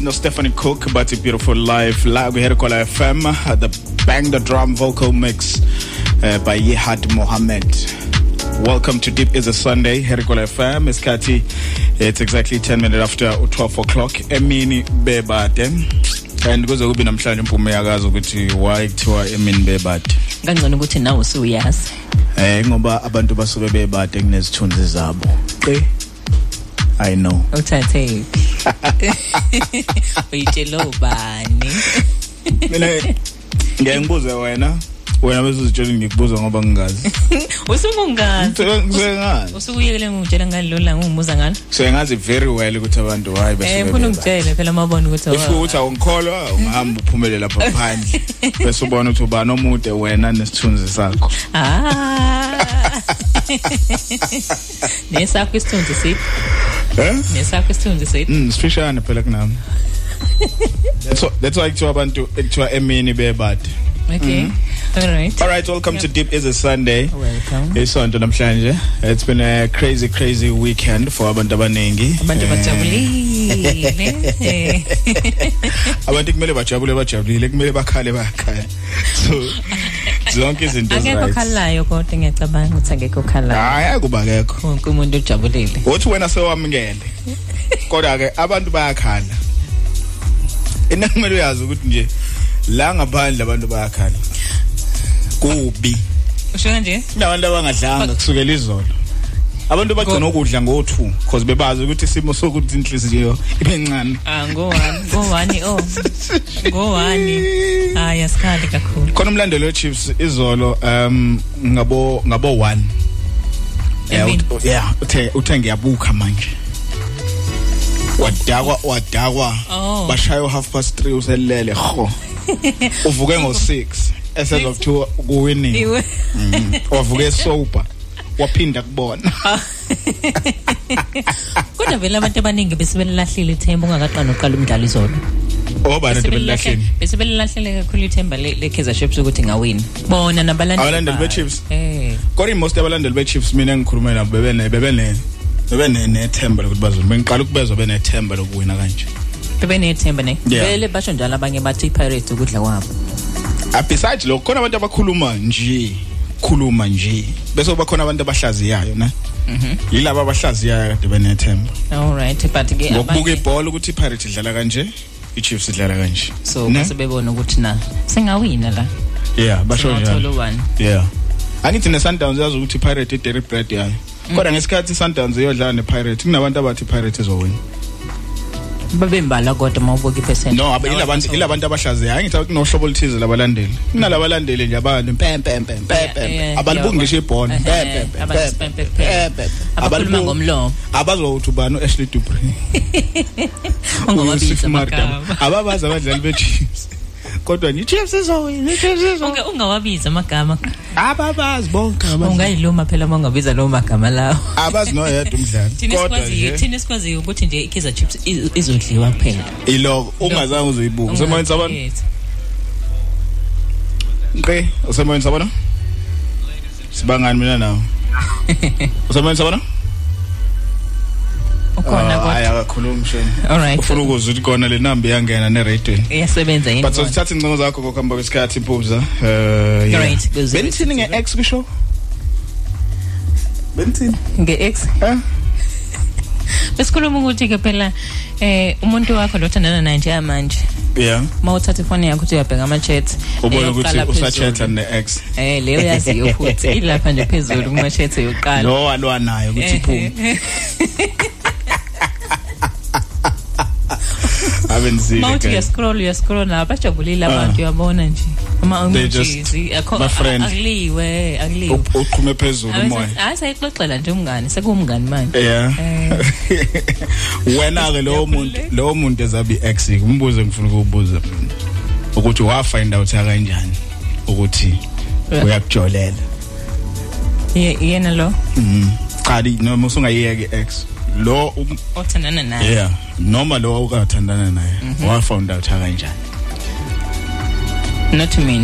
no Stephanie Cook but a beautiful life. La ku Herkola FM the bang the drum vocal mix uh, by Yehad Mohammed. Welcome to Deep is a Sunday Herkola FM isikhathi it's exactly 10 minutes after 12 o'clock. Emini bebade. And kuze kube namhlanje impume yakazi ukuthi why kuthiwa emini bebade? Kangcono ukuthi nawe usuyazi. Eh ngoba abantu basuke bebade kunezithunzi zabo. Eh. I know. Uthathe uyitshela ubani mina ngeke ngibuze wena. Wena bese uzitshela ngikubuza ngoba ngingazi. Usungungazi ngisengazi usukuyekele ngitshela ngalolu ngumuza ngalo so ngazi very well ukuthi abantu hayi eh ufuna ungitshele phela mabona ukuthi if uthi awungikholwa ungahamba uphumele lapha phandle bese ubona ukuthi ubani omude wena nesithunzi sakho. Ah. Nesakho isithunzi sithi eh nesakho isithunzi sithi mm sifishane phela kunami. That's why that's why kuthiwa abantu kuthiwa emini bebade. Okay. All right all right welcome to deep is a sunday. Welcome. Isonto namhlanje. It's been a crazy crazy weekend for abantu abaningi. Abantu Eh, bajabulile. Abantu kumele bajabule bajabulile. Kumele bakhale bakhala so zonke izinto akekho right khalayo kodwa ngiyacabanga ukuthi akekho khalayo hayi akuba kekho wonke umuntu ujabulile. Uthi wena sewamukele. Kodwa ke abantu bayakhala. Ina kumele uyazi ukuthi nje la ngaphandle abantu bayakhala. Kubi. Usho kanje? Kunabantu abangadlanga kusukela izolo. Abantu bagcina ukudla ngo2 because bebazi ukuthi isimo sokuthi inhliziyo ibencane ah ngo one ngo one oh. Ngo one ah yasikhali kakhulu. Khona umlandeli weChiefs izolo um ngabo ngabo 1 yeah Emini. ut- yeah uthe uthe ngiyabuka manje. Wadakwa wadakwa. Oh. bashayo half past 3 uselele ho uvuke ngo 6 eseza kuthiwa kuwinning. Iwe wavuke sober. Waphinda kubona. kodwa vele abantu abaningi besebelahlile ithemba ungakaqala uqala umdlalo izolo oba abantu belahleni besebelahlele kakhulu ithemba le le Kaizer Chiefs ukuthi ngawini bona nabalandeli Abalandeli bayo. be-Chiefs? eh kodwa most abalandeli beChiefs mina ngikhuluma nabo bebene bebene bebene nethemba lokuthi bazo bengiqala ukubezwa benethemba lokuwina kanje. Bebe nethemba ne. Yeah. vele basho njalo abanye bathi iPirates ukudla kwabo. Ah, besides lokho khona abantu abakhuluma nje khuluma nje bese kuba khona abantu abahlaziyayo na mhm yilabo abahlaziyayo kade benethemba. All right but ke ngokubuka abanye ibhola ukuthi iPirates idlala kanje iChiefs idlala kanje. So Ne? bese bebona ukuthi na singawina la. Yeah basho njalo. singathola one. Yeah. Angithi neSundowns yazi ukuthi iPirates iDerry Bread yayo. Kodwa ngesikhathi iSundowns iyodlala nePirates kunabantu abathi iPirates izowina. Babembala kodwa mawubuka ipercent. No abe ilabantu ilabantu abahlaziya angithi kunohlobo oluthize labalandeli. Kunalabalandeli nje abantu pem pem pem Yeah, pem yeah, abalibuki ngisho ibhola Ehhe, pem pem pem abathi pem pem, pem, pem. pem abakhuluma ngomlomo. abazokuthi ubani? uAshley Dupree. Ungawabiza uYusuf Mardam amagama ababazi abadlali beChiefs kodwa nje Chiefs izowina iChiefs izowina Unga- ungawabiza amagama. Ababazi bonke abazi ungayiluma phela uma ungabiza lawo magama lawo. Abazi noyedwa umdlali. Thina kodwa sikwaziyo nje thina sikwaziyo ukuthi nje iKaizer Chiefs iz- izodliwa kuphela. Iloko ungazange uzoyibuka usemoyeni sabona? Yes. Qe usemoyeni sabona? Sibangani mina nawe? Usemoyeni sabona? Ukhona hayi kodwa. akakhulumi sheni all right. Ufuna ukuzwa ukuthi kona le number iyangena ne radio iyasebenza yini but bona? sothatha incingo zakho ngokuhamba kwesikhathi impumza eh yeah. Right, go zero Benithini six zero. nge-X kusho? Benithini nge-X? Eh? Besikhuluma ukuthi ke phela eh umuntu wakho lo thandana naye njengamanje yeah. Mawuthatha ifoni yakho uthi uyabheka ama chat ubona ukuthi usachatha ne-X. Eh leyo yaziyo futhi ilapha nje phezulu kuma chat yokuqala lo walwanayo ukuthi iphume. abenzile mawuthi ke uyascroll uyascroll na bajabulile abantu uyabona nje. Ama They just emojis akho my friend. akuliwe akuliwe. Up- uqhume phezulu umoya. hayi sayixoxela nje umngane sekuwumngane manje. Yeah. Eh. Wena ke lowo muntu Ngiyakhumbula. lowo muntu ezabi ex umbuze ngifuna ukubuza ukuthi wa find out kanjani ukuthi Yeah. uyakujolela. Ye- yena lo? Mhm. Cha di noma usungayiyeke ex lo um- othandana naye. Yeah noma lo ukathandana naye. Wa found out kanjani? Not me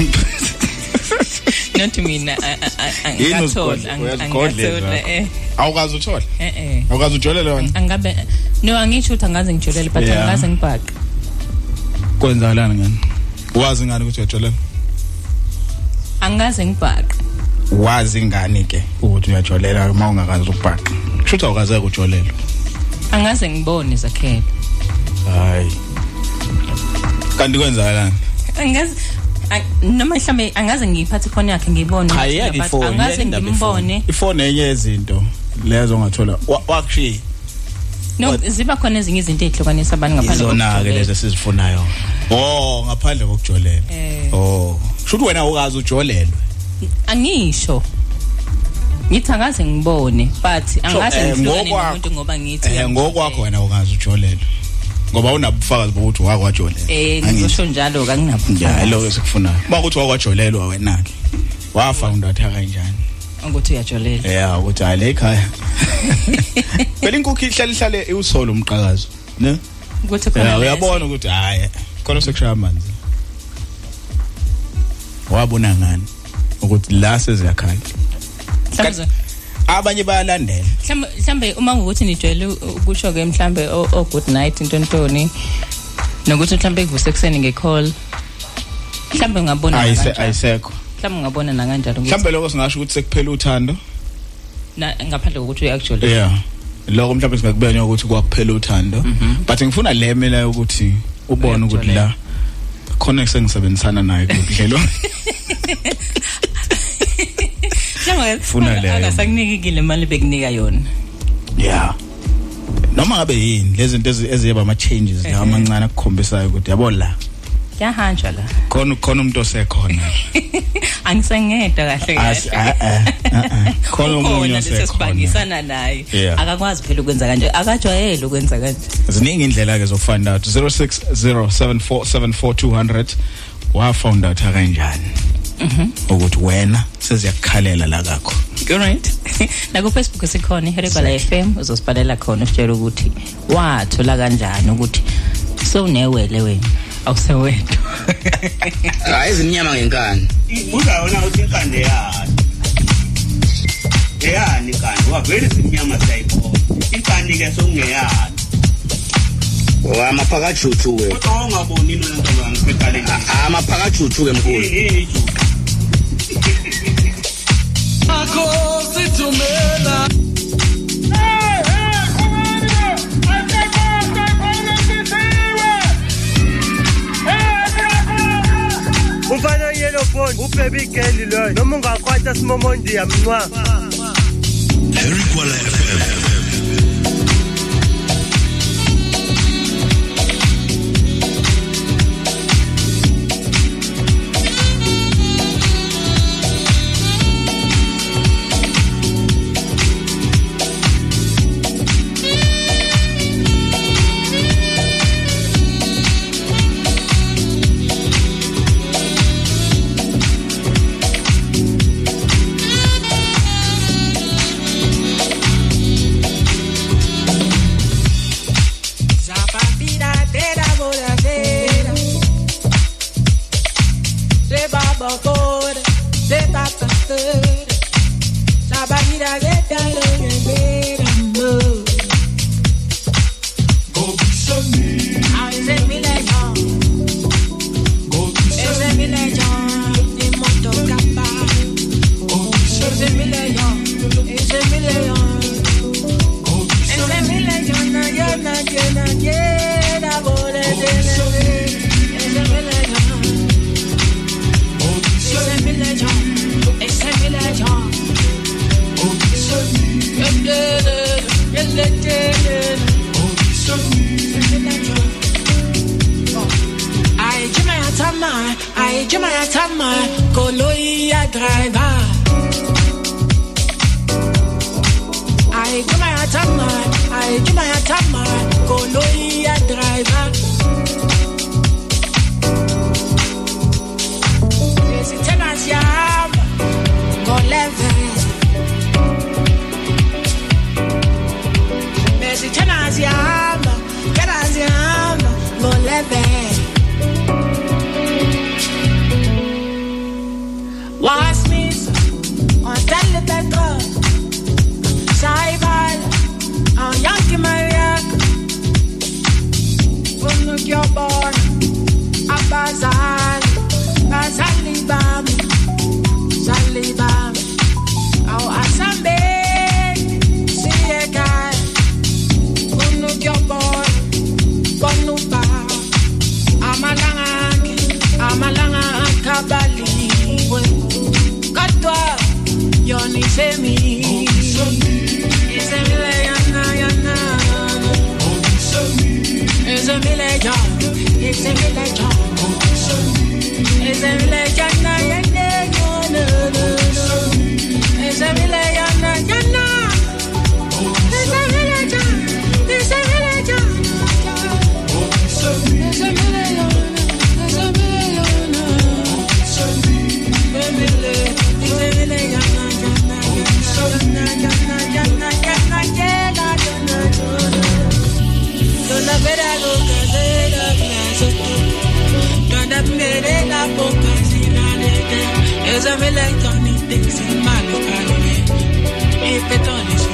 not mina a- a- a- Yini angikathola uzigodla- ang- uyazigodlela angikathola zakho? eh awukazi uthola eh eh. Awukazi ujolele wena? Angabe no angisho ukuthi angaze ngijolele but Yeah. angaze ngibhaqe kwenzakalani ngani? Wazi ngani ukuthi uyajolela angaze ngibhaqe wazi ngani ke ukuthi uyajolela uma ungakazi ukubhaqa. Shutha awukaze ukujolelwa angaze ngibone zakhela hayi. Kanti kwenzakalani? Angaze ang- noma mhlambe angaze ngiyiphathe ifoni yakhe ngiyibone cha ukuthi yeke but ifoni angaze yeke indaba ngimbone. ifoni. ifoni enye yezinto lezo ongathola Wa- wakushiya? No ziba khona ezinye izinto ezihlukanisa abantu ngaphandle izona ke kokujolela. lezi esizifunayo. Oh ngaphandle kokujolela. Eh. oh shuthi wena ukazi ujolelwe angisho. Ngithi angaze ngibone but angaze eh, ngihlukane ngokwakho- nomuntu ngoba ngithi eh ngokwakho wena ukazi ujolelwe ngoba unabufakazi bokuthi wakwajolela eh Angithi. ngisho njalo ya kanginabo lo esikufunayo. Uma kuthi wakwajolelwa wena ke wafound out kanjani? Ukuthi uyajolela yeah ukuthi hayi la ekhaya. Phela inkukhu ihlala ihlale iwusolo umqhakazo ne? Ukuthi khona yeah la- uyabona ukuthi hayi khona sekushaya amanzi. Wabona ngani? Ukuthi la seziyakhaya Mhlawumbe- abanye bayalandela. Mhlawumbe uma ngokuthi nijwayele ukusho ke mhlawumbe o good night intontoni nokuthi mhlawumbe kuvuse ekseni ngecall mhlawumbe ngabona kanjalo ayisekho. Mhlawumbe ngabona na kanjalo mhlawumbe lokho singasho ukuthi sekuphela uthando? Na- ngaphandle kokuthi uyakujolela yeah. Lokho mhlawumbe singakubeka ukuthi kwakuphela uthando. But ngifuna le mina ukuthi ubone ukuthi la khona sengisebenzisana naye kulelo Funa leyo. akasakunikile imali bekunika yona. Yeah noma ngabe yini lezi zinto ezi- eziyeba ama changes la amancane akukhombisayo ukuthi yabo la. Yahanjwa la. Khona khona umuntu osekhona. Angisengedwa kahle Asi- kahle ah, ah, ah, ah. khona omunye ukhona leso osekhona. sibangisana naye. Yeah. akakwazi phela ukwenza kanje. Akajwayele ukwenza kanje. Ziningi indlela ke zofind out 0607474200 wa found out kanjani? Ukuthi wena seziyakukhalela la kakho. Alright la ku Facebook sikhona iHeribala FM uzosibhalela khona usitshela ukuthi wathola kanjani ukuthi sewunewele wena. Awusewedwa. Hayi izimnyama ngenkani. Ibuza yona ukuthi inkande yani eyani kanti wavele simnyama siyayibona. Inkani ke sokungeyani? Amaphakajuju ke kodwa ongaboni lona ntombami sekaleni amaphakajuju ke mkhulu. Umfana yellow phone ubaby girl loyo noma ungakwata simomondi yamncwa Harry Kwala FM. Ay, Jimmy Atama, ay, yo ni sé mi. Ese es mi leyenda, ya nada. Ese es mi leyenda, ese es mi leyenda. Ese es mi leyenda, hayi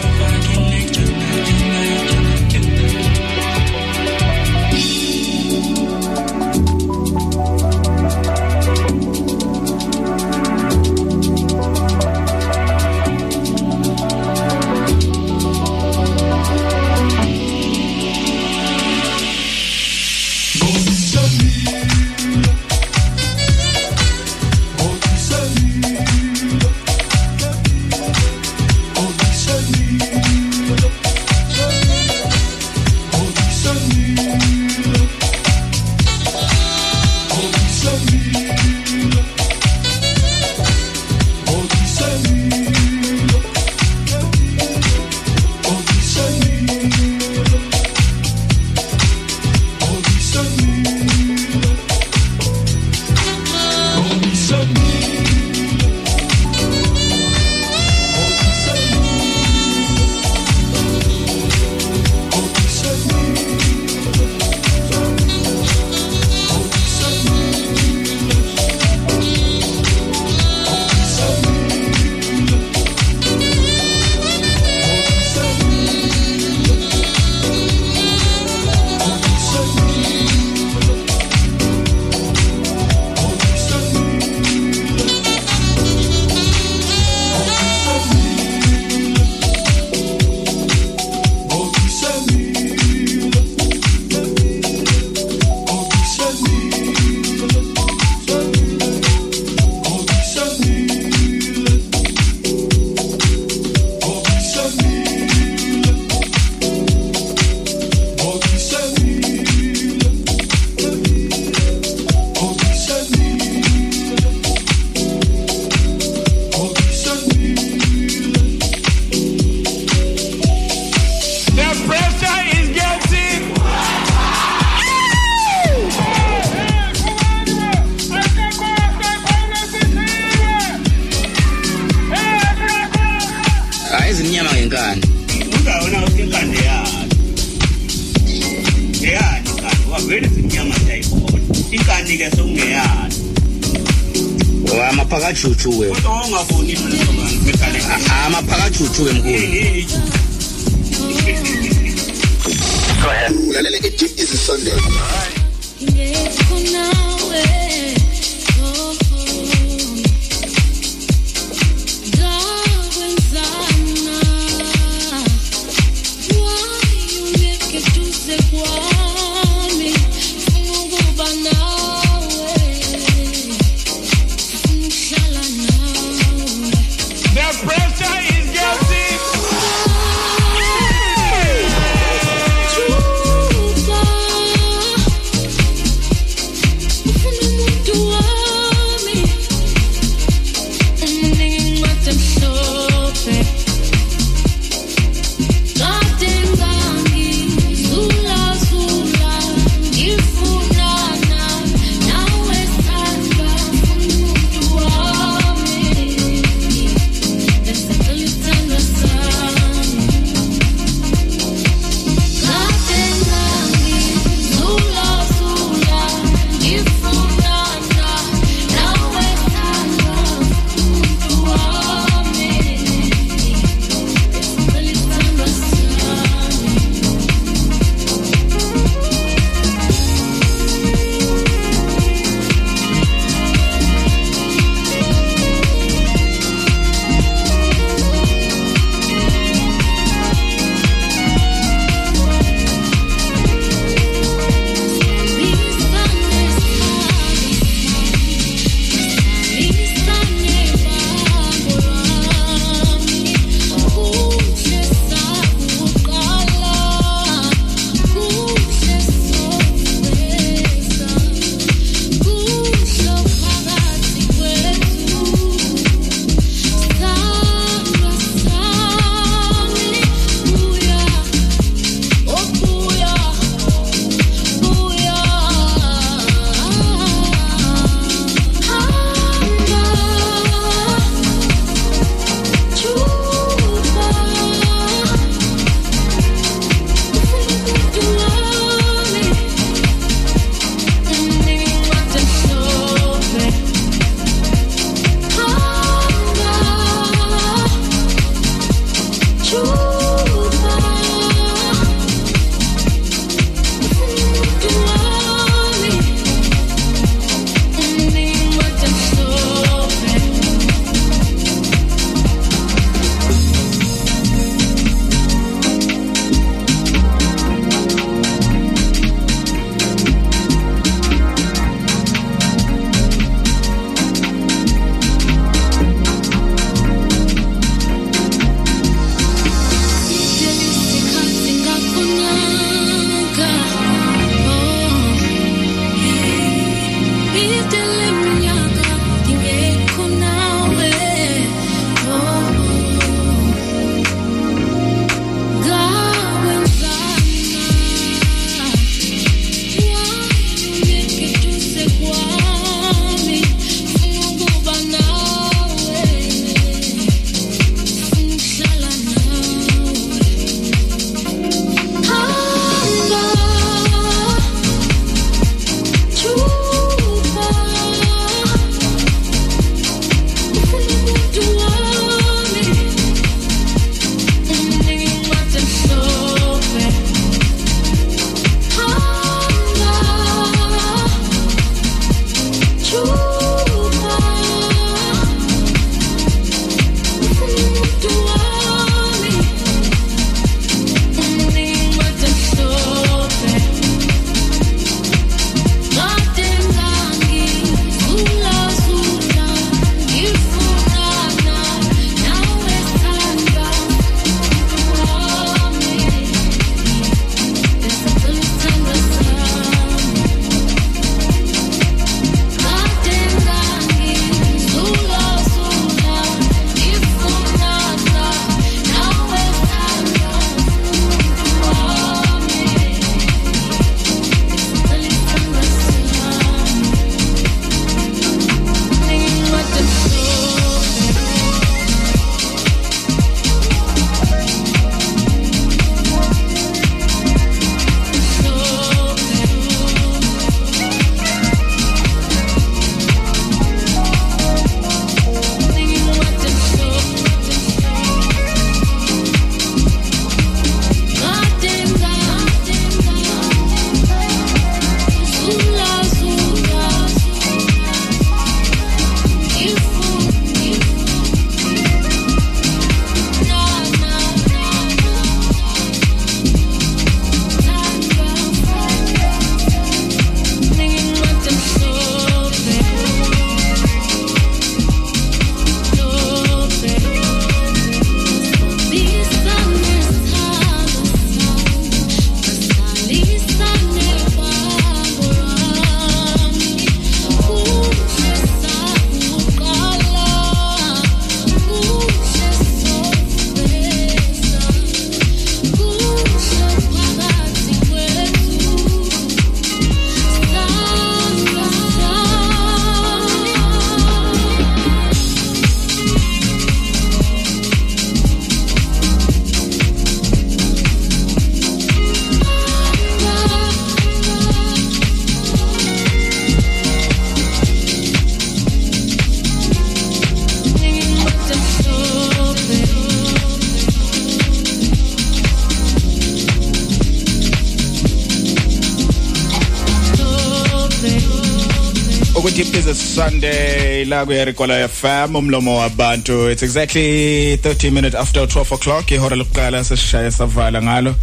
ukuthi is a Sunday la ku Erikwala FM umlomo wabantu. It's exactly 30 minutes after 12 o'clock ihora lokuqala sesishaya savala ngalo.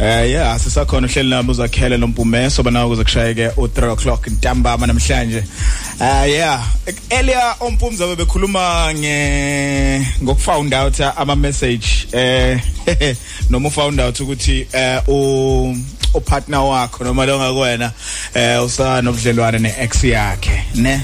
Eh yeah sisakhona uhleli nabo uzakhele lompumeso bana ukuzokushayeke u3 o'clock ntambama namhlanje. Uh yeah earlier ompumza bebekhuluma nge ngokufound out ama message eh noma ufound out ukuthi eh u upartner wakho noma lo ngakwena eh usanobudlelwane neex yakhe ne?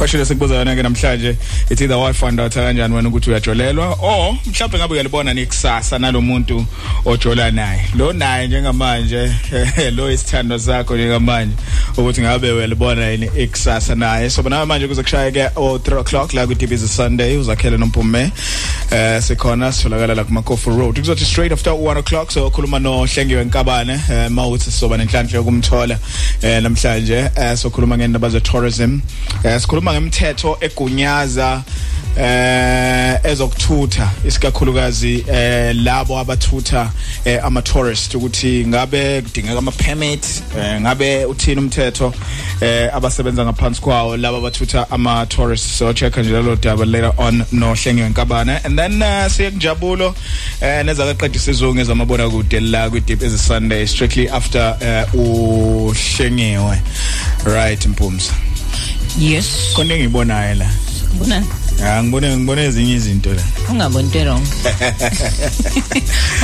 Question esikubuza yona ke namhlanje it's either why find out kanjani wena ukuthi uyajolelwa? Or mhlawumbe ngabe uyalibona nikusasa nalomuntu ojola naye. Lo naye njengamanje lo isithando sakho njengamanje ukuthi ngabe uyalibona yini ikusasa naye. So bana manje kuzokushaya ke o 3 o'clock la ku DBZ Sunday uzakhele nompume eh sikhona sitholakala la kuma Kofu Road. Kuzothi straight after 1 o'clock so khuluma no Hlengiwe Nkabane eh mawuthi sizoba nenhlanhla yokumthola eh namhlanje eh sokhuluma ngendaba ze tourism eh sikhuluma sikhuluma ngemithetho egunyaza eh ezokuthutha isikakhulukazi eh labo abathutha eh, ama tourists ukuthi ngabe kudingeka ama permit eh, ngabe uthini umthetho eh abasebenza ngaphansi kwawo laba abathutha ama tourists so check nje lelo daba later on no hlengiwe nkabana and then uh, siye kunjabulo eh neza kaqedisa isizungu ezamabona kude la kwi deep is sunday strictly after uh, uhlengiwe. Right mpumsa. Yes konke engibonayo la bona Ah ngibone ngibone ezinye izinto la. ungaboni into wrong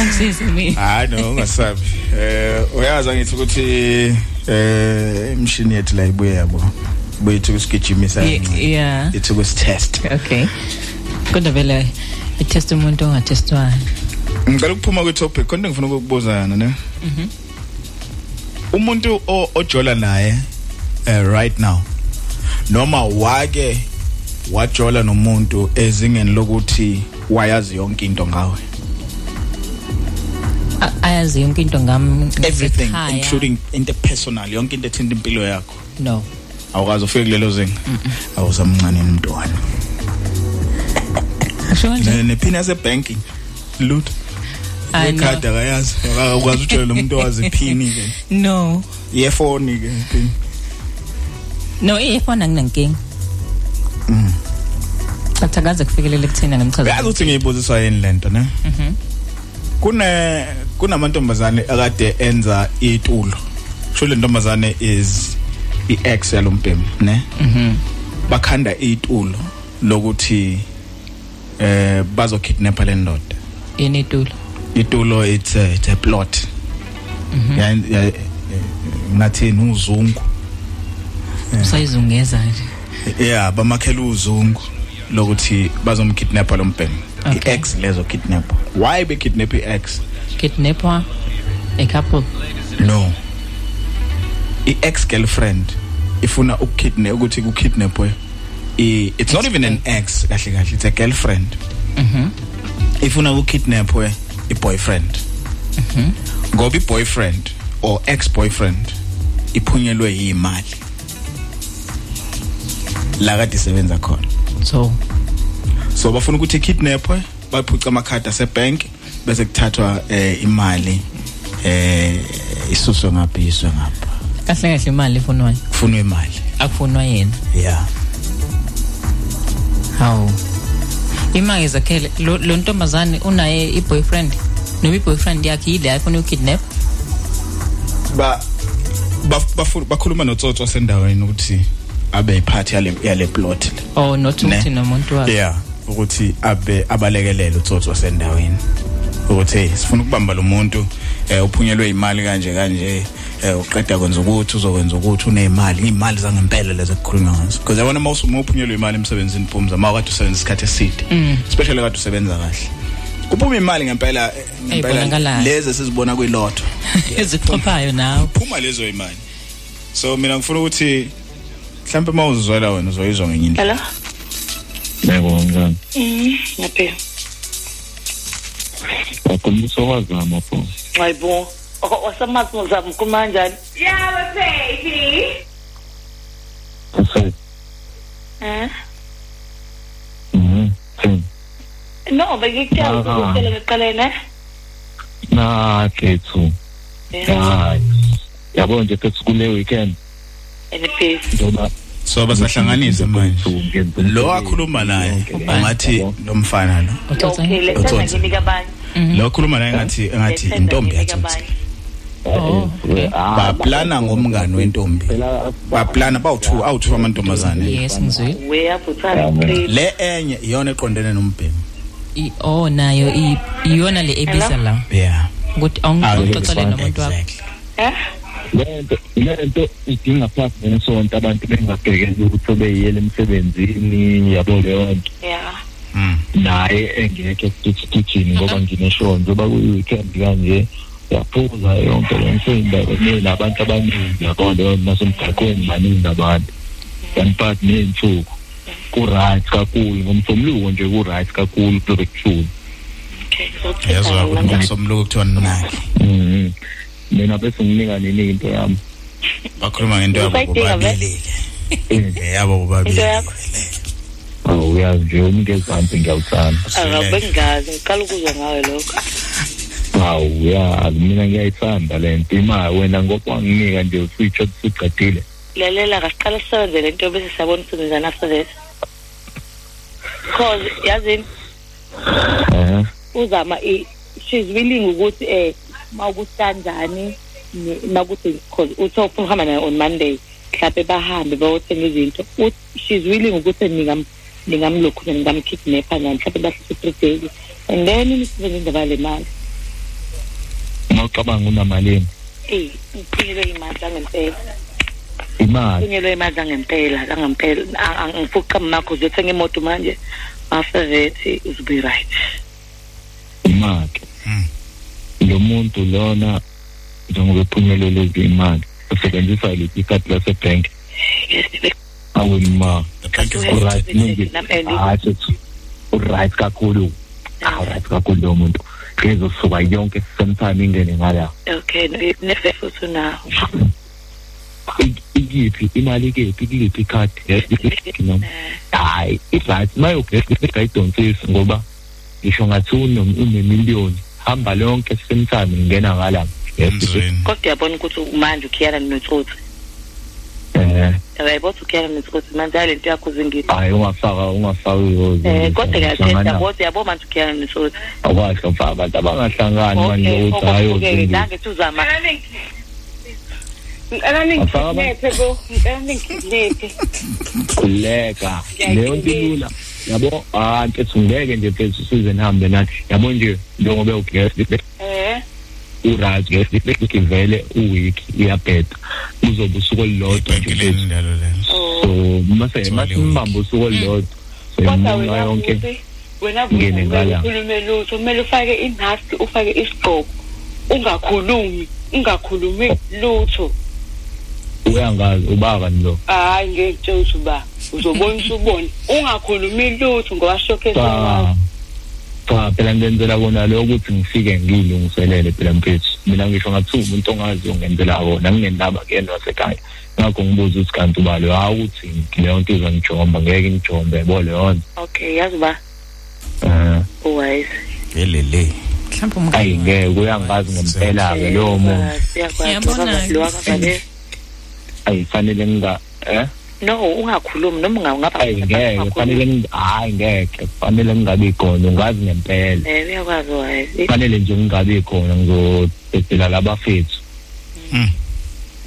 ungisize mina Hayi no ungasabi. Eh uyazi ngithi ukuthi eh imshini yethu la ibuye yabo. Buyithu kusigijimisa. Ye- yeah Ithi kusitest. okay kodwa vele itest umuntu ongatestwayo Ngicela ukuphuma kwi topic konke ngifuna ukukubuza yana ne. Mhm. Umuntu o- ojola naye eh right now noma wake wajola nomuntu ezingeni lokuthi wayazi yonke into ngawe. A- ayazi yonke into ngam Everything ngekhaya. including into personal yonke into ethinta impilo yakho. no. Awukazi ufike kulelo zinga? Awusamncane umntwana. Usho kanje Ne- nephini yasebanking lutho. I know. ekhadi akayazi akakwazi utshela umuntu owazi iphini ke no. Yefoni ke iphini no iphone anginankinga Mm. but akaze kufikelele kuthina uyazi ngemchaza ukuthi ngiyibuziswa yini lento ne? Kune kunamantombazane akade enza itulo. Sho le ntombazane is i-ex yalompemu ne? Bakhanda itulo lokuthi eh bazokidnapa le ndoda. Yini itulo? Itulo it's a, it's a plot. Ya ya- ngathini? Uzungu. Usayizungeza nje. Yeah bamakhela uzungu lokuthi bazomkidnapa lo mbhemu Okay. i-ex lezo kidnap why be kidnap i-ex kidnapper a couple. No. I-ex girlfriend ifuna ukukidnap ukuthi kukidnapwe i- it's not even an ex kahle kahle it's a girlfriend. Ifuna ukukidnapwe i-boyfriend ngoba i-boyfriend or ex-boyfriend iphunyelwe yimali. La kade isebenza khona. So so bafuna ukuthi kidnapwe baphuca amakhadi asebank bese kuthathwa eh, imali eh isuswe ngapha iswe ngapha kahle kahle imali ifunwayo kufunwa imali. Akufunwa yena? Yeah hawu. Imange zakhele lo lo ntombazane unaye i-boyfriend? Noma i-boyfriend yakhe yile ayifuna ukidnap ba baf- bafu- bakhuluma notsotsi wasendaweni ukuthi abe iphathi yale yale plot. Le or not Ne. ukuthi nomuntu wakhe yeah ukuthi abe abalekelele utsotsi wasendaweni ukuthi hey sifuna ukubamba lo muntu eh uphunyelwe imali kanje kanje eh uqeda kwenza ukuthi uzokwenza ukuthi unezimali imali zangempela lezo kukhulunywa ngazo. Because yabona mawusuma uphunyelwe imali emsebenzini phumza mawukade usebenza isikhathi eside especially kade usebenza kahle kuphuma imali ngempela eh, ngempela lezi sizibona kwilotho ezichophayo nawe. Phuma lezo imali. So mina ngifuna ukuthi mhlambe mawuzizwela wena uzoyizwa ngenye indlela Hello? Yebo ngani. Mhm. Ngaphi? Wakhulumisa kwazama pho. Hayibo. Wasamazi ngizama ukukhuluma kanjani? Yeah, baby. Ase. Eh? Mhm. Thini. No, bengikutshela Ah. ukutshela ngeqalene. Na kethu. Yeah. Hayi. Yabo nje ke kule weekend And peace. njoba so basahlanganisa manje. lo akhuluma naye ngathi nomfana lo. Utsotsi Okay, let's Utsotsi. nginika abanye. lo akhuluma naye ngathi ngathi intombi yatsotsi Oh, okay. baplana ngomngani wentombi. baplana bawu2 awu2 amantombazane. Yes ngizwile We up uthanda le enye iyona eqondene nombhemi. I- oh nayo i- iyona le ebiza la. Yeah. Ukuthi awungixoxele nomuntu wakho. Exactly Eh? Lento lento idinga phakathi nesonto abantu bengabhekela ukuthi obeyiyele emsebenzini yabo leyo nto Yeah. mm. naye engekho esitithini ngoba ngineshow njengoba kuyi-weekend kanje yaphuza yonke le nto nabantu abaningi yabo leyo nasemgaqweni baningi abantu. Kaniphathi ney'nsuku. Ku-right kakhulu ngomsombuluko nje ku-right kakhulu kulobe yazwa ukuthi ngomsombuluko kuthiwa ninaki Mhm. Mina bese nginika nini into yami. Bakhuluma ngento yabo Usayidinga, bobabili. Yabo into bobabili yakho. Awu uyazi nje umuntu ezansi ngiyawuthanda. Awu bengazi. Ngiqala ukuzwa ngawe lokho. Awu uyazi mina ngiyayithanda le nto. Imali wena ngoba wanginika nje usitsho siqedile lalela kasiqala sisebenze le nto bese siyabona usebenzana after that cause yazini eh uzama i- she's willing ukuthi eh mawukuhlanjani makuthi cause uthi ufuna ukuhamba naye on monday mhlawumbe bahambe bayothenga izinto she's willing ukuthi ningam ningamlokhuza ningamkidnapha nani mhlawumbe bahlise three days and then nisebenze indaba le mali mawucabanga unamalini? Eyi ngiphunyelwe imali zangempela imali? Ngiphunyelwe imali zangempela zangempela A- a- ngifuna ukuqamba makho uzothenga imoto manje. After that uzobe right. Imali? Lo muntu lona njengoba ephunyelele izimali usebenzisa liphi ikhadi lasebhenki awunima uright ningi hayi uright kakhulu. Awuright kakhulu lo muntu. Ngezosuka yonke sometime ingene ngala. Okay nefe futhi unawo. Ikiphi? Imali kephi? Kuliphi ikhadi? Noma hayi i-right. Mayogayidonsisi ngoba ngisho ngathi unemiliyoni. Hamba lonke sometime ngingena ngala. Kodwa uyabona ukuthi manje ukhiyana notsotsi eh. Ukuthi ukhiyana notsotsi manje hayi le nto yakho zingiphi hayi ungafaka ungafaka ihozi um kodwa kuyathetha kodwa uyabona manje ukhiyana notsotsi awasho mfaka abantu abangahlangani manje ukuthi hayi uzingile nange tuzama. Ngicela ningikidnaphe bo, ngicela ningikidnaphe. khuleka leyo nto ilula. Yabo? Ah mfethu ngeke nje mfethu size nihambe nathi. Yabo nje njengoba ugest Eh, uright guest vele uweek iyabheda uzobe usuku olulodwa nje mfethu so mase masimbamba usuku olulodwa imunga wena yonke wena Ngene futhi ngala. ukhulume lutho, kumele ufake imask, ufake isigqoko. Ungakhulumi, ungakhulumi lutho. Uyangazi ubaka lo. Hayi ngekutshela ukuthi ba, uzobona usubone. Ungakhulumi lutho ngoba shokhe cha sewazi. cha phela ngenzela kona lo ukuthi ngifike ngilungiselele phela mfethu. Mina ngisho ngathi umuntu ongaziyo ngenzela kona nginendaba kuyena wasekhaya. Ngakho ngibuza ukuthi kanti ubalo hawu uthi leyo nto izongijomba ngeke ngijombe yabo leyo nto. Okay yazi ba um uwise elele. Mhlawumbe ayi ngeke uyangazi ngempela-ke lowo muntu siyakwazi. Ayi fanele nginga eh? No ungakhulumi noma unga- ungaba ayi ngeke fanele hayi ngeke fanele ngingabi khona ungazi ngempela. Eh uyakwazi uwise fanele nje ngingabi khona ngizodedela labafethu.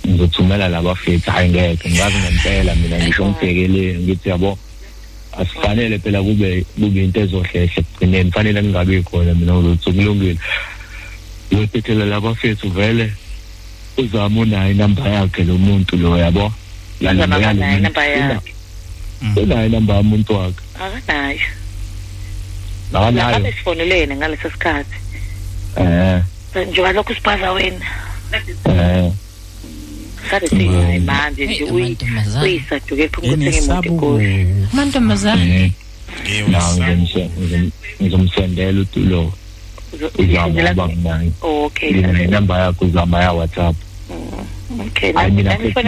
Ngizothumela labafethu hayi ngeke ngazi ngempela mina ngisho ngibhekeleni ngithi yabo asifanele phela kube kube into ezohlehla ekugcineni fanele ngingabi khona mina ngizothi kulungile ngiyodedela labafethu vele. Uzama unayo inamba yakhe lo muntu lo yabo? Akanayo inamba yakhe. unayo inamba yamuntu wakhe? Akanayo. Akanayo? Ngabe sifonelene ngaleso sikhathi. Eh njengoba lokhu sibaza wena. Eh sabe sihayi manje nje uyi- uyisaduke phuma ukuthenga imoto egoli amantombazane. Ngizomsendela utulo uzama uba nginayo okay. Ngina inamba yakho uzama ya whatsapp okay Hayi, mina ngeke ngibe-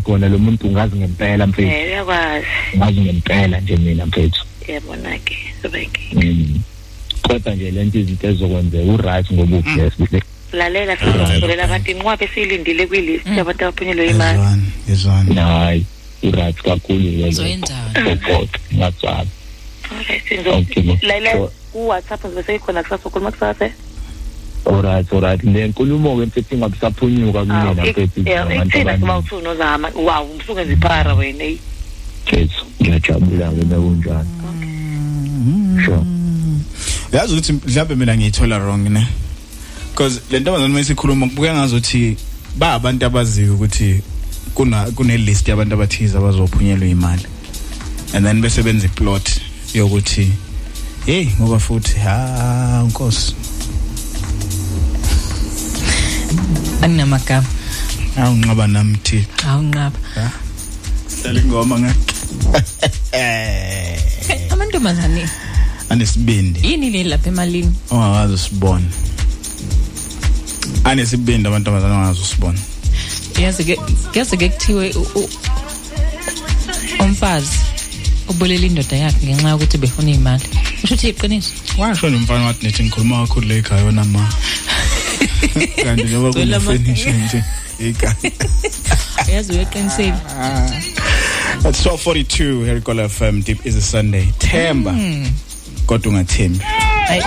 khona lo muntu ngazi ngempela mfethu. Eh uyakwazi. Ngazi ngempela nje mina mfethu. Yabona ke sobeke Mm. kodwa nje lento izinto ezokwenzeka uright ngoba ugesi lalela sizotholela abantu inqwabe esiyilindile kwilist yabantu abaphunyelwe imali. Yezwani hayi uright kakhulu Uzoyenzani? ngatsala alright Okay, lalela ku-whatsapp ngibe seyikhona kusasa ukhuluma kusasa. Alright alright le nkulumo-ke mfethu ingabe isaphunyuka kumina mfethu abantu ekuthina kuba uthuni ozama waw umsuke nziphara wena eyi. Mfethu ngiyajabula-ke nakunjani sure. Yazi ukuthi mhlawumbe mina ngiyithola wrong ne? Because le ntombazane mayisikhuluma kubuka ngazuthi ba abantu abaziyo ukuthi kuna kune list yabantu abathize abazophunyelwa imali. And then bese benza iplot yokuthi hey ngoba futhi ha nkosi. anginamagama. Awunqaba nami thi awunqaba. Hlala ingoma ngakhe eh. amantombazane. Anesibindi. Yini le lapha emalini? Ongazi usibone. Anesibindi amantombazane ongazi usibone. Yazi ke yazi ke kuthiwe umfazi ubolela indoda yakhe ngenxa yokuthi befuna imali. Usho uthi iqiniso washo nomfana wathi nithi ngikhuluma kakhulu le ekhaya yona ma. kanti ngoba kunefurniture nje ikhaya yazi uyaqiniseka ah. 1242 Herikola FM deep is a Sunday. Themba. Hmm. Kodwa ungathembi. Hayi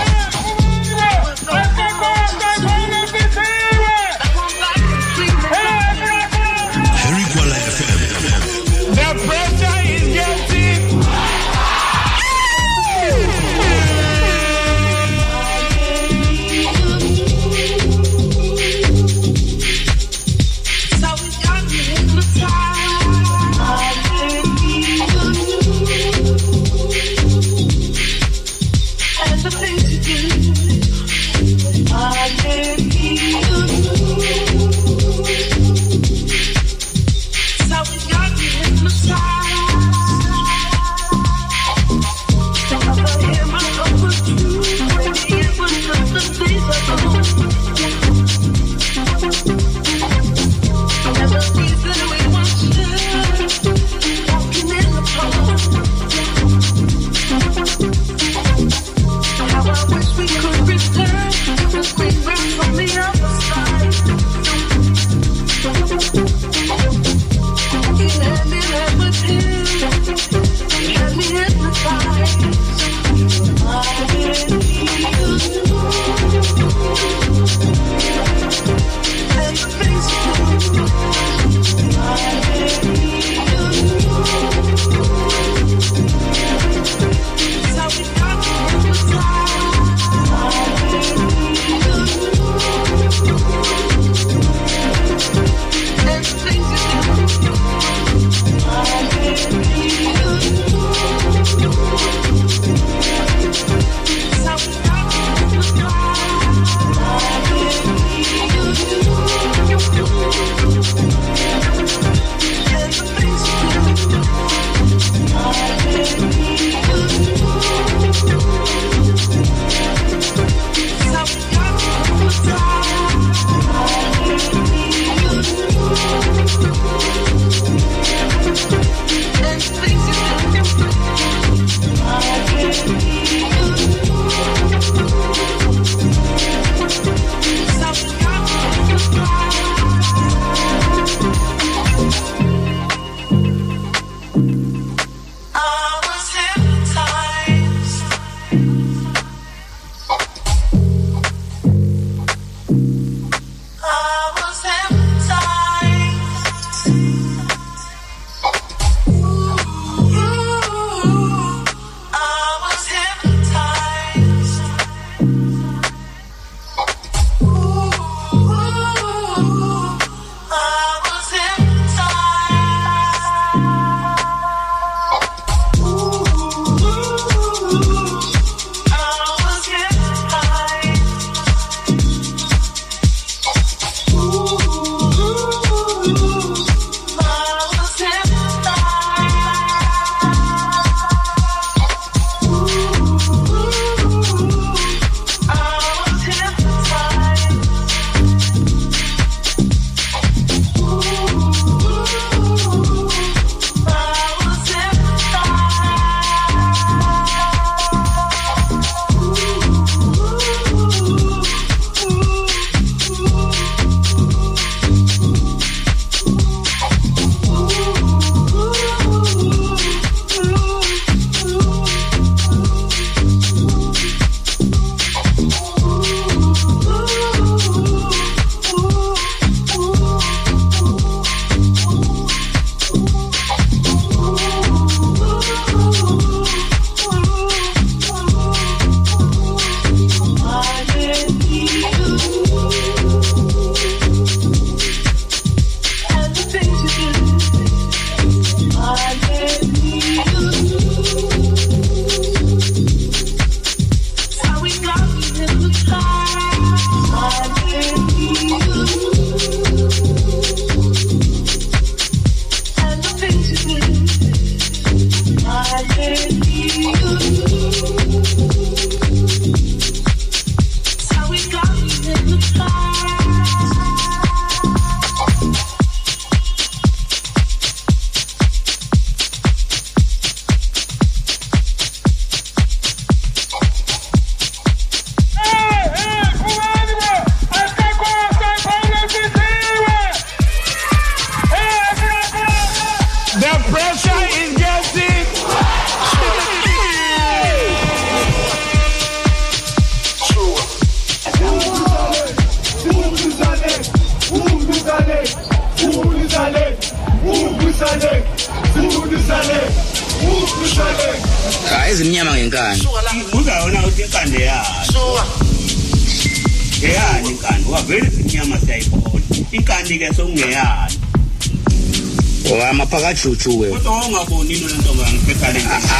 phakajuju ke kodwa ungaboni lo nto? Ngangiphetha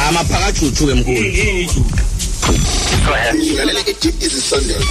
amaphakajuju ke mkhulu lalela ke deep izisondelo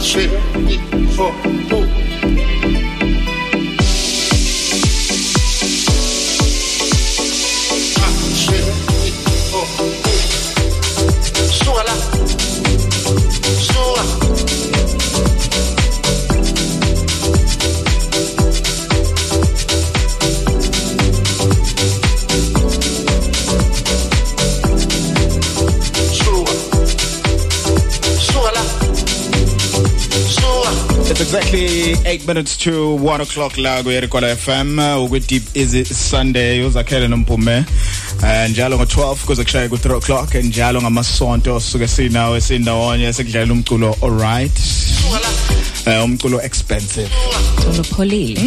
shit for exactly. 8 minutes to 1 o'clock la ku Erikwala FM ukwe Deep Easy Sunday? Uzakhele nompume. Eh, njalo ngo12 kuze kushaye ku 3 o'clock. Njalo ngamasonto suke sinawe sindawonye sekudlala umculo alright. Eh umculo expensive. Ulupholile.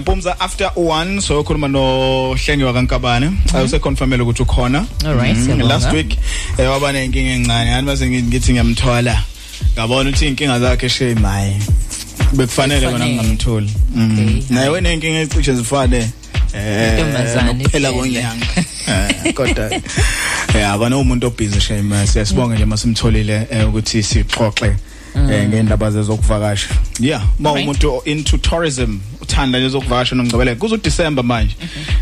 Mpumza after 1 so ukhuluma no Hlengiwa kaNkabane ayuse confirmele ukuthi ukhona. Alright, Mhm. siyabonga. last week eh waba nenkinga encane. Yani mase ngithi ngiyamthola. Ngabona ukuthi inkinga zakhe shame hayi bekufanele Kufanele. ngingamtholi Mhm. naye wenenkinga ezicishe zifane eh Intombazane phela ihlele. konyanga Eh, kodwa eh abana umuntu obhizi shame siyasibonga nje masimtholile eh, ukuthi sixoxe eh ngendaba zezokuvakasha. Yeah ma umuntu into tourism uthanda nje zokuvakasha nomgcibeleko kuzo December manje.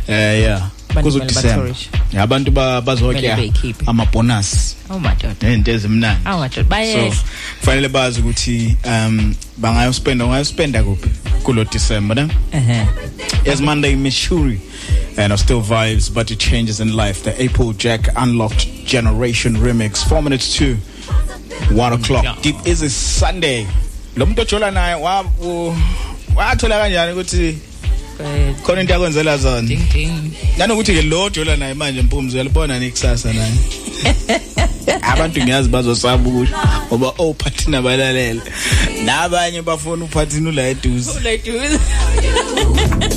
Eh yeah. Abantu kuzo kumele December batourishe. Yeah, abantu ba- bazokya ama bonus Oh madoda. nezinto ezimnandi Oh madoda. Bayehla. so kufanele bazi ukuthi um bangayospenda ungayospenda kuphi kulo December ne Eh. Yes, Monday, Missouri. And are still vibes, but it changes in life. The April Jack Unlocked Generation Remix. Four minutes to one o'clock. Deep is a Sunday. Lo muntu ojola naye wa wathola kanjani ukuthi khona into yakwenzela zona Ding ding. nanokuthi ke lo ojola naye manje mpumzi uyalibona nekusasa naye abantu ngiyazi bazosaba ukuthi ngoba ophathina balalela nabanye bafuna uphathina ula eduze changes.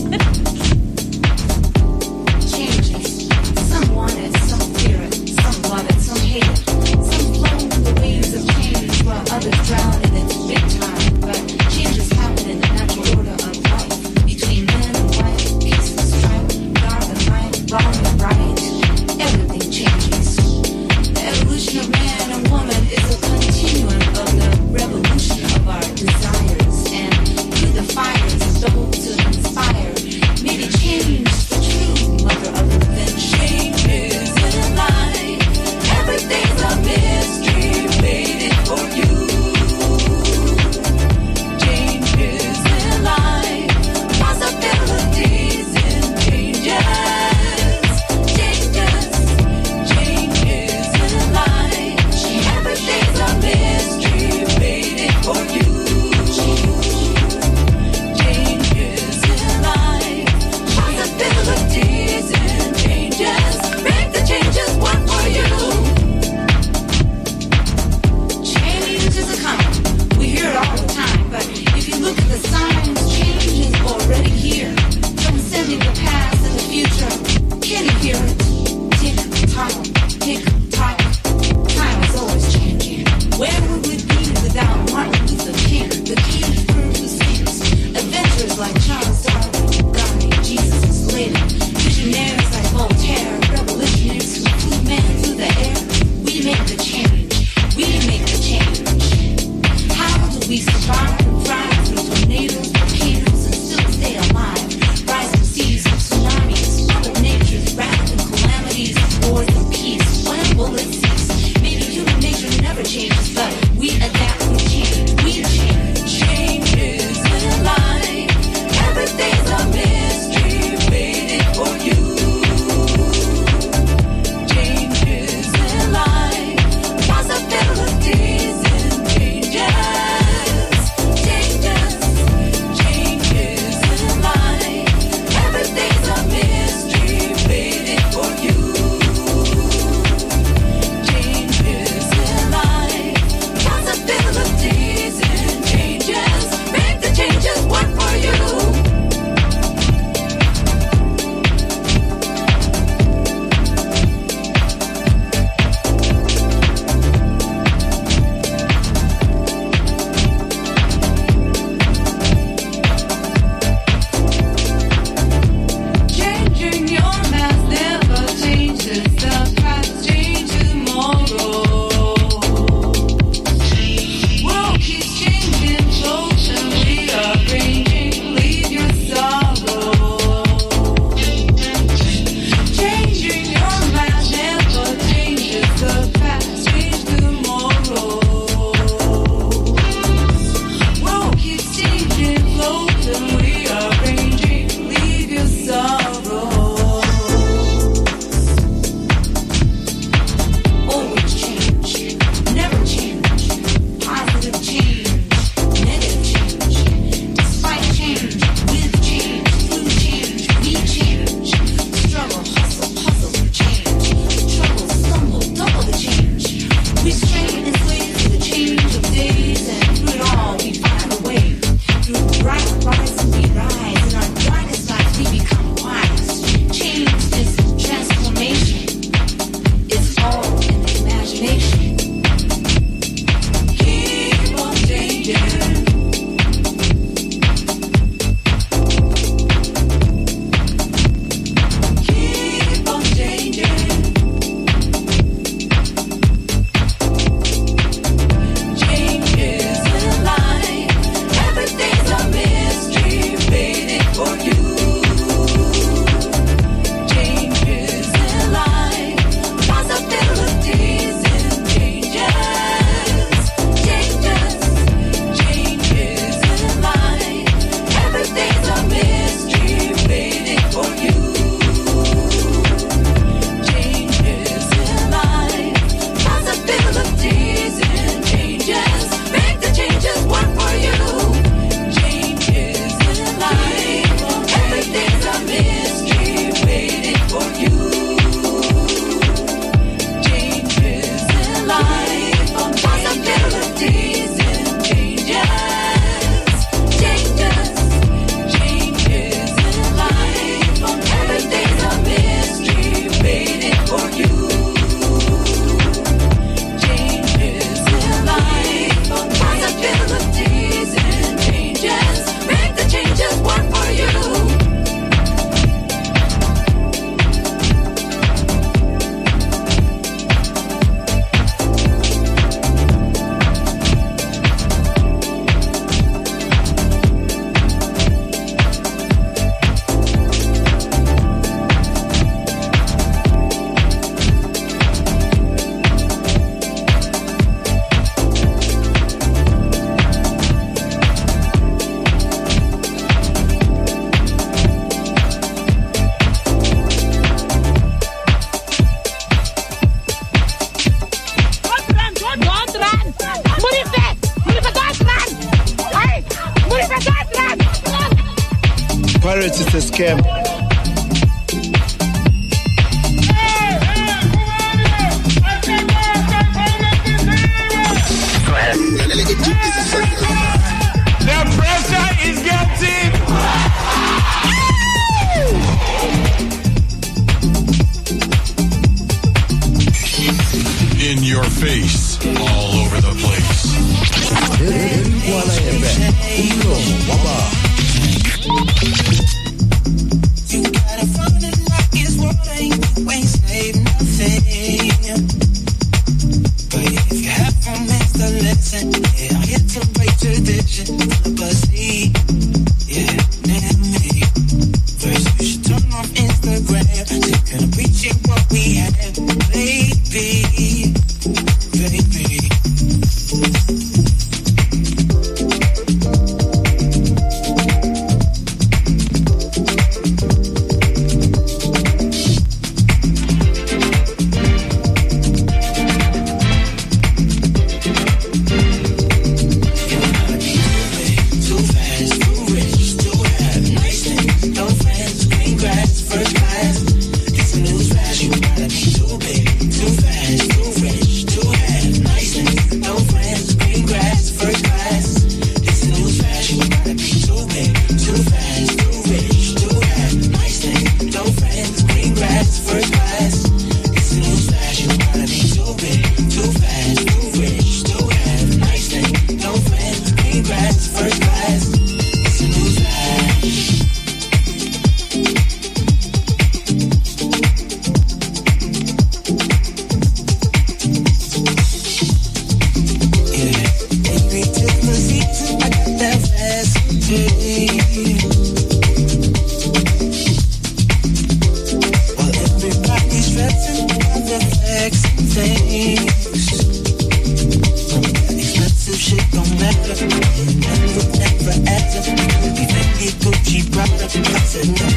I said no,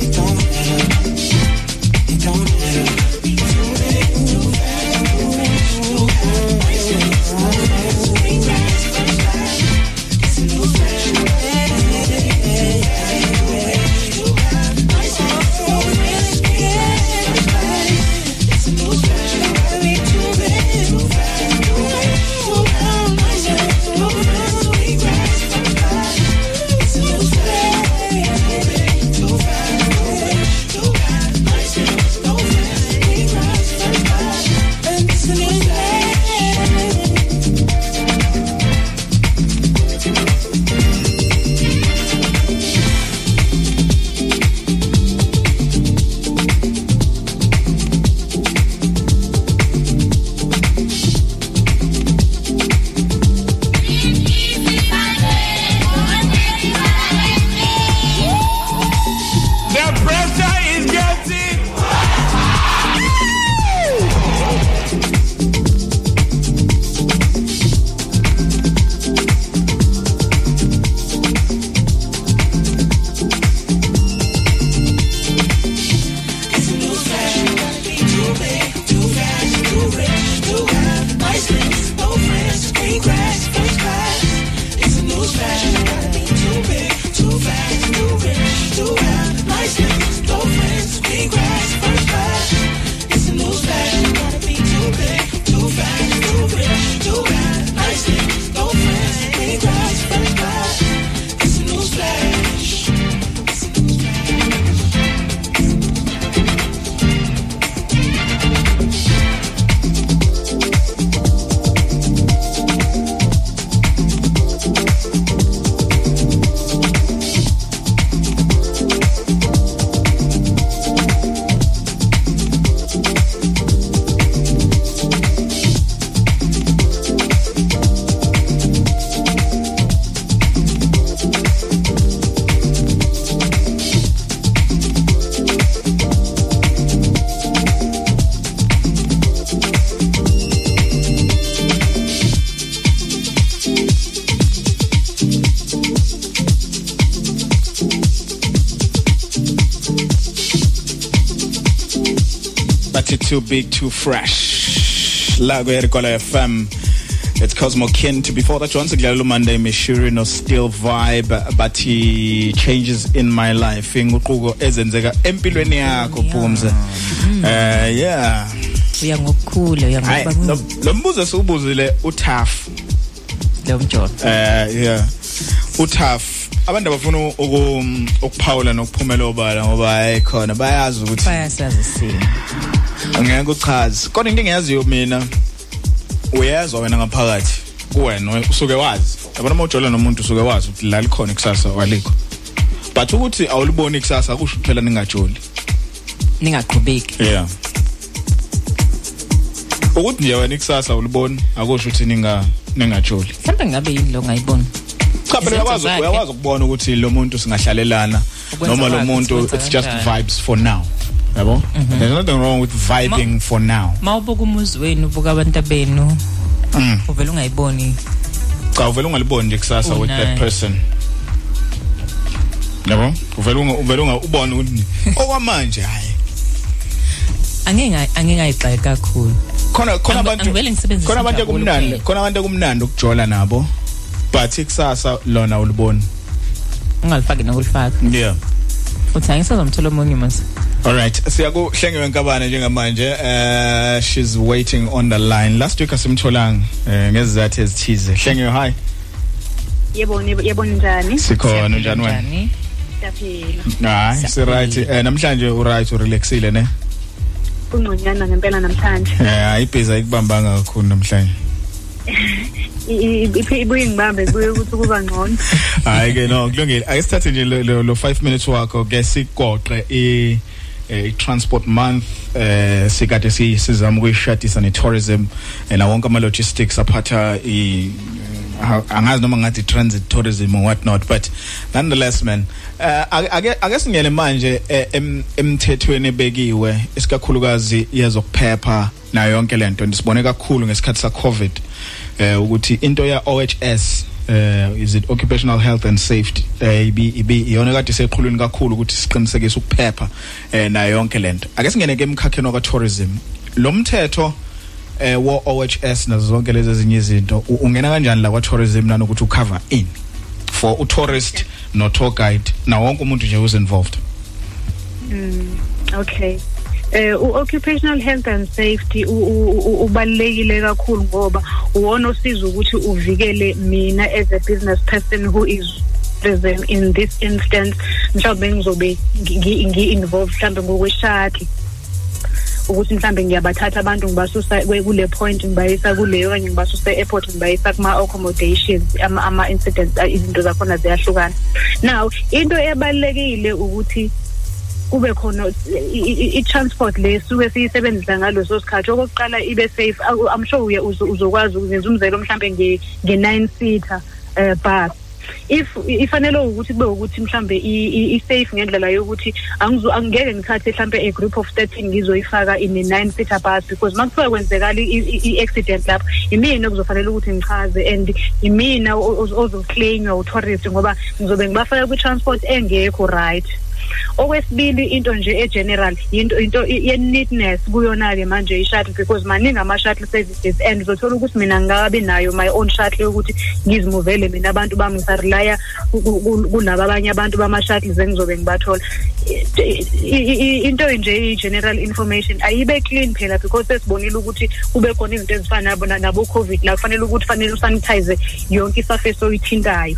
it don't matter. Bathi too big too fresh la kwerikola fm It's Cosmo Kent. Before that, once again, Monday, Mishuri no still vibe, but he changes in my life. Inguquko ezenzeka empilweni yakho Phumze. Eh yeah. uya ngokukhula uya Hayi ngokuba lo- lo mbuzo siubuzile uThaf. lo mjodo Eh yeah. uThaf abantu abafuna uku ukuphawula nokuphumela obala ngoba hayi khona bayazi ukuthi bayasazi simo angeke uchaze. Kodwa into engiyaziyo mina uyezwa wena ngaphakathi kuwena usuke wazi. Yabona uma ujola nomuntu usuke wazi ukuthi la likhona ikusasa walikho. But ukuthi awuliboni ikusasa akusho phela ningajoli. Ningaqhubeki. Yeah. Ukuthi nje wena ikusasa awuliboni akusho ukuthi ninga ningajoli. Mhlawumbe ngabe yini lo ngayiboni cha phela uyakwazi ukubona ukuthi lo muntu singahlalelana noma lo muntu it's just vibes for now. Yabo? There's nothing wrong with vibing for now. Mawubuka umuzi wenu ubuka abantu benu Mm. uvela ungayiboni. Cha uvela ungaliboni nje kusasa with that person. Yabo? Uvela uvela unga ubone ukuthi okwamanje hayi angeke angengayigxeki kakhulu. Khona khona abantu khona abantu kumnandi khona abantu kumnandi ukujola nabo. But ikusasa lona uliboni ungalifaki nokulifaka. Yeah. Uthi angisazomthola omunye mase Alright, siyakuhlenge wenkabane njengamanje. Uh she's waiting on the line. Last week asimtholanga eh ngezizathu ezithize. Hlenge hi. yebo yebo njani Sikhona njani wena? siyaphila Hayi, si right. Eh namhlanje u right u relaxile ne? kungconyana ngempela namhlanje Eh ayibhiza ayikubambanga kakhulu namhlanje. I- i- iphi- ibuye ngibambe kuye ukuthi kuba ngcono Hayi ke no, kulungile. Ake sithathe nje lo- lo lo 5 minutes wakho ke sigoqe i eh, transport month eh sikade si sizama ukuyishadisa ne tourism eh, na wonke ama logistics aphatha i ha- angazi noma ngathi transit tourism or what not but nonetheless man eh, ake ake- singene manje eh, em- emthethweni ebekiwe isikakhulukazi yezokuphepha nayo yonke lento sibone kakhulu ngesikhathi sa covid eh ukuthi into ya OHS eh is it occupational health and safety? Eh ibi ibi iyona kade seqhulwini kakhulu ukuthi siqinisekise ukuphepha eh nayo yonke lento ake singene ke emkhakheni wa tourism lo mthetho eh wo OHS nazo zonke lezi ezinye izinto ungena kanjani la kwa tourism nanokuthi ucover in? For u tourist no tour guide na wonke umuntu nje who's involved? Mm, okay. Eh u-occupational health and safety u- u- u- ubalulekile kakhulu ngoba uwona osiza ukuthi uvikele mina as a business person who is tourism in this instance. Mhlawumbe ngizobe ngi- ngi-involved mhlawumbe ngokweshuttle ukuthi mhlambe ngiyabathatha abantu ngibasusa kwe- kule point ngibayisa kuleyo okanye ngibasusa e-airport ngibayisa kuma-accommodations ama- ama-incidents ah, izinto zakhona ziyahlukana. Now into ebalulekile ukuthi kube khona i- i- i-transport le suke siyisebenzisa ngaleso sikhathi. Okokuqala ibe safe. Aku- i'm sure uye uzo- uzokwazi ukwenza umzelo mhlambe nge- nge-nine seater um bus. If ifanele ukuthi kube ukuthi mhlambe i- i- i-safe ngendlela yokuthi angizo- angeke ngithathe mhlambe a group of 13 ngizoyifaka in a-nine seater bus because uma kuthiwa kwenzekala i- i- i-accident lapho imina okuzofanele ukuthi ngichaze and imina o- o- ozoclainywa u-tourist ngoba ngizobe ngibafaka kwi-transport engekho right. Okwesibili into nje egeneral into into ye-neatness kuyona-ke manje i-shuttle because maningi ama-shuttle services and uzothola ukuthi mina ngingakabi nayo my own shuttle yokuthi ngizimuvele mina abantu bami ngisarelaya ku- ku- ku- kulaba abanye abantu bama-shuttles engizobe ngibathola. I- i- i- into nje i-general information ayibe clean phela because sesibonile ukuthi kube khona izinto ezifana nabo nabo-covid la kufanele ukuthi fanele usanitize yonke i-surface oyithintayo.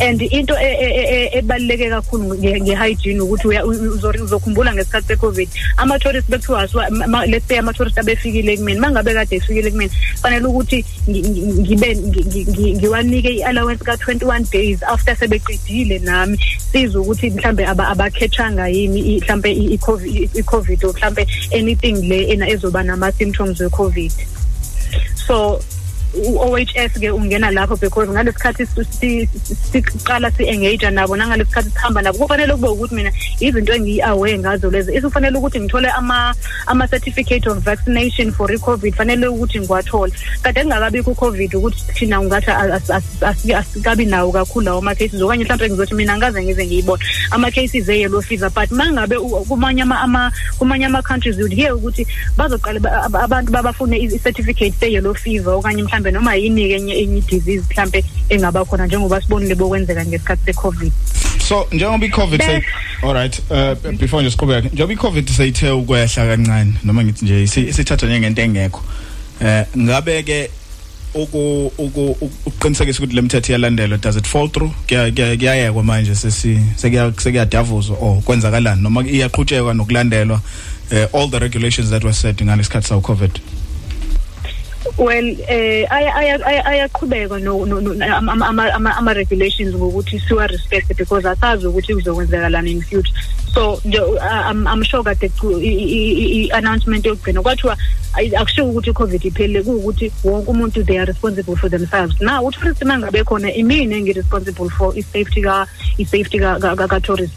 And into e- e- e- e- ebaluleke kakhulu nge- nge-hygiene ukuthi uzokhumbula ngesikhathi se-covid. Ama-tourist bekuthiwa let's say ama-tourist abefikile kumina ma ngabe kade efikile kumina fanele ukuthi ngi- ngi- ngibe ngi- ngi- ngi- ngiwanike i-allowance ka-twenty-one days after sebeqedile nami. Siza ukuthi mhlambe aba- abakhethanga yini mhlambe i-covid or mhlambe anything le ena ezoba nama-symptoms we-covid. So u-OHS ke ungena lapho because ngalesikhathi si- si- siqala si-engage nabo nangalesikhathi sihamba nabo kufanele kube ukuthi mina izinto engiyi-aware ngazo lezi isufanele ukuthi ngithole ama- ama-certificate of vaccination for i-covid fanele ukuthi ngiwathole kade kungakabikho u-covid ukuthi thina ungathi as- as- as- asikabi nawo kakhulu lawo ama-cases okanye mhlawumbe ngizothi mina angaze ngize ngiyibone. Ama-cases e-yellow fever but ma ngabe u- kumanye ama- ama- kumanye ama-countries you'd hear ukuthi bazoqala ba- ab- abantu babafune i-certificate se-yellow fever okanye mhlawumbe mhlambe noma yini enye enye disease mhlambe engaba khona njengoba sibonile bokwenzeka ngesikhathi secovid. So njengoba i-covid say alright uh, before nje siqhubeka njengoba i-covid seyithe ukwehla kancane noma ngithi nje isi- isithatha njengento engekho eh ngabe ke uku uku ukuqinisekisa ukuthi lemithetho iyalandelwa does it fall through? Kuya kuya- kuyayekwa manje sesi sekuya sekuyadavuzwa or kwenzakalani? Noma iyaqhutshekwa nokulandelwa eh, all the regulations that were set ngalesikhathi saw covid well eh aya aya- aya- ayaqhubeka no no- no- ama- ama ama- ama regulations ngokuthi siwa respect because asazi ukuthi kuzokwenzekalana in future. So nje uh, I'm, I'm sure kade ku- i- i- i- i- announcement yokugcina. Kwathiwa ayi- akusho ukuthi covid iphelele kuwukuthi wonke umuntu they are responsible for themselves. Now utourist mangabe khona imini engi-responsible for i-safety ka i-safety ka- ka- ka- ka-tourist?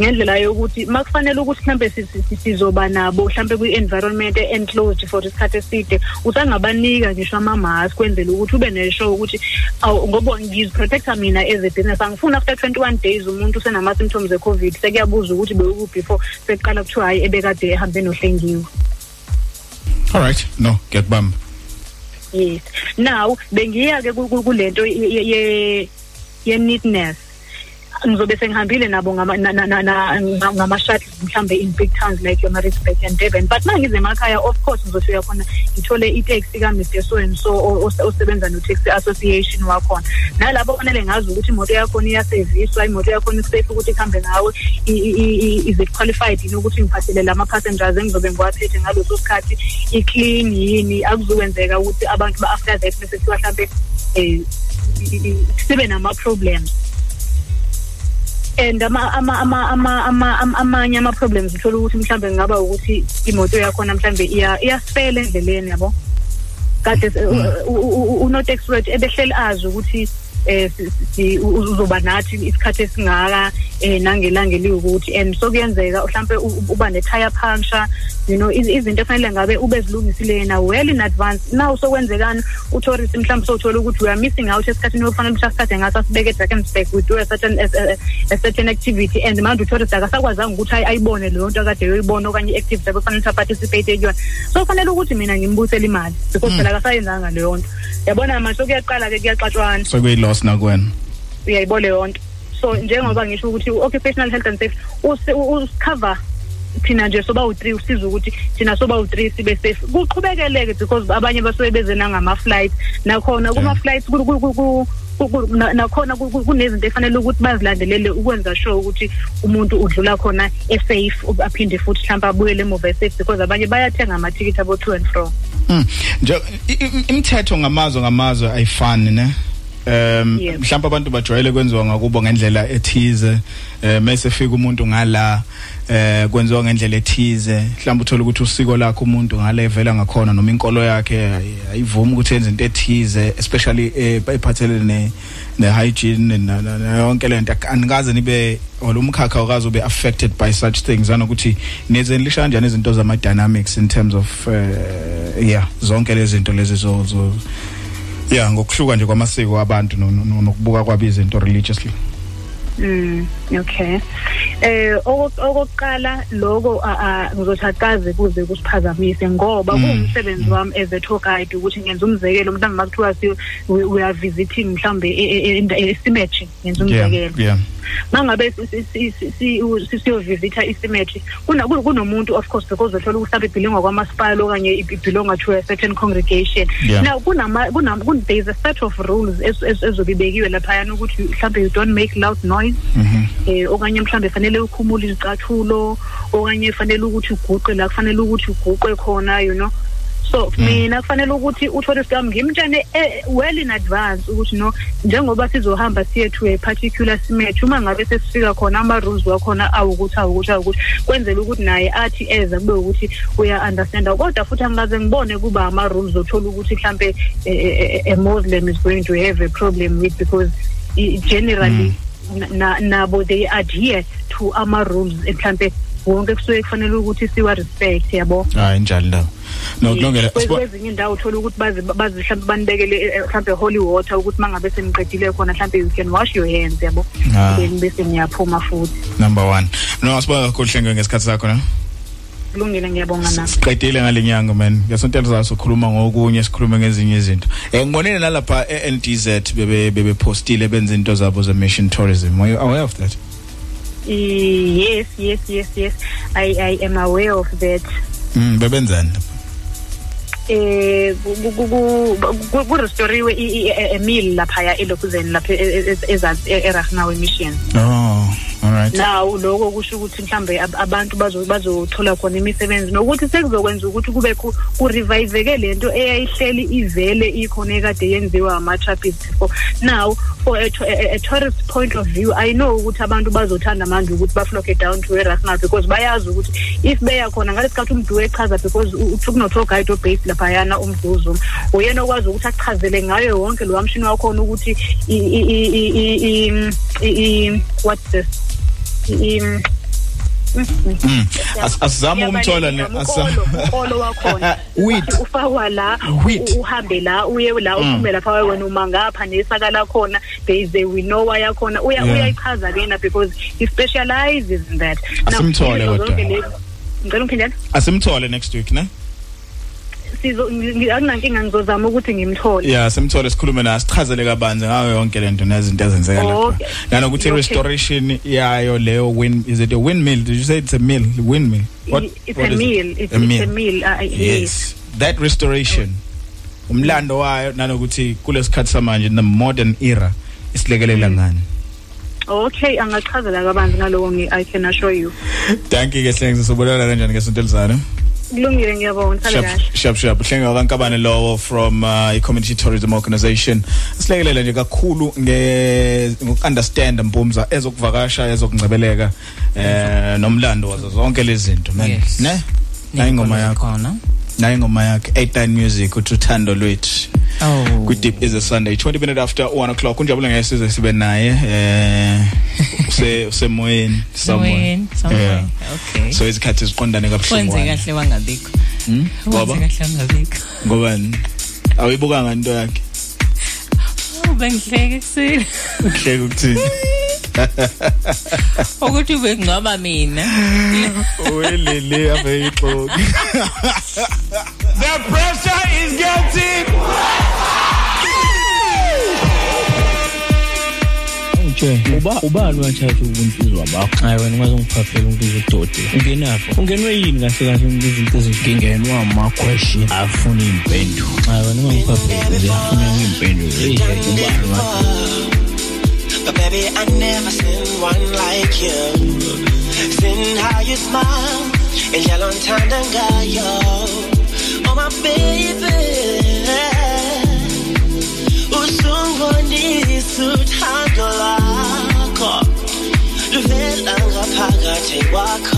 Ngendlela yokuthi makufanele ukuthi mhlambe si- si- si- sizoba nabo mhlambe kwi-environment enclosed for isikhathi eside usangabanika ngisho ama-mask kwenzela ukuthi ube neshow ukuthi ngoba ngiziprotecta mina as a business angifuni after twenty-one days umuntu usenama-symptoms e-covid sekuyabuza ukuthi beku before sekuqala kuthiwa hhayi ebekade ehambe nohlengiwe alright no ngiyakubamba yes now bengiya-ke ku- ku- kulento ye- ye- ye- ye-neatness ngizobe sengihambile nabo ngama- na- na- na- na- ngama-shuttles mhlambe in big towns like yomarisburg and durban. But ma ngize emakhaya of course ngizofika khona ngithole itaxi ka-mr. So and so o- o- osebenza no-taxi association wakhona. Nalabo fanele ngazi ukuthi imoto yakhona iyaseviswa imoto yakhona isafe ukuthi ihambe ngawe i- i- i- i- is it qualified yini ukuthi ngiphathele lama-passengers engizobe ngiwaphethe ngaleso sikhathi? I-clean yini? Akuzokwenzeka ukuthi abantu ba-after that bese kuthiwa hlampe um sibe nama-problems. And ama ama ama ama ama ama- amanye ama problems uthola ukuthi mhlambe ngaba ukuthi imoto yakhona mhlambe iya iyasifela endleleni yabo? Kade se- u- u- u- unotaxi wethu ebehleli azi ukuthi eh uzoba nathi isikhathi esingaka eh nangelanga eliwukuthi. And so kuyenzeka mhlambe uba ne-tire puncture you know iz- izinto efanele ngabe ube zilungisile yena well in advance. Now sokwenzekani utourist mhlawumbe sowuthola ukuthi we are missing out esikhathini ofanele ukuthi asithathe ngaso asibeke edrakensburg we do a certain, a, a, certain activity. And manje utourist akasakwazanga ukuthi ayi- ayibone leyo nto akade yoyibona okanye i-activity abefanele ukuthi aparticipate kuyona. So kufanele ukuthi mina ngimbuyisele imali because phela akasayenzanga leyo nto. Yabona manje sokuyaqala-ke kuyaxatshwana sekuyi-loss nakuwena uyayibona leyo nto so njengoba ngisho ukuthi u-occupational health and safety usi- u- usicover thina nje soba u-three usiza ukuthi thina soba u-three sibe safe. Kuqhubekeleke because abanye basuke beze nangama-flight. Nakhona kuma-flights ku- ku- ku- ku- ku- ku- na- nakhona ku- ku- kunezinto efanele ukuthi bazilandelele ukwenza sure ukuthi umuntu udlula khona e-safe aphinde futhi mhlawumbe abuyele emuva e-safe because abanye bayathenga amathikithi abo-to and fro Mm. nje i- i- imithetho ngamazwe ngamazwe ayifani ne? Um mhlawumbe abantu bajwayele kwenziwa ngakubo ngendlela ethize mase fika umuntu ngala eh kwenziwa ngendlela ethize. Mhlawumbe uthola ukuthi usiko lakhe umuntu ngale vela ngakhona noma inkolo yakhe ayi- ayivumi ukuthi yenze into ethize especially eh, ephathelene ne ne hygiene na yonke lento anikaze nibe olumkhakha okazi ube affected by such things anokuthi nezenlisha kanjani izinto zama dynamics in terms of uh, yeah zonke lezi zinto lezi zo yeah ngokuhluka nje kwamasiko abantu no- no- nokubuka kwabo izinto religiously. Mm okay. Eh okok- okokuqala lokho ngizothi akaze kuze kusiphazamise ngoba Mm. kuwumsebenzi wami as a tour guide ukuthi ngenza umzekelo mhlawumbe makuthiwa we are visiting mhlawumbe esimetri ngenza yeah umzekelo yeah mangabe si- si- si- si- si- si- siyovisitha isimetri kuna- ku- kunomuntu of course because uthola ukuthi mhlawumbe ibhilonga kwamasipala okanye ibhilonga to a certain congregation now kunama kuna kun- there is a set of rules ez- ez- ezobibekiwe laphayana ukuthi mhlawumbe you don't make loud noise eh okanye mhlambe fanele ukhumule izicathulo okanye fanele ukuthi uguqe la kufanele ukuthi uguqe khona you know. So mina kufanele ukuthi utourist wami ngimtshene eh, well in advance ukuthi no njengoba sizohamba siye to a particular cemetery uma ngabe sesifika khona ama-rules wakhona awukuthi awukuthi awukuthi kwenzela ukuthi naye athi eza kube ukuthi uya-understanda. Kodwa futhi angikaze ngibone kuba ama-rules othola ukuthi mhlampe eh, eh, a muslim is going to have a problem with because i- generally na- nabo they adhere to ama-rules mhlampe wonke kusuke kufanele ukuthi siwa-respect yabo? Hayi njalo ndawo nokulongela Kwe- kwezinye indawo uthola ukuthi bazi bazi mhlawumbe banibekele eh, eh, mhlawumbe holy water ukuthi mangabe seniqedile khona mhlawumbe you can wash your hands yabo? Ah. then bese niyaphuma futhi. Number 1 no asiba kakhulu hlengwe ngesikhathi sakho na kulungile ngiyabonga na? Siqedile ngalenyanga man. Ngesontela zaso sikhuluma ngokunye sikhuluma ngezinye izinto. Eh ngibonene nalapha eNDZ bebe bebe postile benza into zabo ze mission tourism. Are you aware of that? Yes yes yes yes. I i am aware of that. Mm bebenzani? Eh kurestoriwe emil lapha ya elokuzeni lapha ezansi eragnawe mission oh alright now lokho kusho ukuthi mhlambe ab- abantu bazo bazothola khona imisebenzi nokuthi sekuzokwenza ukuthi kube ku ku revive lento eyayihleli ivele ikhona ekade yenziwa ama trappists before now for a, to- a, a tourist point of view i know ukuthi abantu bazothanda manje ukuthi bafloke down to eRasnal because bayazi ukuthi if beya khona ngalesikhathi umntu echaza because u- uthi kunotour guide obased laphayana umdluzulu uyena okwazi ukuthi achazele ngayo yonke lo mshini wakhona ukuthi i i i i what's this? I mm. asizama umthola ne asolo wakhona. Wheat. Ufakwa la uhambe la uye la mm. uphume lapha wena uma ngapha nesaka la khona there is a winnower yakhona. Uya uyayichaza lena because he specializes in that. Asimthole kodwa ngicela uphindele asimthole next week ne? Akunankinga ngizozama ukuthi ngimthole. Yeah simthole sikhulume naye sichazele kabanzi ngayo yonke lento nezinto ezenzeka lapha. Nanokuthi restoration yayo leyo win is it a windmill? Did you say it's a mill? Windmill? What it's what a is it? it's, a it's meal a meal uh, yes. Yes. That restoration umlando wayo nanokuthi kulesikhathi samanje the modern era isilekelela ngani? Okay angachazela kabanzi ngaloko ngi- i can assure you. Thank you ke hlengise sobonana kanjani ngesonto elizana kulungile ngiyabonga uhlale Shap kahle. shap shap hlenge wakankabane lowo from uh, i-community tourism organization. Silekelela nje kakhulu nge ngokunderstand mpumza ezokuvakasha ezokungcebeleka eh nomlando wazo zonke lezi zinto man. Yes. ne? Nayi ingoma yakho. khona nayi ingoma yakhe 89 music uthi uthando lwethu. Oh. Kwi deep is a sunday. 20 minutes after 1 o'clock unjabule ngesize sibe naye eh use usemoyeni somewhere. Semoyeni, somewhere. Yeah. Okay. so izikhathi ziqondane wenze kabuhlungu kahle wangabikho. Hmm? wenze ngoba? kahle wangabikho. Ngobani awuyibukanga into yakhe? Oh, bengihleke kusile uhleke ukuthini? ukuthi bekungaba mina. Welele ave ixoki The pressure is getting. Nje uba ubani wathatha ubuntsizwa bakho hayi wena ungaze ngiphaphele umbuzo udode ungenapho ungenwe yini kahle kahle izinto ezingenwa ama question afuna impendulo hayi wena ungangiphaphele nje afuna impendulo hey ubani wathatha? But baby, I never seen one like you. Seen how you smile and yellow ngayo. Oh my baby. Usungonisa uthando lakho. Luvela ngaphakathi kwakho.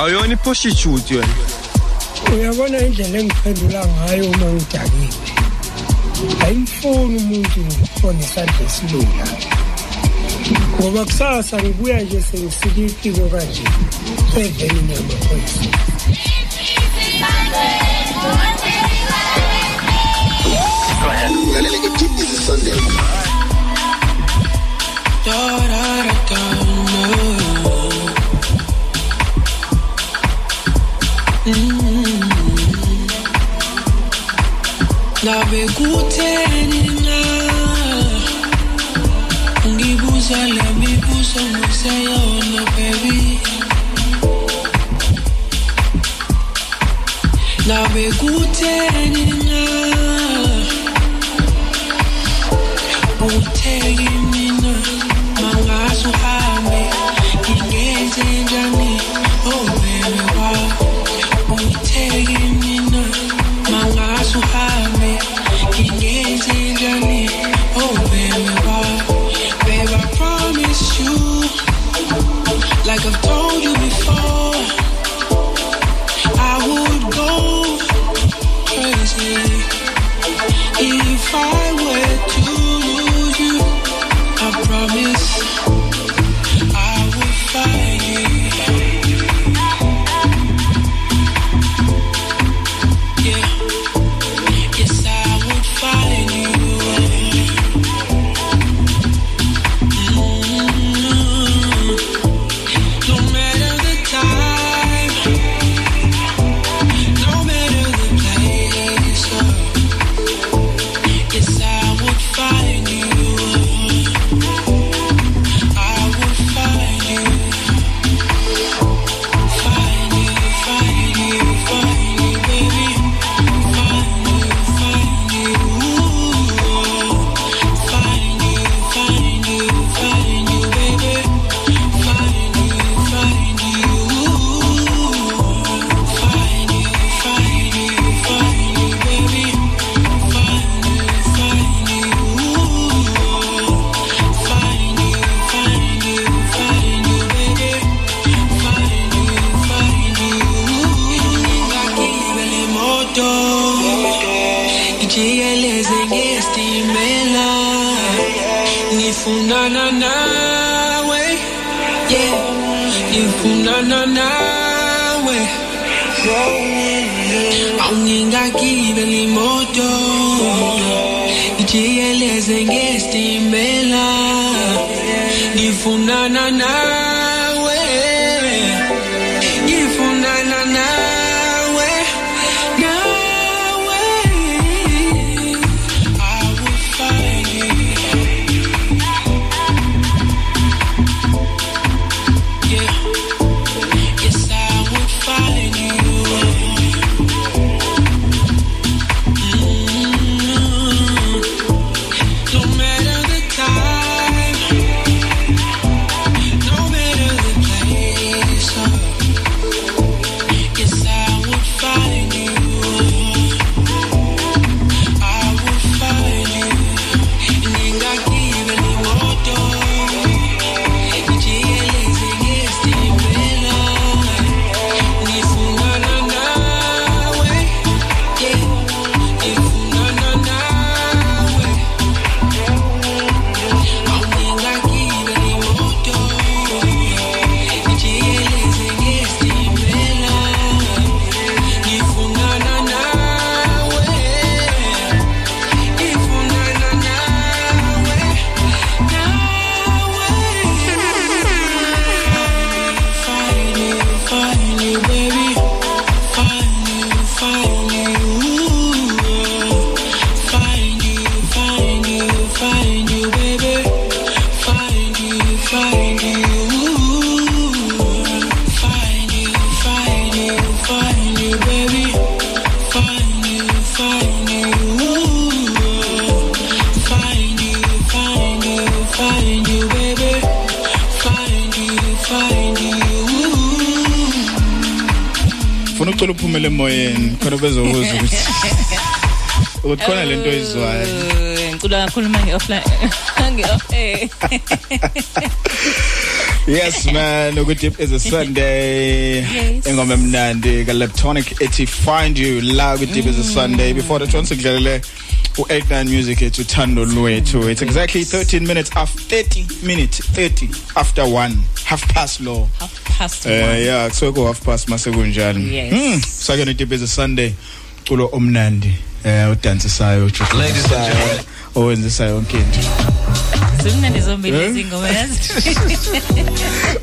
awuyona i-prostitute yona uyabona indlela engiphendula ngayo uma ngidakile ayimfuni umuntu onesandla esilula. Ngoba kusasa ngibuya nje sengisike iciko kanje evenini yamaphoyisa Daughter. ngabe kutheni na ungibuza le mibuzo ngiseyona baby. Ngabe kutheni na ukuthi is a sunday Yes. engoma emnandi ka electronic ethi find you la ku deep is a sunday before the chance kudlalele u89 music ethu thando lwethu it's exactly 13 minutes after 30 minutes 30 after 1 half past law past eh one. yeah kusuke ku half past mase kunjalo Yes. mm sake no deep is a sunday culo omnandi eh udansisayo Ladies and gentlemen. owenzisayo yonke into zimnandi zombili Eh? lezi ngoma yazi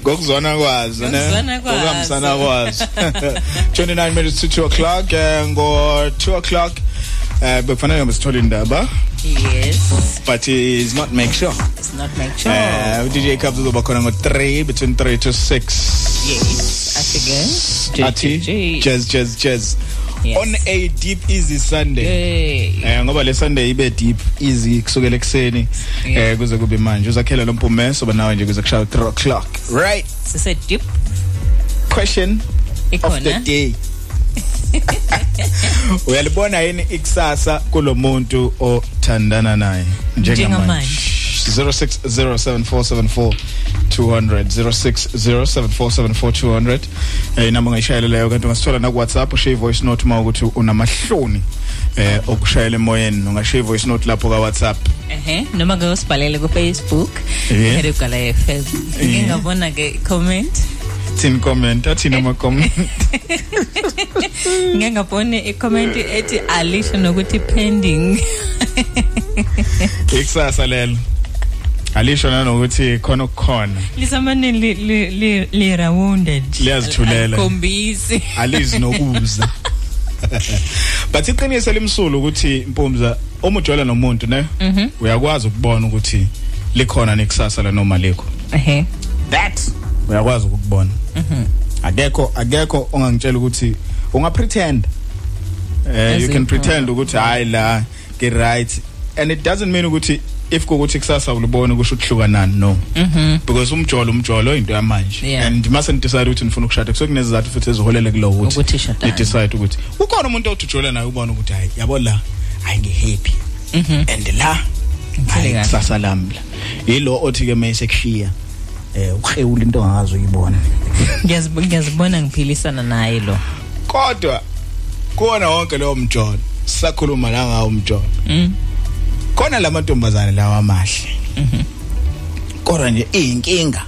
ngokuzwana kwazo ne? Ngokuzwana kwazo. ngokuhambisana kwazo. 29 minutes to 2 o'clock eh, ngo 2 o'clock eh bekufanele ngabe sithole indaba. Yes. But it's not make sure. It's not make sure. Eh u DJ Cubs uzoba khona ngo 3 between 3 to 6 yes. Athi athi ke jazz. jazz jazz Yes. on a deep easy sunday. Hey eh ngoba le sunday ibe deep easy kusukela ekseni eh kuze kube manje. Uzakhela lo mpumeso banawe nje kuze kushaya 3 o'clock. Right. Sise deep question of the ikhona. day. Uyalibona yini ikusasa kulomuntu othandana naye? Njengamanje. 0607474200 0607474200 eh inamba ngayishayela leyo kanti ungasithola na ku WhatsApp ushiye voice note uma ukuthi unamahloni eh okushayela emoyeni. Ungashiye voice note lapho ka WhatsApp ehe noma ke usibhalele ku Facebook Yeah. Herugala FM ngingabona ke comment tin comment athi noma comment? Ngingabona i comment ethi alisho nokuthi pending. Ikusasa lelo. Alisho nanokuthi khona ukukhona. Lisamane li li li, li rounded. Liyazithulela. kombisi alizi nokuza. But iqiniso limsulu ukuthi impumza uma ujwayela nomuntu ne? Mhm. uyakwazi ukubona ukuthi likhona nekusasa la noma likho? Ehe. That uyakwazi ukubona mhm. Akekho akekho ongangitshela ukuthi unga pretend eh you can pretend ukuthi hayi la ke right and it doesn't mean ukuthi if kukuthi kusasa ulibona kusho ukuhluka nani no. Mhm. Because umjolo umjolo into yamanje. And mase decide ukuthi nifuna ukushada kusuke kunezizathu futhi eziholele kulo Ukuthi ni decide ukuthi ukhona umuntu ojujola naye ubona ukuthi hayi yabo la hayi ngi happy mhm. And la kusasa lami la. Yilo othi ke mayise kushiya eh ukhewula into ongazi uyibona. Ngiyazib- ngiyazibona ngiphilisana naye lo. Kodwa kuona wonke lo mjolo sakhuluma la ngawo umjolo. Mm. Khona lamantombazane lawa amahle. Mhm. Kodwa nje inkinga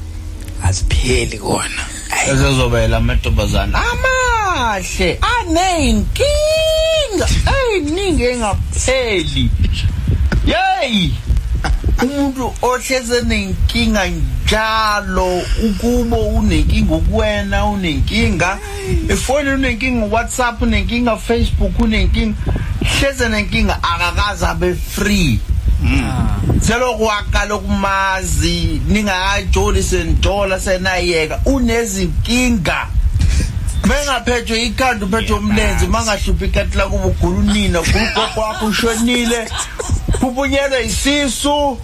azipheli kona. Ezezobela amantombazana amahle aneyinkinga. Eyiningi engapheli. Yeyi. Umuntu ohleze nenkinga njalo ukubo unenkinga ukuwena unenkinga. Efoni unenkinga WhatsApp unenkinga Facebook unenkinga. Hleze nenkinga akakaze abe free selokhu wakaloku mazi ningakajoli sentola senayeka. Unezinkinga. Mengaphethwe ikhanda uphethwe umlenze mangahluphi ikati lakuba ugula unina ugula ugogo wakho ushonile. Phuphunyelwe isisu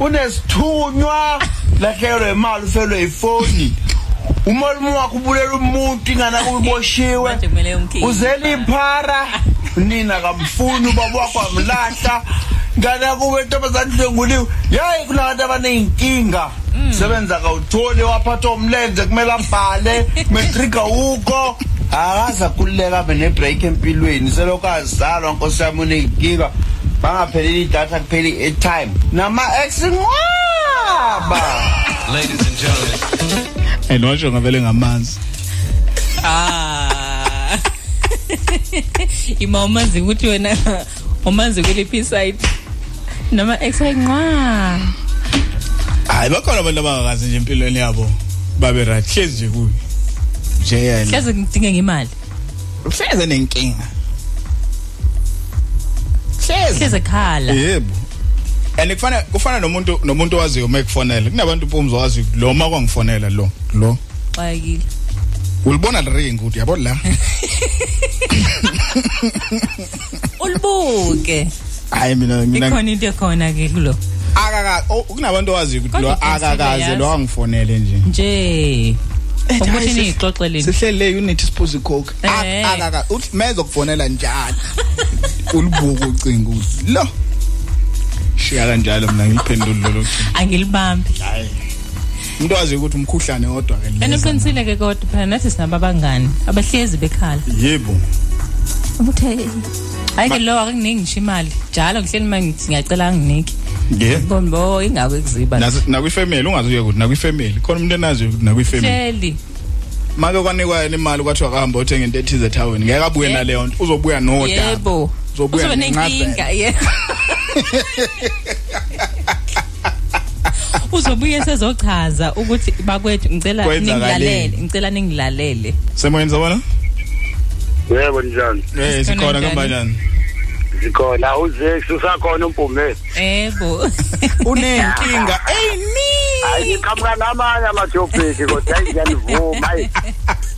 unesithunywa lahlekelwe imali ufelwe ifoni. Umolumo wakho ubulela umuntu ingane kuyiboshiwe manje kumele umkhiye uzela iphara nina kamfuni ubaba wakho amlahla ngane yakube ntombazane dlenguliwe yayi kunabantu abaneyinkinga. Sebenza kawutholi waphathwa umlenze kumele abhale. Metrika ukho. Akaze akhululeka abe nebreak empilweni. Selokhu azalwa nkosi yami uneyinkinga bangapheleli idatha kuphela i-airtime. Nama-ex nqwaba Ladies and gentlemen. and washo ngavele ngamanzi. Ah. Ima umazi ukuthi wena umazi kuliphi side noma extra nqa hayi bakhona abantu abangakazi nje empilweni yabo. Babe right hlezi nje kuyo nje yena hlaze ngidinga ngemali. Hleze nenkinga. Hleze hleze khala yebo. And kufana kufana nomuntu nomuntu owaziyo uma ekufonela kunabantu mpumzo wazi lo ma kwangifonela lo lo. Xayekile ulibona le ring ukuthi yabo la? Ulibuke. Hayi mina mina ikhona into ekhona ke kulo. Akaka kunabantu owaziyo ukuthi lo akakaze lo angifonele nje. Nje. Ukuthi niyixoxeleni sihlele le unit siphuza icoke Eh. akaka uthi meza kufonela njalo. Ulibuka ucingo uthi lo shiya kanjalo mina ngiliphendula lolu cingo. Angilibambi. Hayi. Umuntu wazi ukuthi umkhuhlane odwa ke and uqinisile ke kodwa phela nathi sinabo abangani abahlezi bekhala yebo. Ukuthi hayi ke lo akuningi ngisho imali. Njalo ngihleli manje ngiyacela anginiki. Nge? Bombo ingabe kuziba nakwifamily ungazuye ukuthi nakwifamily khona umuntu enaziyo ukuthi nakwifamily hleli make kwanikwa yena imali kwathiwa kahamba uthenga into ethize ethawini. Ngeke abuye naleyo nto uzobuya nodaba. Yebo. Uzobuya nenkinga yebo. Uzobuye sezochaza ukuthi bakwethu ngicela ningilalele ngicela ningilalele. Semoyeni sabona yebo njani eh sikhona kanjani sikhona uzex usakhona umpume yebo. Unenkinga. Eyiningi hayi ngiqhamuka namanye amathopiki kodwa hayi ngiyanivuma hayi.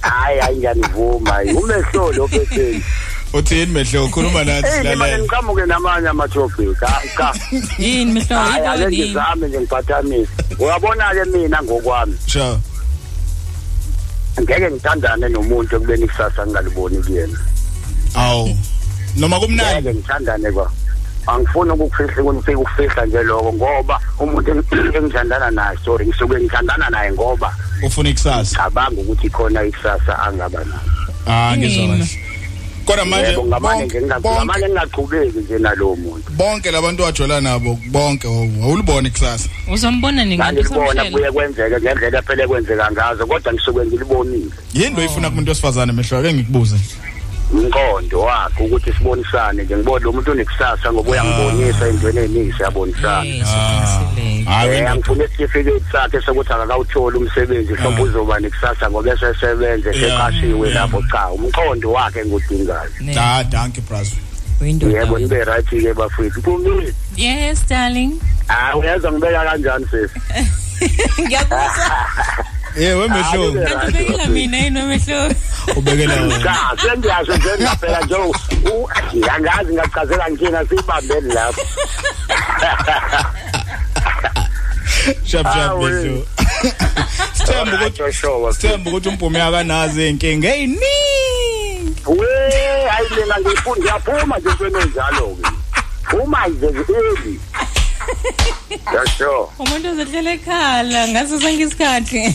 Hayi hayi ngiyanivuma hayi. Umehlolo ophetheni uthini mehlo? Ukhuluma nathi silalela ngiqhamuke namanye amathopiki cha. Yini mehlo? Hayi ngizame nje ngiphathamise uyabona-ke mina ngokwami? Sure ngeke ngithandane nomuntu ekubeni ikusasa ngingaliboni kuyena. Awu. Noma kumnandi. ngeke ngithandane kwa. Angifuni ukukufihla ukufika ukufihla nje lokho ngoba umuntu eng- engithandana naye sorry ngisuke ngithandana naye ngoba ufuna ikusasa. cabanga ukuthi khona ikusasa angaba nayo. Ah ngizwa kahle. Kodwa manje Yebo, ngamanye nje bonke- nginga- bonke- ngamanye ngingaqhubeki nje nalowo muntu. bonke labantu wajola nabo bonke awulibona ikusasa. Uzombona nini ngangilibona kuye kwenzeke ngendlela phela kwenzeka ngazo kodwa ngisuke ngilibonile. Yini lo ifuna kumuntu wesifazane mehlo ake ngikubuze. Umqondo wakhe ukuthi sibonisane nje. Ngibona lo muntu unekusasa ngoba uyangibonisa entweni eziningi siyabonisana hayi Eh, angifuna isitifiketi sakhe sokuthi akakawutholi umsebenzi mhlawumbe uzoba nekusasa ngoba esesebenze seqashiwe lapho. Cha umqondo wakhe engudingayo da danke bras yebo nibe right ke bafowethu. Kumile yes darling. Ah uyezwa ngibeka kanjani sisi ngiyakuzwa. eh wemehlo kanti mina yini wemehlo ubekela wena. Cha sengiyasho nje ngaphela nje. U- ngiyangazi ngachazela nkinga siyibambeni lapho. Shap shap mehlo sithemba ukuthi sithemba ukuthi umpumi akanazi inkinga eyiningi we hayi mina ngifunda ngiyaphuma nje entweni enjalo-ke phuma nje eli yasho umuntu ozohlela ekhala ngaso sonke isikhathi.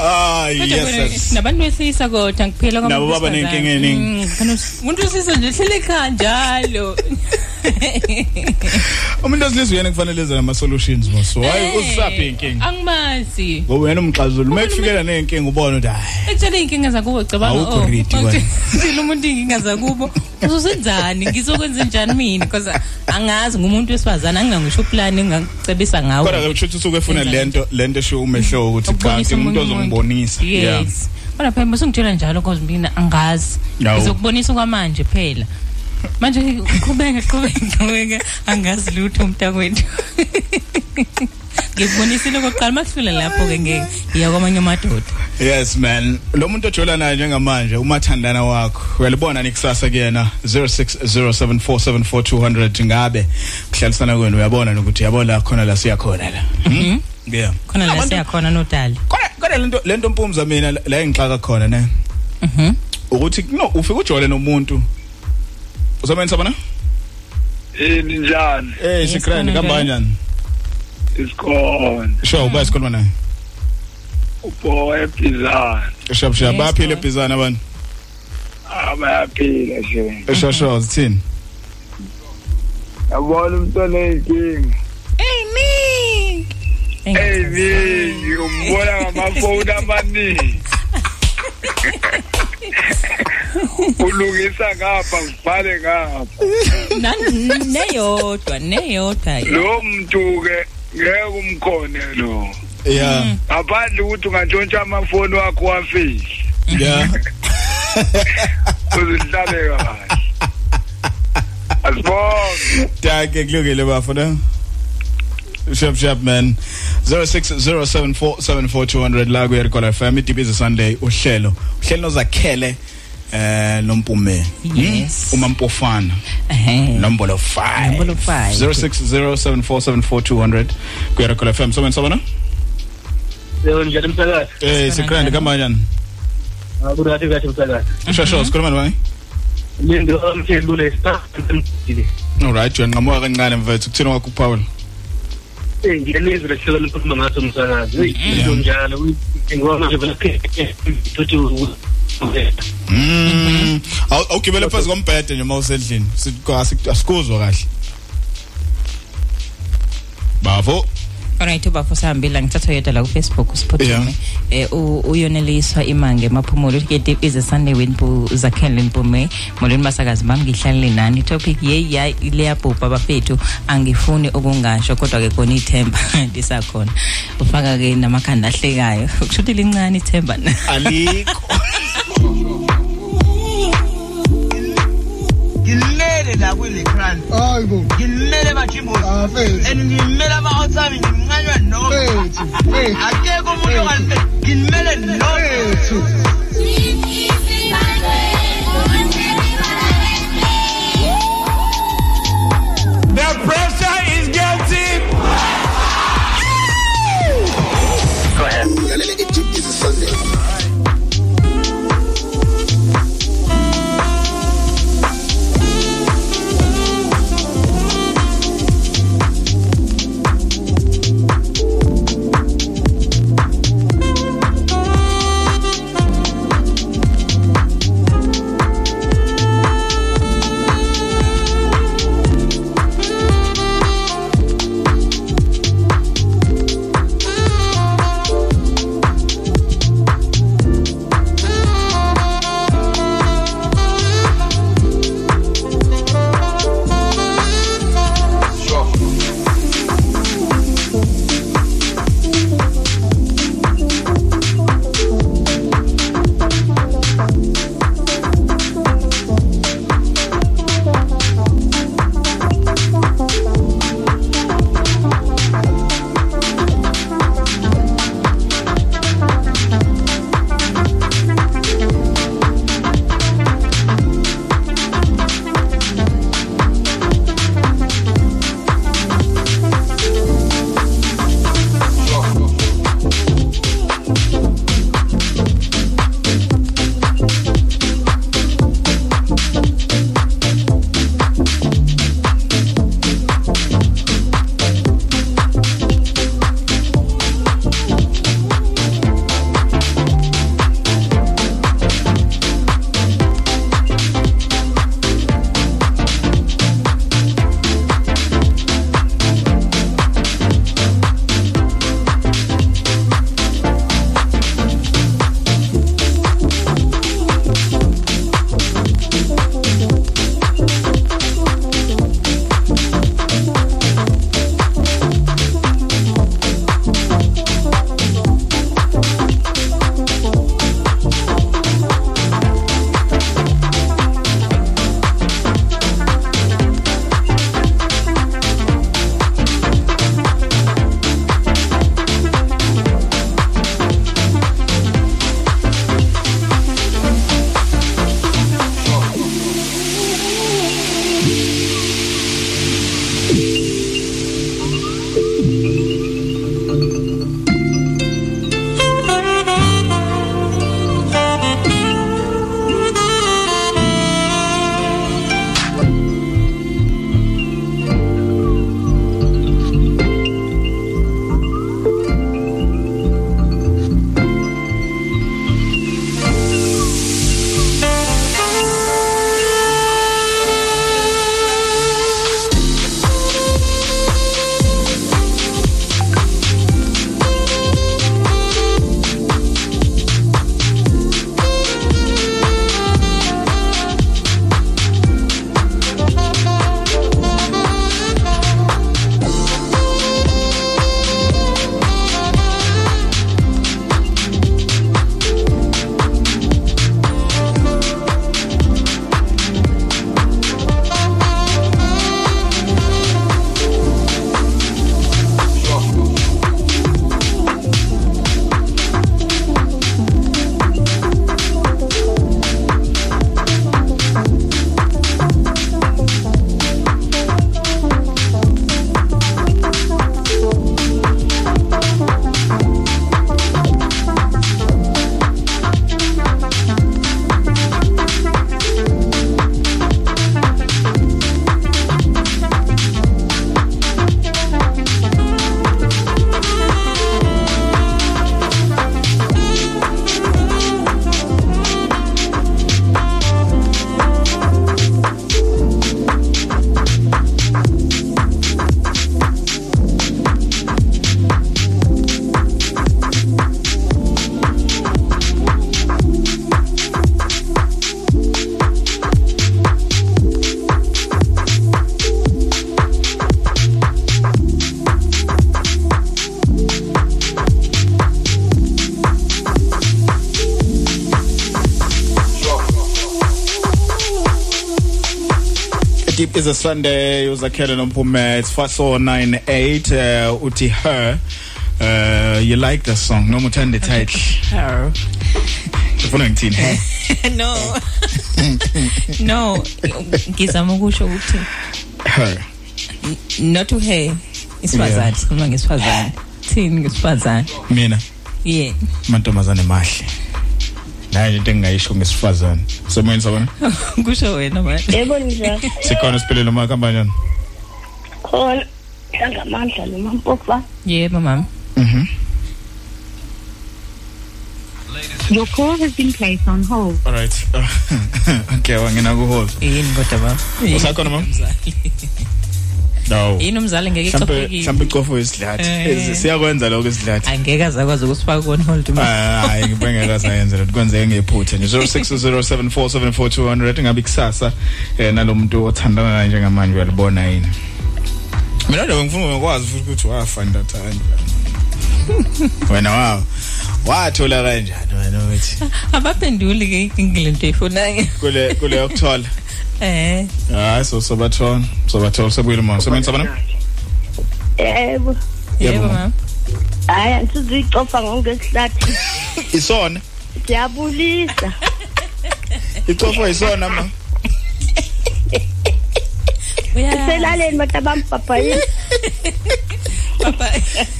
ah Kodwa yes wena, yes. nabantu besilisa kodwa ngiphila kwabantu Nabo baba besifazane. nenkinga eningi. Mm, khona umuntu wesilisa nje hlele ekhaya njalo. Umuntu osilizwe yena kufanele eze nama solutions boss hayi usaphi inkinga? angimazi. Ngoba wena umxazulu uma kufikela nenkinga ubona ukuthi hayi. Ekutshela iy'nkinga zakubo cabanga Awukho oh, ready, wena. ngitshela umuntu iy'nkinga zakubo. Uzosenzani ngizokwenza njani mina? Because angazi ngumuntu wesifazane anginangisho uplani engingacebisa ngawo kodwa ke kusho ukuthi usuke efuna lento lento esho umehlo ukuthi Ukubonisa kanti umuntu omunye ozombonisa yeah. Yes. Kodwa phela musungitshela njalo cause mina angazi. Yawu. ngizokubonisa kwamanje phela. Manje qhubeka qhubeka qhubeka angazi lutho umntakwethu. Ngikubonisile kokuqala makufika lapho ke ngeke iya kwamanye amadoda. Yes man. Lo muntu ojola naye njengamanje umathandana wakho. Uyalibona nikusasa kuyena? 0607474200 ngabe kuhlalisana kwenu? Uyabona nokuthi yabona khona la siya khona la. Yeah. khona la siyakhona nodali Kodwa lento lento mpumza mina la- engixaka khona ne. Mhm. Ukuthi no ufika ujole nomuntu. Uzomeni sabona? yini njani Eh sikrani kambanyani. isikhona Sho uba sikhuluma naye. uboya ebhizana Shap shap baphile ebhizana abantu. abayaphila nje Sho sho sithini? yabona umntwana eyinkinga eyiningi eyiningi umbona ngamafoni amaningi ulungisa ngapha ngibhale ngapha neyodwa neyodwa lo muntu ke ngeke umkhone lo. Yeah. ngaphandle ukuthi ungantshontsha amafoni wakho wafihle Yeah. uzihlale kahle asibonge Danke kulungile bafana. Shap shap man 0607474200 la ku Ericola FM idibize Sunday uhlelo uhlelo nozakhele eh nompume Yes. uma mpofana ehe nombolo 5 Nombolo five. 0607474200 ku Ericola FM so manje sabona Yebo njalo msakazi. Eh sikrande kama njani? Akurathi kahle msakazi. Shosho sikhuluma nobani? Lindo amthembule sitamdile. Alright uyanqamuka kancane mfethu kuthina kwakho Paul. Eh ngiyanizwa lehlelo likhuluma ngaso msakazi. Hey into njalo ngoba manje vele futhi Mm. Aw- Awugibele phansi kombhede nje uma usendlini. Sikwasi asikuzwa kahle. Bavo. Alright ubafo sihambile ngithatha yedwa la ku Facebook usiphuthume eh u- uyoneliswa imange emaphumulo uthi ke is a Sunday with Bu Zakhele Mpume molweni masakazi bami ngihlalile nani. Topic ye ya leya bhubha bafethu angifuni ukungasho kodwa ke khona ithemba lisakhona. Ufaka ke namakhanda ahlekayo. Kusho ukuthi lincane ithemba. Alikho. Ngimele la kwilecran hayibo ngimele bajimbosi and ngimele ama-outsami ngimncanywa no akekho umuntu ongalimele ngimele no The pressure is a Sunday uzakhele nomphume it's 498 uh, uthi her uh you like the song noma uthanda the title Her. ufuna ngithini? He no. No ngizama ukusho ukuthi her. Not to her isifazane uma ngesifazane. Thini ngesifazane? Mina? Yeah. Amantombazane mahle. Nayo into engingayisho ngesifazane. Semoyeni sabona kusho wena manje yebo njalo sikhona siphelele uma kambanjani khona hlangamandla noma mpofa yebo mama mhm. Your call has been placed on hold. all right. Okay wangena ku hold yini kodwa baba usakhona mama no. Yini umzali ngeke mhlambe ixophekile mhlambe icofo isidlathi Eh. siyakwenza lokho isidlathi angeke azakwazi ukusifaka on hold mama Ah, hayi ngibengeka sayenza lo kwenzeke ngephutha nje. 0607474200 ngabe kusasa eh nalomuntu othandana naye njengamanje uyalibona yini? Mina nje ngifuna ngikwazi futhi ukuthi wafanda thani wena wow wathola kanjani wena uthi abaphenduli ke ingilento eyifunayo kule kule yokuthola. Eh. Hayi so sobathola sobathola sebuyile mama. Sebenza bana yebo. Yebo, mama. hayi ansizicofa ngongesihlathi isona siyabulisa icofo isona ma selaleni bantu abambhabhayini papa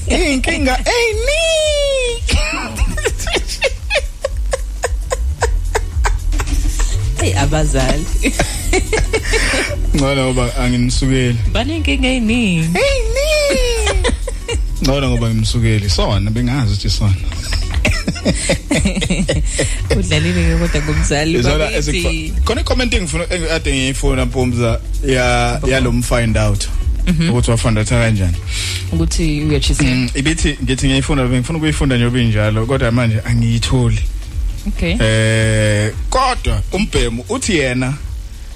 inkinga eyini hey abazali. Ngcono ngoba anginisukeli. Banenkinga eyiningi. Ngcono ngoba ngimsukeli sona bengazi ukuthi sona. Udlalile ke kodwa ngumzali Izona bakithi. ezikufa- khona i-comment engifuna ade ngiyifuna mpumza ya yalo find out. Ukuthi wafundatha kanjani. Ukuthi uyachisela Mm, ibithi ngithi ngiyifunda bengifuna ukuyifunda nje obinjalo kodwa manje angiyitholi. Okay. Eh kodwa umbhemu uthi yena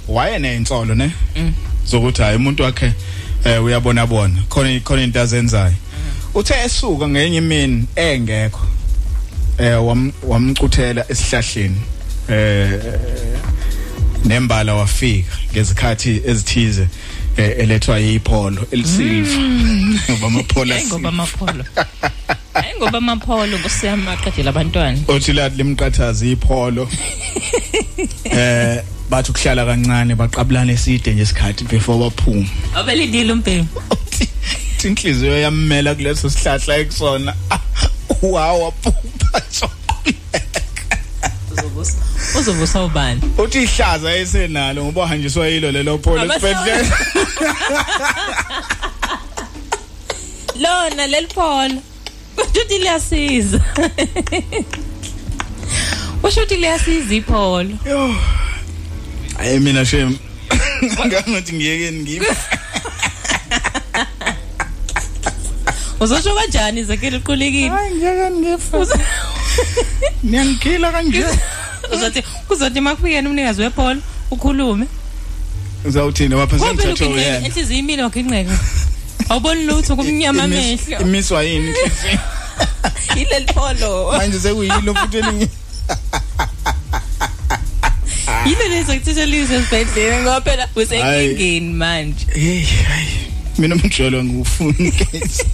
wayenensolo ne? Mm. zokuthi hayi umuntu wakhe eh uyabona bona khona khona into azenzayo. Uthe esuka ngenye imini engekho eh wam- wamcuthela esihlahleni eh nembala wafika ngezikhathi ezithize eh, elethwa yipholo elisilva ngoba amaphola Hayi ngoba amapholo hayi ngoba amapholo ngosiyama aqedela abantwana. Othi lathi limqathazi ipholo. Eh bathi ukuhlala kancane baqabulana eside nje isikhathi before baphuma. Abelindile umbhemu Ithi inhliziyo yammela kuleso sihlahla ekusona. Wow waphupha uzovusa ubani? Uthi ihlaza esenalo ngoba uhanjiswa yilo lelo pholo Abasho- esibhedlela. Lona lelipholo kusho ukuthi liyasiza kusho ukuthi liyasiza ipholo hayi mina shem. Ngangathi ngiyekeni ngimi uzosho kanjani zakhe liqulekile hayi ngiyekeni ngifa. Niyangikhila kanje. Uzothi kuzothi makufikeni umnikazi wepholo ukhulume. Uzawuthini? Waphasa Ngoba phela ngithatha uginqeka uyena. enhliziyo imile waginqeka. Awuboni lutho kumnyama amehlo. Imiswa yini inhliziyo yileli pholo manje sekuyilo futhi elinye yile lezo kuthisha lise esibhedlela ngoba phela usenkingeni manje. Hey hayi mina umjolo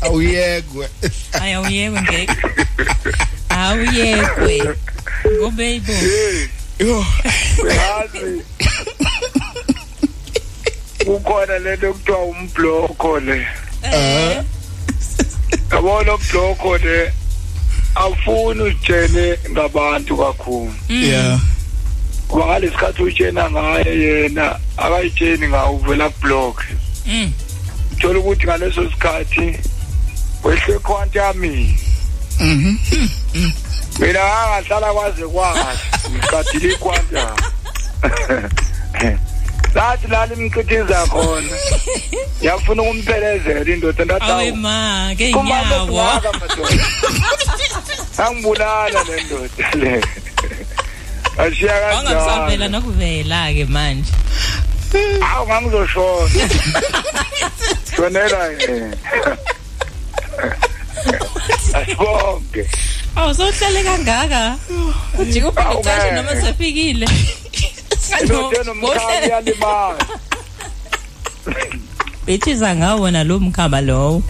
awuyekwe. Hayi awuyekwe ngeke awuyekwe. Ngobeyibo yo. Yazi. Kukhona lento kuthiwa umbloko le. Eh yabona umbloko le awufuni utshene ngabantu kakhulu. Yeah. Kuba ngalesikhathi utshena ngaye yena akayitsheni ngawo uvela kublock. Mm. thola ukuthi ngaleso sikhathi wehle quantum mhm mina angahlala kwaze kwazi ngiqadile iquantum lathi lali imcithiza khona yafuna ukumphelezela indoda ndathi awe "Awu, ma ke kumele nyawo. singaka madoda angibulala le ndoda le. Ashiya wangasavela kanjalo nokuvela ke manje. Awu ngangizoshona. Shonela asibonke awusohlale kangaka? Ujike uphinde ucatshe noma sefikile? Yalimala bethiza ngawona lo mkhaba lowo.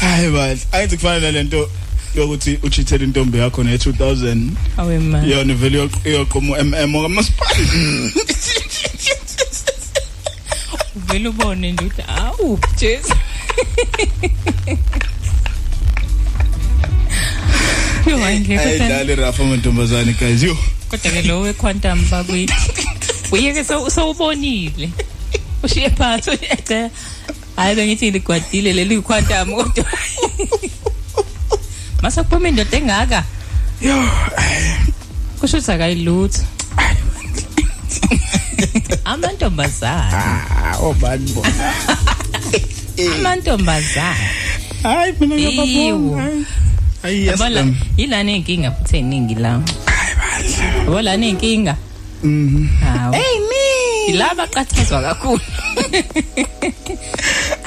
Hayi bathi ayithi kufanele lento yokuthi uchithele intombi yakho ne 2000 awe man yona vele yoq- yoqoma mm kamasipala uvela ubone nje ukuthi awu jesu. ayidlali rafa amantombazane guys yo. Kodwa ke lo wequantum bakuyithi uyeke so sowubonile. Ushiye phansi uyecha hayi bengithi ligwadile leli quantum kodwa. Mase kuphuma indoda engaka? Yo kusho ukuthi akayilutho. Amantombazane. Obani bona? Amantombazane. Hayi mina Iwo. Hayi yes yabona yilana inkinga futhi eningi la. Yabo lana inkinga. Mhm hawo hey me! Ilaba qathazwa kakhulu.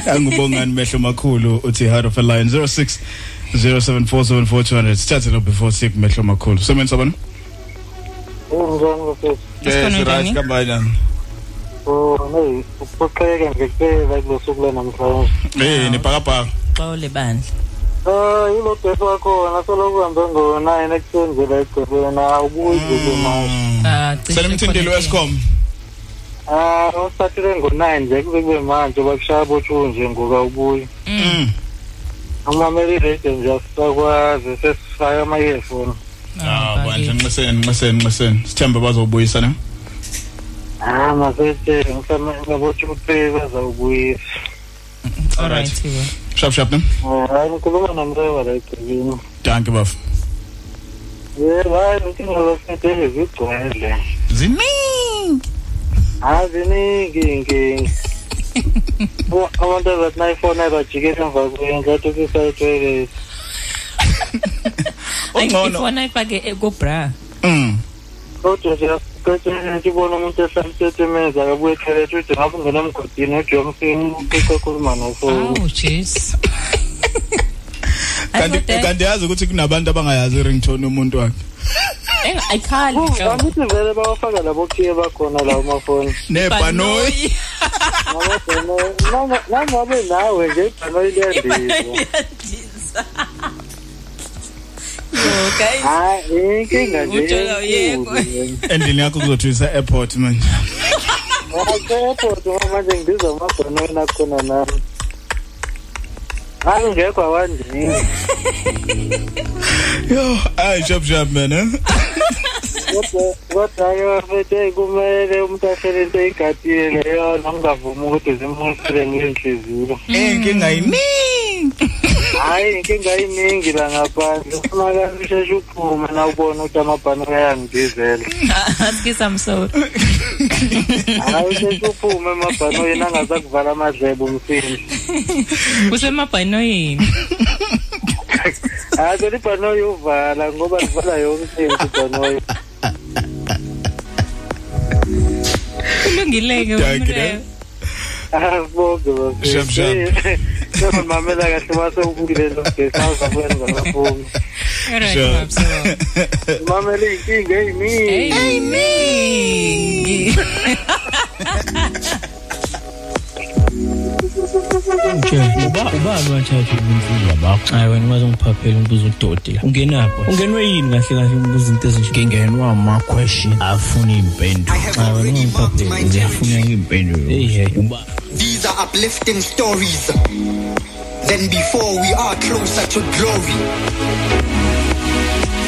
Angibongani mehlo makhulu uthi heart of a lion 06 07474200 sithathe no before sick mehlo makhulu. Semenza Unjani bafethu? yes right kambani Oh, hey, uphoxeke nje kuphela kulosuku lanamhlanje. eh nibhakabhaka. Xole bandla. Ah, yilo bheso wakhona soloku hambe ngo-9 ekuseni nje la egcebeni awubuyi nje kwemali. ah selimthindile wescom Ah, usatire ngo-9 nje kuze kube manje bakushaya botshu nje ngoku awubuyi. mm Umameli iradio nje asisakwazi sesifaka ama-earphone. ah bandla nxeseni nxeseni nxeseni sithembe bazobuyisa ne Ah, masethe ngabotshu three bazawubuyisa. alright. we shap shap ne? Ah, hayi ngikhuluma nomrewa la egcebeni. danke baf Yebo, hayi inkinga zafethe zigcwele. ziningi aziningi inkinga abantu abathi nayifona bajikela emva kwengathi kusayithoyilethi ayifona ifake kubra mm. Kodwa nje kwethelethe ibona umuntu ehlala isetemeza akabuye ethoyilethi uthi ngabe ungena emgodini ujomsin ukhuluma nofoni awu jesu kanti kanti yazi ukuthi kunabantu abangayazi ringtone umuntu wakhe ayikhali angithi vele bawafaka labo kiye bakhona lawo mafoni nebhanoyi nangabe nawe nje ibhanoyi liyandizwa hayi inkinga nje Utshela yebo. endlini yakho kuzothwisa airport manje. Airport manje ngibiza amabhanoyi akhona nami. Angekho awandini. Yo ayi shap shap man eh? Kodwa bafethe kumele umuntu ahlele into eyigadile leyo nokungavumi ukuthi zimusile ngenhliziyo inkinga yiningi hhayi inkinga yiningi la ngaphandle. Kufunakala usheshe uphume na ubone ukuthi amabhanoyi ayangidizela. Asikisa msoro hhayi usheshe uphume emabhanoyini angazakuvala amadlebe umsindi usemabhanoyini. Hayi phela ibhanoyi uvala ngoba livala yonke into ibhanoyi. Kulungileke umreyo abonge Shap, shap. mamela kahle mase ubukile lo gesi awuzakwenza kaphumi Alright, msoro mamela iy'nkinga ey'ningi eyiningi Uba ubani wathatha ubumfuzwa bakho. Hayi wena ungaze ngiphaphela umbuzo udodela ungenapho ungenwe yini kahle kahle umbuzo into ezinje? Ngingenwa ama question. Afuna impendulo hayi wena ungiphaphela ngiyafuna impendulo hey hey. Uba These are uplifting stories. Then before we are closer to glory.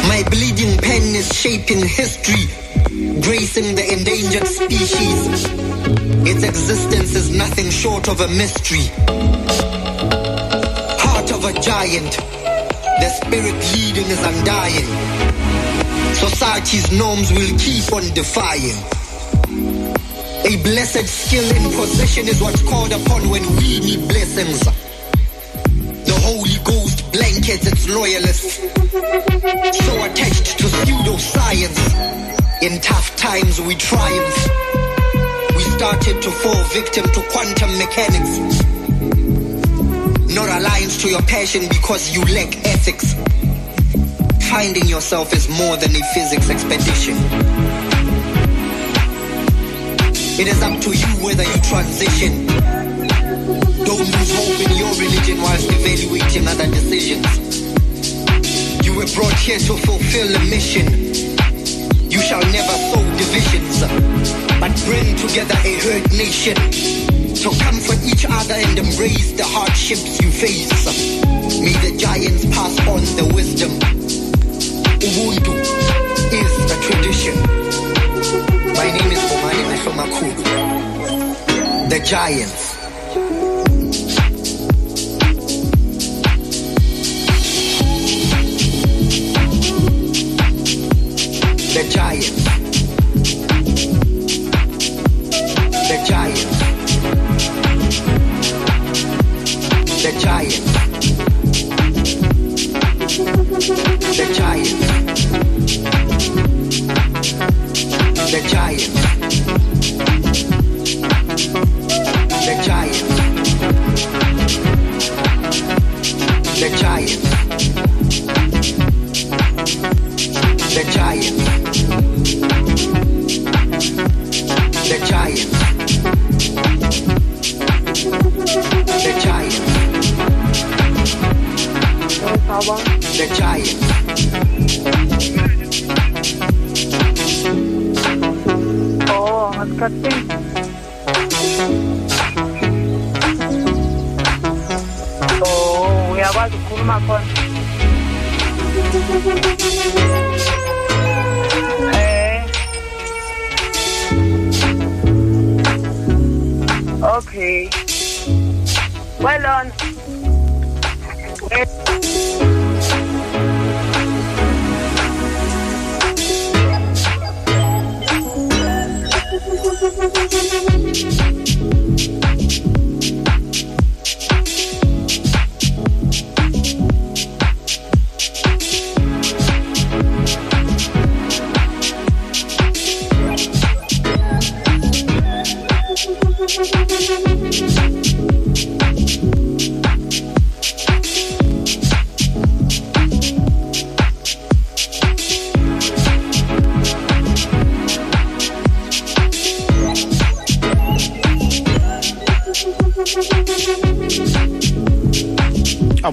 My bleeding pen is shaping history, gracing the endangered species. Its existence is nothing short of a mystery. Heart of a giant, the spirit leading is undying. Society's norms will keep on defying. A blessed skill in possession is what's called upon when we need blessings. The Holy Ghost blankets its loyalists. So attached to pseudoscience. In tough times we triumph. We started to fall victim to quantum mechanics. Not aligned to your passion because you lack ethics. Finding yourself is more than a physics expedition. It is up to you whether you transition. Don't lose hope in your religion whilst evaluating other decisions. You were brought here to fulfill a mission. You shall never sow divisions, but bring together a herd nation. So comfort each other and embrace the hardships you face. May the giants pass on the wisdom. Ubuntu is a tradition. My name is Omani Meshomakulu. The giants. The giant. The giant. The giant. The giant. The giant. The giant. The giant. The giants. The giants. The giants. The giants. Oh, ngasikhathini. Oh, uyakwazi ukukhuluma khona. nje welona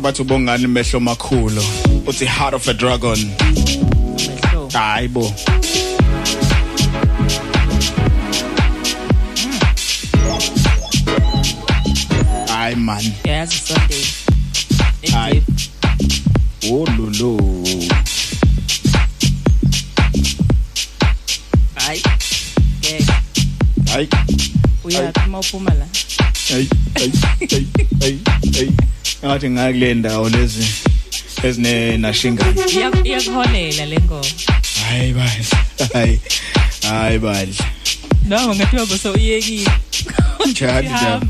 Abathi ubongani mehlo makhulu uthi heart of a dragon. Hayibo hayi man. Yazi Sunday ngathi ngakule ndawo lezi ezine nashingani Iya- iyakuholela le ngoma. Hayi bandla hayi hayi bandla no ngathiwa boso uyekile Njani njani.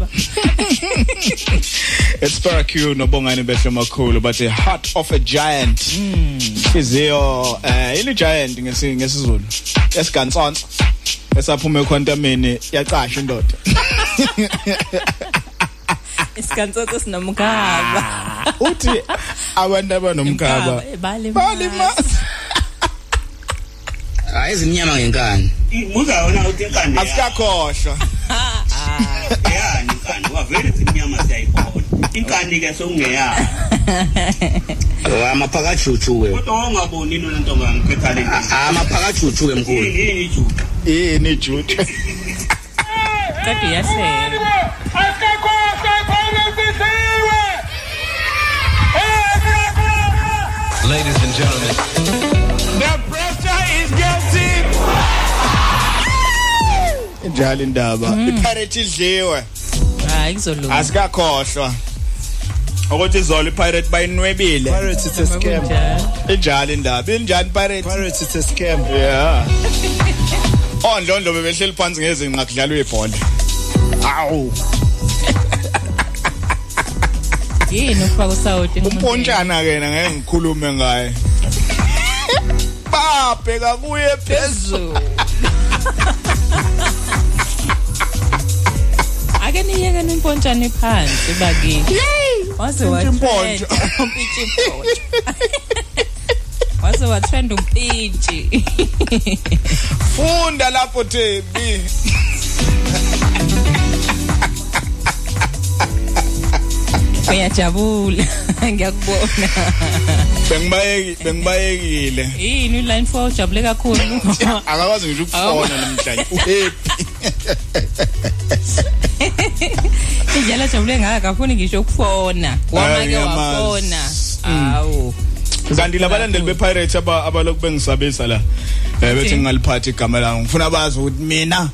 Espera Q nobongani behle makhulu but a heart of a giant. Ihliziyo eh ini giant ngesi ngesizulu? Esigansonto esaphuma ekhontameni yacasha indoda. isigansoso sinomkhaba uthi abantu abanomkhaba balima hayi izinyama ngenkani ibuza wona uthi inkani asikakhohlwa yani inkani wavele izinyama siyayibona inkani ke sokungeyayo amaphakajuju ke kodwa ongaboni nona ntonga ngikhetha le amaphakajuju ke mkhulu yini ijuju yini ijuju kodwa iyasela asikakhohlwa Ladies and gentlemen, The pressure is getting. njalo indaba. Ipirate idliwe. Hayi kuzolunga. Asikakhohlwa. Ukuthi izolo ipirate bayinwebile. Pirates it's a scam. injalo indaba. Injani pirate Pirates it's a scam. yeah. Ondlondo bebehleli phansi ngezinqa kudlalwa ibhola. Awu. Yini ufaka usawoti umpontshana kena ngeke ngikhulume ngaye. Babheka kuye phezulu. Ake niyeke nimpontshane phansi bakithi. Waze Impintshi watrenda umpintshi impotshwa waze watrenda umpintshi funda lapho Thembi. uyajabula ngiyakubona. Bengibayeki bengibayekile. Yini line 4 ujabule kakhulu. Akakwazi ngisho ukufona namhlanje. Uhappy. Njalo jabule ngaka kafuni ngisho ukufona. Wama ke ngiyamazi. wafona. Mm. awu. Kanti labalandeli bePirates aba abalokhu bengisabisa la eh bethi ngingaliphathi igama lami. Ngifuna bazi ukuthi mina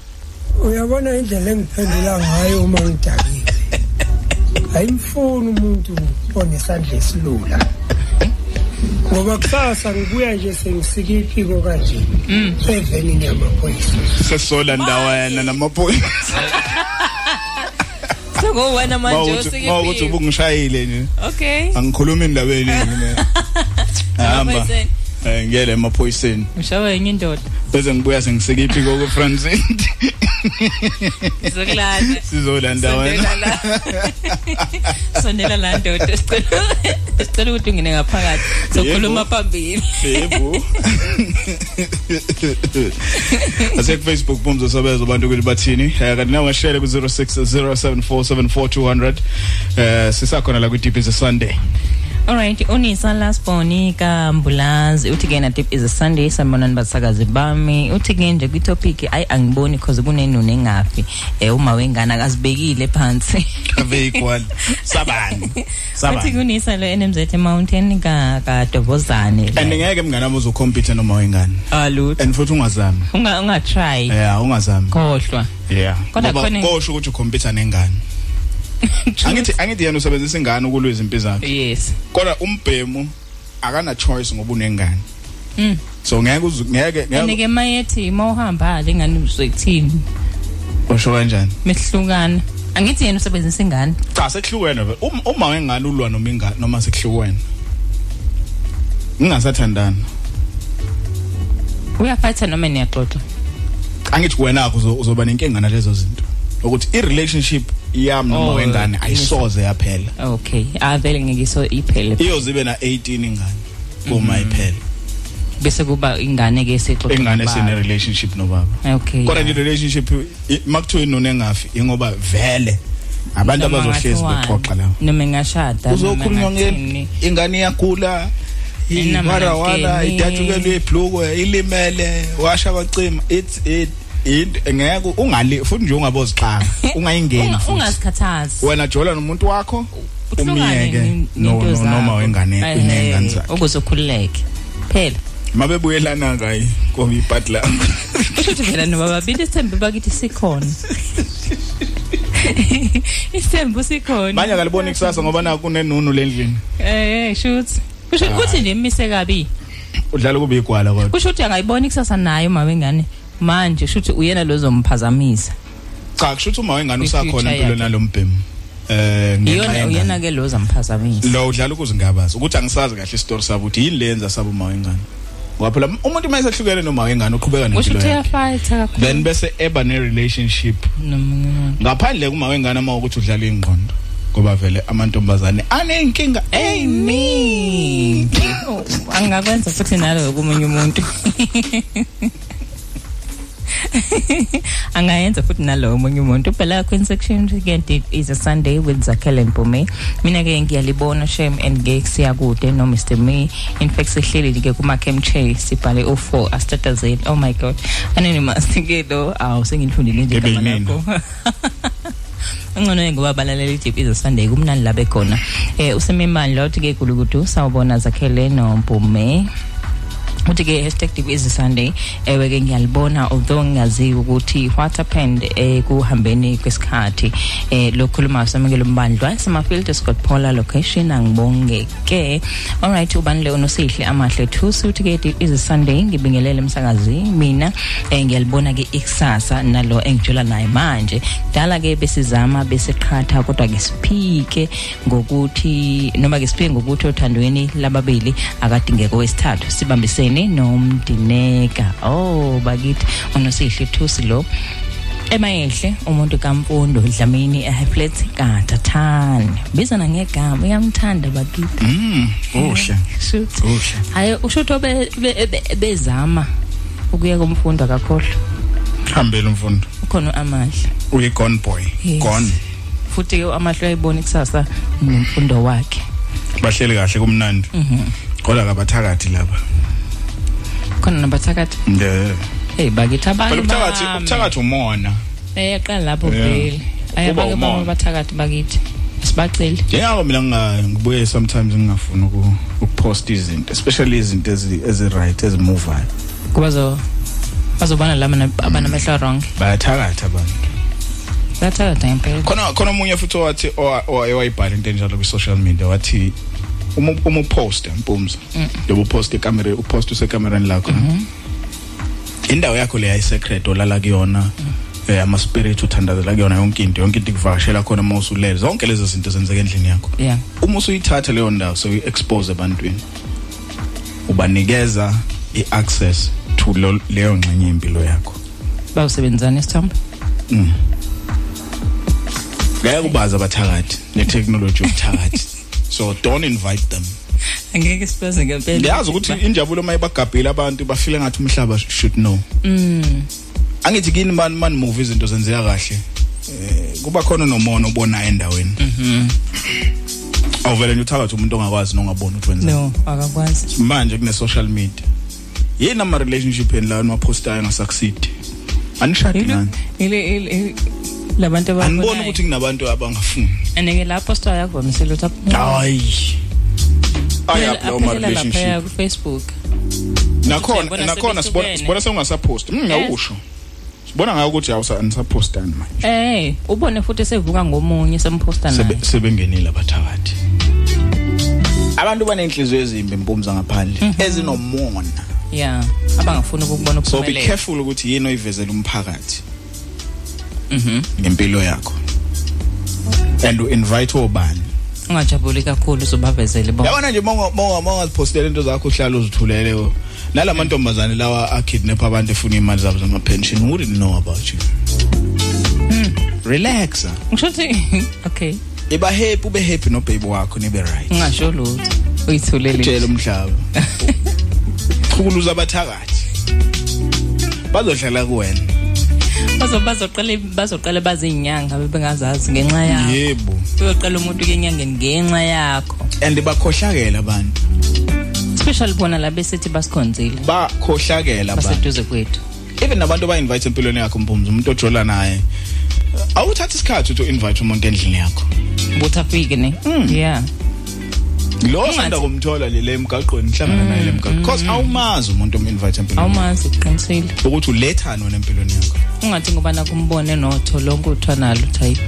uyabona indlela engiphendula ngayo uma ngidakile ayimfuni umuntu onesandla esilula. Ngoba kusasa ngibuya nje sengisika iphiko kanje. Evenini yamaphoyisa sesola ndawana namaphoyisa. Sekuwena manje usikiphi ubungishayile nje. Okay. Angikhuluma indabeni mina? Hamba. Eh ngiyele emaphoyiseni. Ushawe enye indoda. Bese ngibuya sengisika iphiko ku Francine Sizokulanda. sizolanda wena. Sondela la. sondela la ndoda. Sicela sicela ukuthi ungene ngaphakathi. Sokhuluma phambili. Yebo. Ase Facebook bomzo sabezo abantu ukuthi bathini? Eh kanti nawe share ku 0607474200 eh sisakhona la ku Deep is a Sunday. Alright, unisa lasboni ka Mbulazi uthi ke na tip is a Sunday sanibona nibasakazi bami. Uthi ke nje kwitopic ayi angiboni because kunenune engafi eh uma wengana akazibekile phansi. Ave equal sabani? Uthi kunisa lo NMZ Mountain ka ka Dobozane and ngeke mngana wami uzocompete noma wengane alutho and futhi ungazami. Unga unga try yeah ungazami. Khohlwa. Yeah. Kodwa khona- kosho ukuthi ucompete nengane angithi angithi yena usebenzisa ingane ukulwisa impilo zakhe yes. Kodwa umbhemu akana choice ngoba unengane. Mm. So ngeke ngeke ngeke mayethi mawuhamba lengane uzoyithini usho kanjani? Mehlukana. Angithi yena usebenzisa ingane. Cha sekuhlukene vele. uma wengane ulwa noma ingane noma sekuhlukene ningasathandana uyaphatha noma niyaxoxa angithi wena akho uzo- uzoba nenkinga nalezo zinto. Ukuthi i relationship yami noma Oh, wengane yes. ayisoze yaphela. Okay avele ngikiso iphele. Iyozibe na 18 ingane uma iphela. Bese kuba ingane ke sexoxa ingane nobaba. sine relationship nobaba. Okay kodwa nje relationship i- makuthiwa inone engafi ingoba vele abantu Noma abazohlezi ngathiwani, bexoxa la. noma ngashada uzokhulunywa ngeni ingane iyagula Inama iwarawana ngangeni. idatshukelwe ibhlukwe ilimele washa abacima. It's it into ngeke ungali futhi nje ungabozixanga ungayingeni futhi. ungasikhathazi. Wena jola nomuntu wakho umiyeke ni- no ninto no- zakho. noma wengane Eh, unengane zakhe ukuze ukhululeke. Phela. Mabebuyelana ngayi kobe ipart lakho kusho ukuthi phela noba babili isithembu bakithi sikhona. Isithembu sikhona. Manje akaliboni kusasa ngoba naku kunenunu lendlini eh shuthi. Kusho ukuthi nje imise kabi. Udlala kube igwala kodwa. Kusho ukuthi angayiboni kusasa nayo uma wengane manje shuthi uyena lozomphazamisa. Cha kusho ukuthi uma wengane usakhona Kwi-future impilo yakhe. nalombhemu eh ngenxa iyona yengane. uyena ke lozamphazamisa lo udlala ukuze ngabazi ukuthi angisazi kahle isitori sabo ukuthi yini lenza sabo uma wengane ngoba phela umuntu uma esehlukene noma wengane uqhubeka kusho nempilo ukuthi yakhe. uyafayitha kakhulu. Then bese eba ne relationship nomunye umuntu ngaphandle kuma wengane uma ukuthi udlala ingqondo ngoba vele amantombazane anenkinga eyiningi. Oh, angakwenza futhi nalo komunye umuntu. angayenza futhi nalowo omunye umuntu. Phela queen section again it is a sunday with zakhele mpume mina ke ngiyalibona shem and ke siyakude no mr me. In fact sihleli ke kuma chemche sibhale o4 astatazeli oh my god. Anonymous ke lo awu sengilifundile nje Ebe igama yinini? lakho ngcono ngoba balalela iJP izo Sunday. Kumnandi labe khona eh usemimani lo ke gulukudu sawubona zakhele nompume uthi ke hashtag deep is sunday ewe ke ngiyalibona although ngingazi ukuthi what happened eh kuhambeni kwesikhathi. Eh lokhuluma samukelo mbandlwa samafield Scott Paula location angibonge ke. Alright ubanile unosihle amahle thusi uthi ke deep is sunday ngibingelele umsakazi mina eh ngiyalibona ke ikusasa nalo engijula naye manje. Dala ke besizama besiqhatha kodwa ke siphike ngokuthi noma ke siphike ngokuthi othandweni lababili akadingeka owesithathu sibambisene nomdineka. Oh bakithi unosihle thusi lo. Emayehle umuntu kamfundo dlamini ehiplet kadathane bizana ngegama uyamthanda bakithi? Mm uhle shoot uhle hayi ushuthi be- be- be- bezama ukuya kumfundo akakhohlwa. Hambele umfundo. Khona amahla uyi gone boy. Yes. gone. Futhi ke amahla uyayibona ikusasa nemfundo wakhe. Bahleli kahle kumnandi. Mhm. Kodwa kabathakathi laba. Khona nabathakathi. Nde hey bakithi abanye phela ubuthakathi bami. ubuthakathi umona. Eh yaqala lapho Yeah. vele. Kuba ayabake umona. bama bathakathi bakithi. Sibaceli njengako mina nginga- ngibuye sometimes ngingafuni uku- ukupost izinto especially izinto ezi ezi right ezimuvayo kuba zo bazobona lama na- abanamehlo wrong. Bayathakatha abantu. Bayathakatha ngempela. Khona khona omunye futhi owathi owa- owa- owayibhala into enjalo kwi social media wathi uma uma upost mpumza. Mm. njengoba upost ikamera upost usekamereni lakho indawo yakho le ayisecret olala kuyona eh ama spirit uthandazela kuyona yonke into yonke into ikuvakashela khona uma usulele. Zonke lezi zinto zenzeka endlini yakho. Yeah. Uma usuyithatha leyo ndawo so expose ebantwini ubanikeza iaccess to lo- leyo ngxenye impilo yakho. Bawusebenzana isithombe Mm. ngeke ubaza abathakathi netechnology yobuthakathi. So don't invite them. Angeke sibaze ngempela. Ngiyazi ukuthi injabulo mayibagabhile abantu bafile ngathi umhlaba should know. Mm. Angithi kini mani mani move izinto zenzeka kahle. Eh kuba khona nomono obonayo endaweni. Mhm awuvele nje uthakathi umuntu ongakwazi nongabona ukuthi wenza no akakwazi. Manje kune social media. Yini ama relationship en la niwapostayo ngasucceed anishadi ngani ile labantu anibona ukuthi kunabantu abangafuni. Aneke lapho sitwa yakuvamisela ukuthi hayi. Ayaphi lawo ma aphelela lapha relationship. ku Facebook nakhona nakhona sibona sibona sengasapost mm ngawusho sibona ngayo ukuthi awusa anisapostani manje. Eh ubone futhi sevuka ngomunye semposta naye. Sebe- sebengenile abathakathi. Abantu banenhliziyo ezimbi impumza ngaphandle ezinomona. Yeah abangafuni ukubona so be ukuphumelela. careful ukuthi yini oyivezela umphakathi. Ngempilo yakho. And u-invite obani ungajabuli kakhulu uzobavezele bona yabona nje monga monga monga zipostele into zakho uhlala uzithulele. Wo nalamantombazane lawa akidnap abantu efuna imali zabo zama pension wouldn't know about you? Relax ngisho ukuthi okay. Iba happy ube happy no baby wakho nibe right. Ungasho lutho. Uyithulele tshela umhlaba. Chukuluza abathakathi. Bazohlala kuwena. bazo bazoqala bazoqala bazinyanga bebengazazi ngenxa yakho. Yebo. Uyoqala umuntu kenyangeni ngenxa yakho. And bakhohlakela abantu. Especially bona la besithi basikhonzile. Bakhohlakela abantu. Baseduze kwethu. Even nabantu ba invite empilweni yakho mpumzi umuntu ojola naye awuthatha isikhathi ukuthi u-invite umuntu endlini yakho. Ukuthi afike ne? Yeah. Lo osanda kumthola le le emgaqweni nihlangana naye le emgaqweni because awumazi umuntu omu-invite empilweni awumazi uqinisile. Ukuthi ulethani wena empilweni yakho. Ungathi ngoba nakumbone notho lonke uthiwa nalo type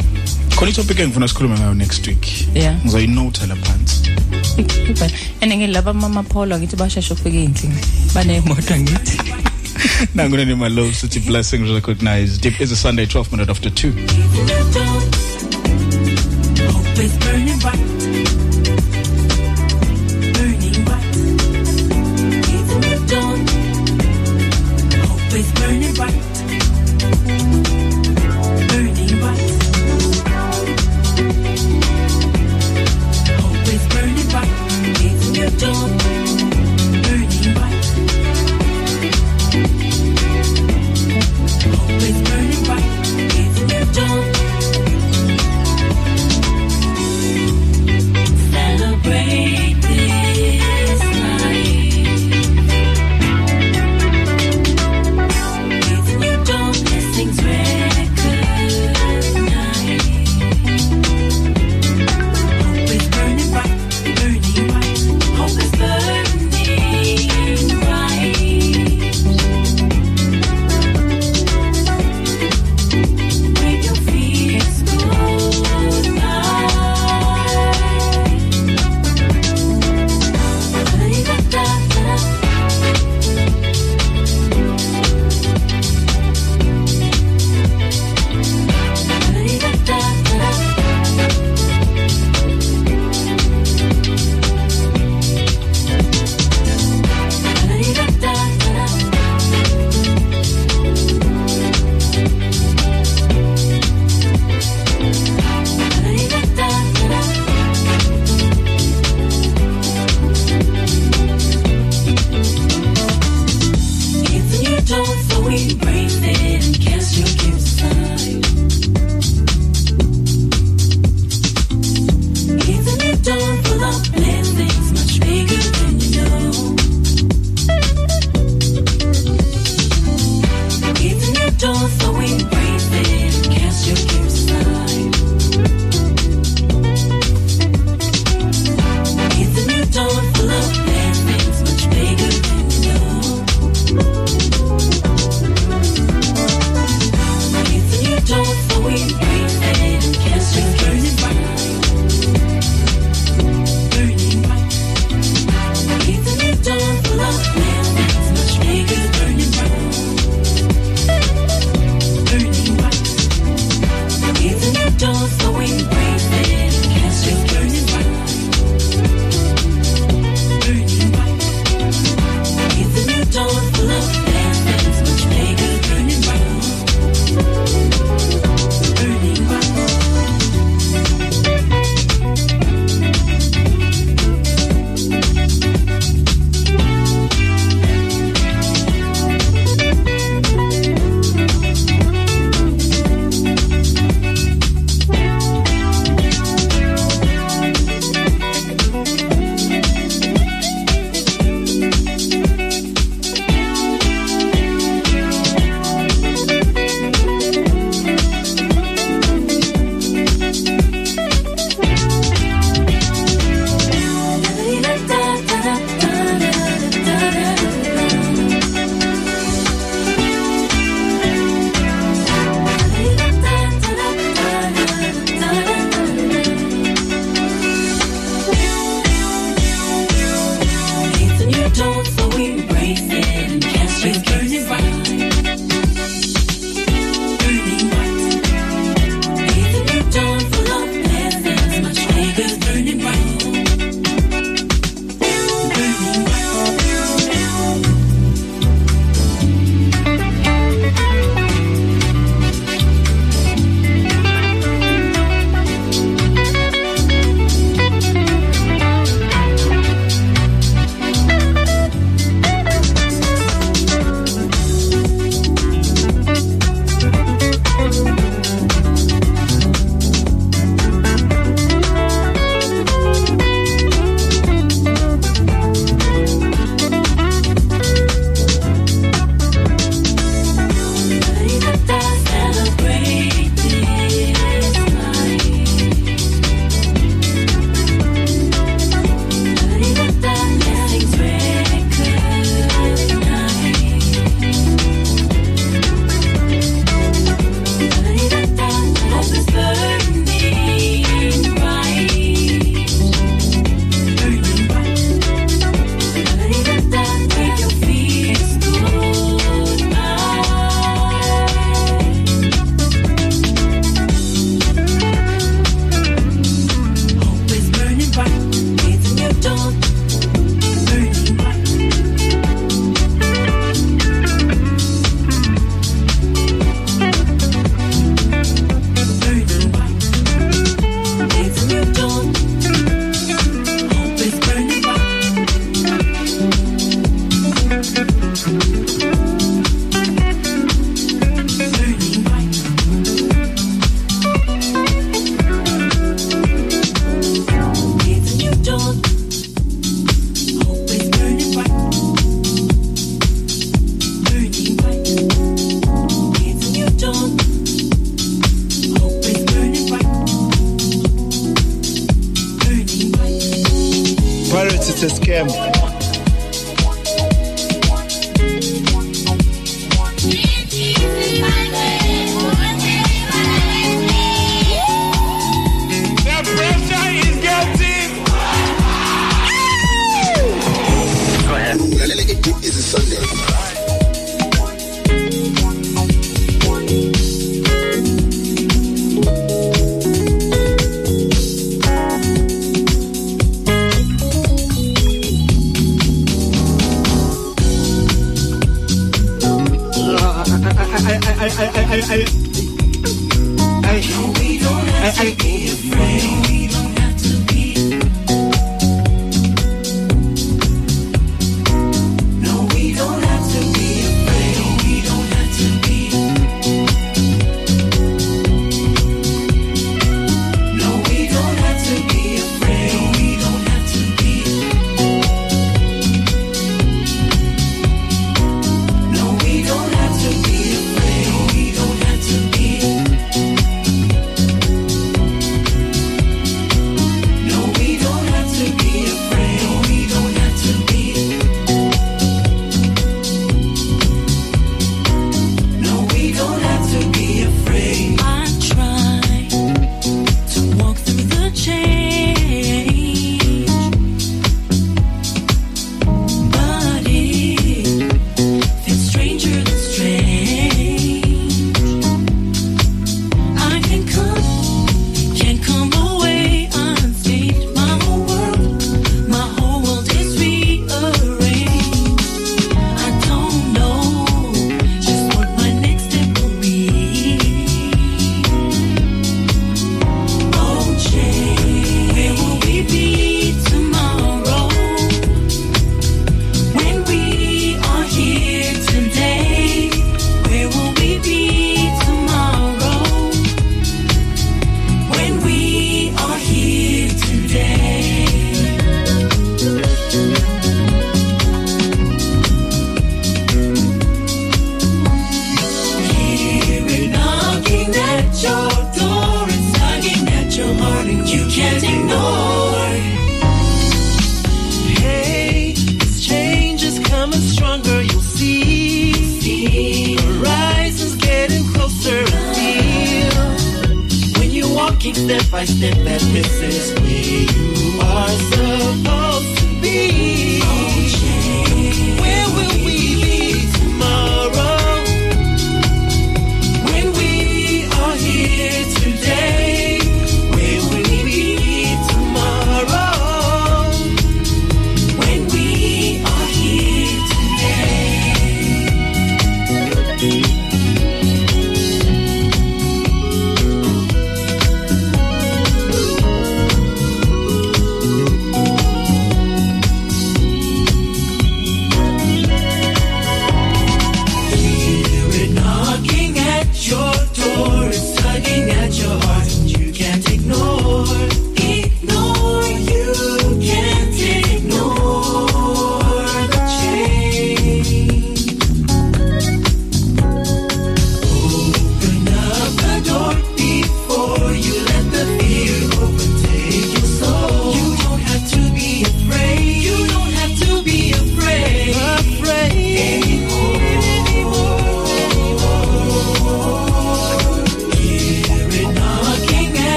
khona itopic engifuna sikhulume ngayo next week. Yeah ngizoyinota la phansi. Ene laba mama Paul ngithi basheshe ufike endlini banemoto ngithi. Nangu nenima low city blessings recognized deep is a sunday 12 minute after 2 Hope is burning bright.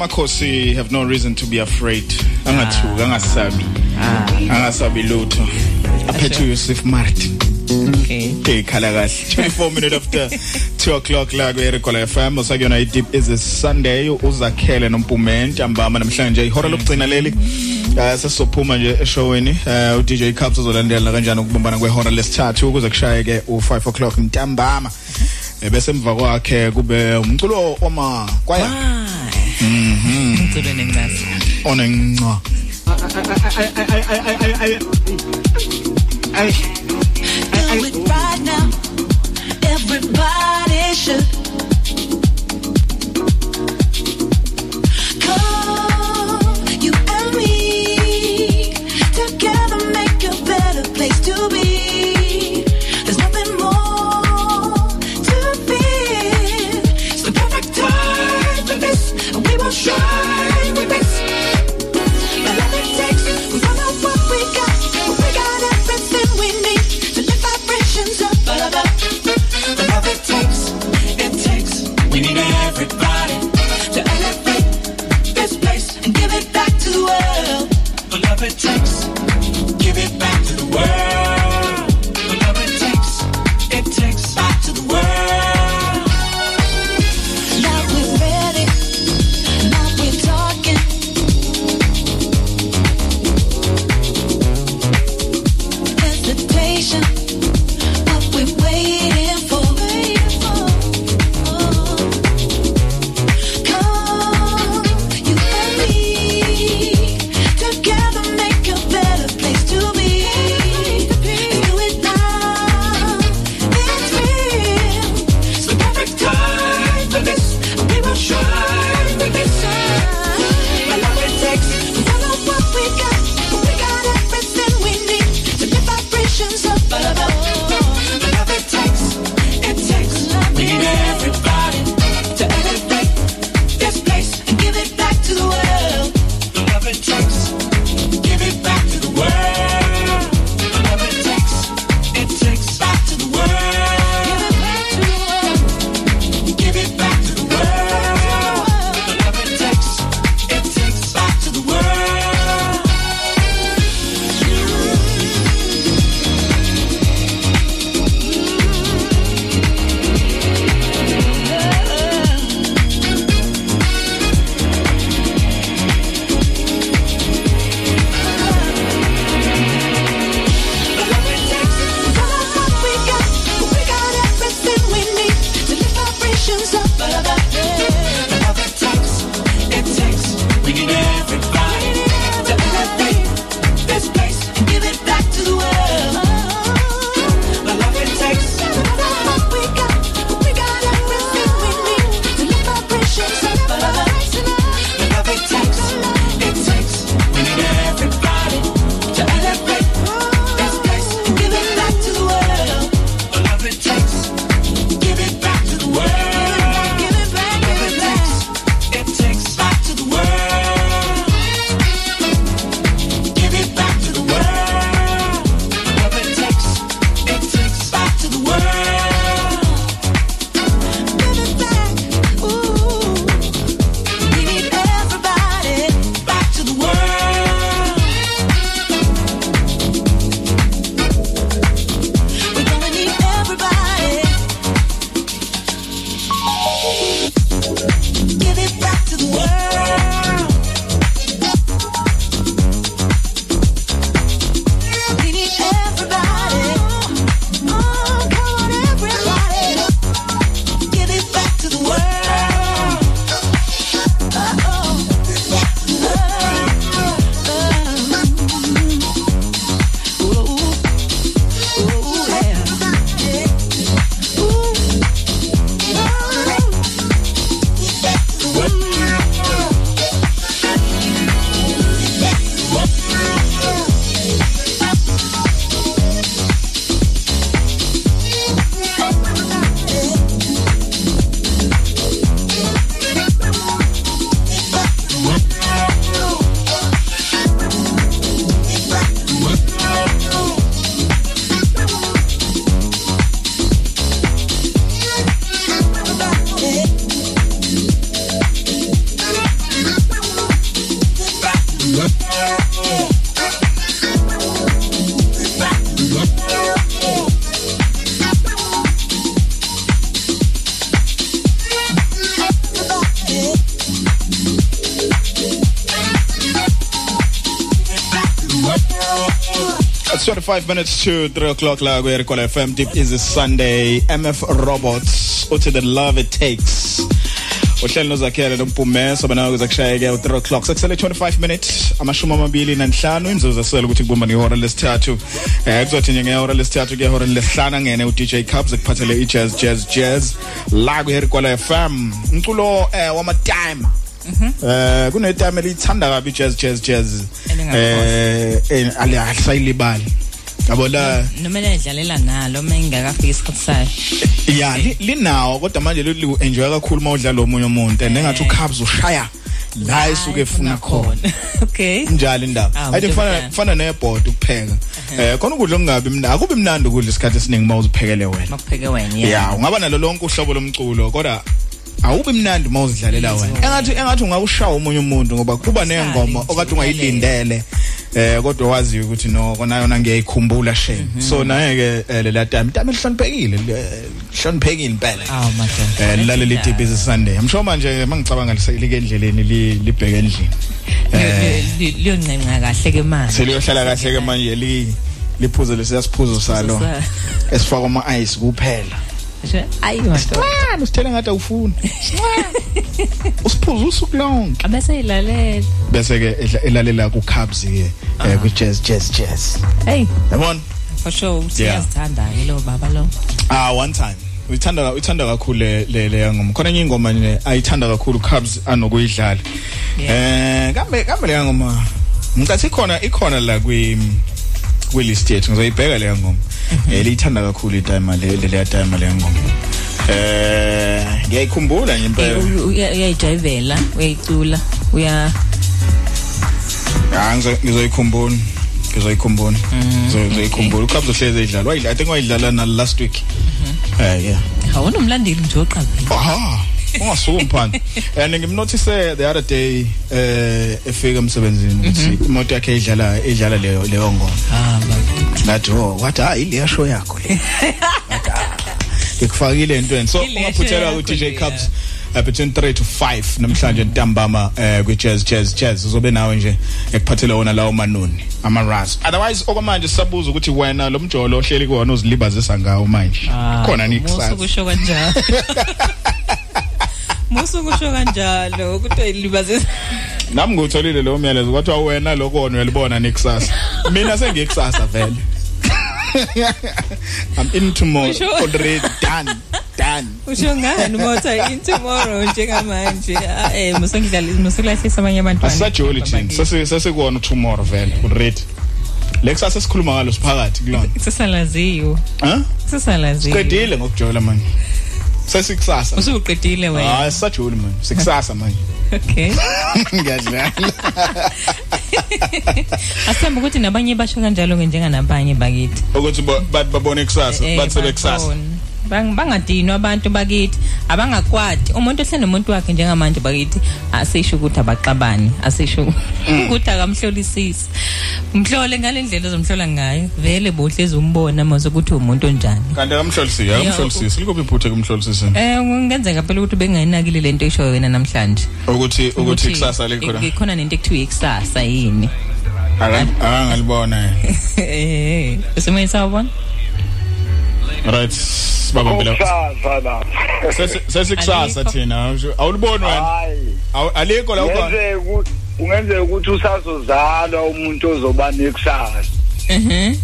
amakhosi have no reason to be afraid. Angathuka ah. angasabi. Ah. Angasabi lutho. Aphethe uYusuf Martin. Okay. Ekhala kahle. 24 minutes after 2 o'clock la ku Erigola FM usakuyona i deep is a Sunday. Uzakhele nompumente ambama namhlanje. Ihora mm. lokugcina leli uh, sesizophuma nje eshoweni u uh, DJ Cups uzolandela kanjani ukubumbana kwehora lesithathu ukuze kushaye ke u5 o'clock. Ntambama. Ebese emva kwakhe kube umculo oma kwaya. Mhm. Ngicela nengibasa. Onenqwa. Ay. Everybody should 5 minutes to 3 o'clock la ku Recall FM deep is Sunday. MF Robots uthi the love it takes. Uhlelo nozakhele lompumeso banawo kuzakushayeke u3 o'clock. Sekusele 25 minutes amashumi amabili nanhlanu. Imzuzu esele ukuthi kubumba ngehora lesithathu. Eh kuzothi ngehora lesithathu ngehora lesihlanu ngene u DJ Cubs ekuphathele i jazz jazz. Jazz la ku Recall FM umculo eh wama time. Mm-hmm. Eh kunetime elithanda kabi jazz jazz jazz. Eh alihlali eh, libali yabo la noma edlalela nalo mengakafika isikhathi sayo. Li- linawo kodwa manje li enjoy kakhulu mawudlala omunye umuntu engathi uCubs ushaya la isuke efuna khona. okay. Njalo indaba. Ah, umuntu kufana kufana nebhodi ukupheka. Eh khona ukudla okungabi mnandi akubi mnandi ukudla isikhathi esiningi mawuziphekele wena. Makupheke wena ya ungaba nalo lonke uhlobo lomculo kodwa awubi mnandi mawuzidlalela wena. engathi engathi ungawushaya umunye umuntu ngoba kuba nengoma okade ungayilindele. Eh kodwa wazi ukuthi no kona yona ngiyayikhumbula shame so naye ke lela time time lihloniphekile lihloniphekile impela. Aw madodana eh lilaleli deep busy sunday. Amsho manje mangicabanga liselike endleleni li- libheke endlini eh liyoncenca kahle ke manje. Seliyohlala kahle ke manje li liphuze lesiyasiphuzo salo. Sa- esifaka ama ice kuphela. Ayi Manje usithele ngathi awufuni. Usiphuza usuku lonke. Abese ilalela bese ke elalela ku Cubs ke eh, ku jazz jazz jazz. Hey. Yabona? For sure uyazithanda ke lo baba lo. Ah one time. Uyithanda uyithanda kakhulu le le le ngoma khona enye ingoma nje ayithanda kakhulu Cubs anokuyidlala. Eh kambe kambe le ngoma ngicathi ikhona ikhona la kwi kwi list yethu ngizoyibheka le ngoma. Eh liyithanda kakhulu itime le le le time le ngoma. Eh ngiyayikhumbula nje impela. Uyayijayivela uyayicula uya Ah ngizo- ngizoyikhumbula ngizoyikhumbula Ngizo- ngizoyikhumbula. uCubs uhleze idlala wayidlala I think wayidlala na last week. Eh yeah. Awona umlandeli nje oqaphela aha. Ungasukumi phansi and ngimnotice the other day eh efika emsebenzini ukuthi imoto yakhe idlala idlala leyo leyo ngoma. Ah ngathi oh what? Ah ile show yakho le. Ngathi, ah, ngikufakile entweni. So show ku DJ Cubs uh, between 3 to 5 namhlanje ntambama eh kwi jazz jazz. Jazz uzobe nawe nje ekuphathela wona lawo manoni ama ras otherwise okwamanje sisabuza ukuthi wena lo mjolo ohleli kuwona uzilibazisa ngawo manje. Khona musu nikusasa kusho kanjalo. Musu kusho kanjalo ukuthi ayilibazisa nami ngutholile lo myalezo kwathiwa wena lokho wona uyalibona nekusasa. Mina sengiyekusasa vele. I'm in tomorrow Usho- already done. Done. Usho ngani motha in tomorrow njengamanje Ah, eh musongidlala musulahlisa abanye abantwana asisajoli thina sase sasekuwona tomorrow vele already lekusasa sikhuluma ngalo siphakathi kulona. Sesalaziyo huh? Sesalaziyo siqedile ngokujola manje. Sesikusasa. Usuqedile wena? Hayi sisajoli manje. Sikusasa manje. Okay. Ngiyadlala. Asithemba ukuthi nabanye basho kanjalo njenganabanye bakithi. Ukuthi ba- bathi babone kusasa Eh, bathi sebekusasa bakhona. Bang- bangadinwa abantu bakithi. Abangakwadi umuntu ohlele nomuntu wakhe njengamanje bakithi asisho ukuthi abaxabani. Asisho ukuthi akamhlolisisi. Mhlole ngalendlela ozomhlola ngayo vele bohlezi umbona mase ukuthi umuntu onjani. Kanti akamhlolisisi akamhlolisisi. Likuphi iphuthe kumhlolisisi Eh kungenzeka phela ukuthi bengayinakile lento esho wena namhlanje. Ukuthi ukuthi kusasa likhona? ikhona nento ekuthiwa ikusasa yini? Akangalibona eh usemoyeni sawubona right babambela Kusasa la. Sesi- sesikusasa thina awuliboni wena alikho la ukhona Kungenzeka ukuthi ungenzeka ukuthi usazozalwa umuntu ozoba nekusasa. mhm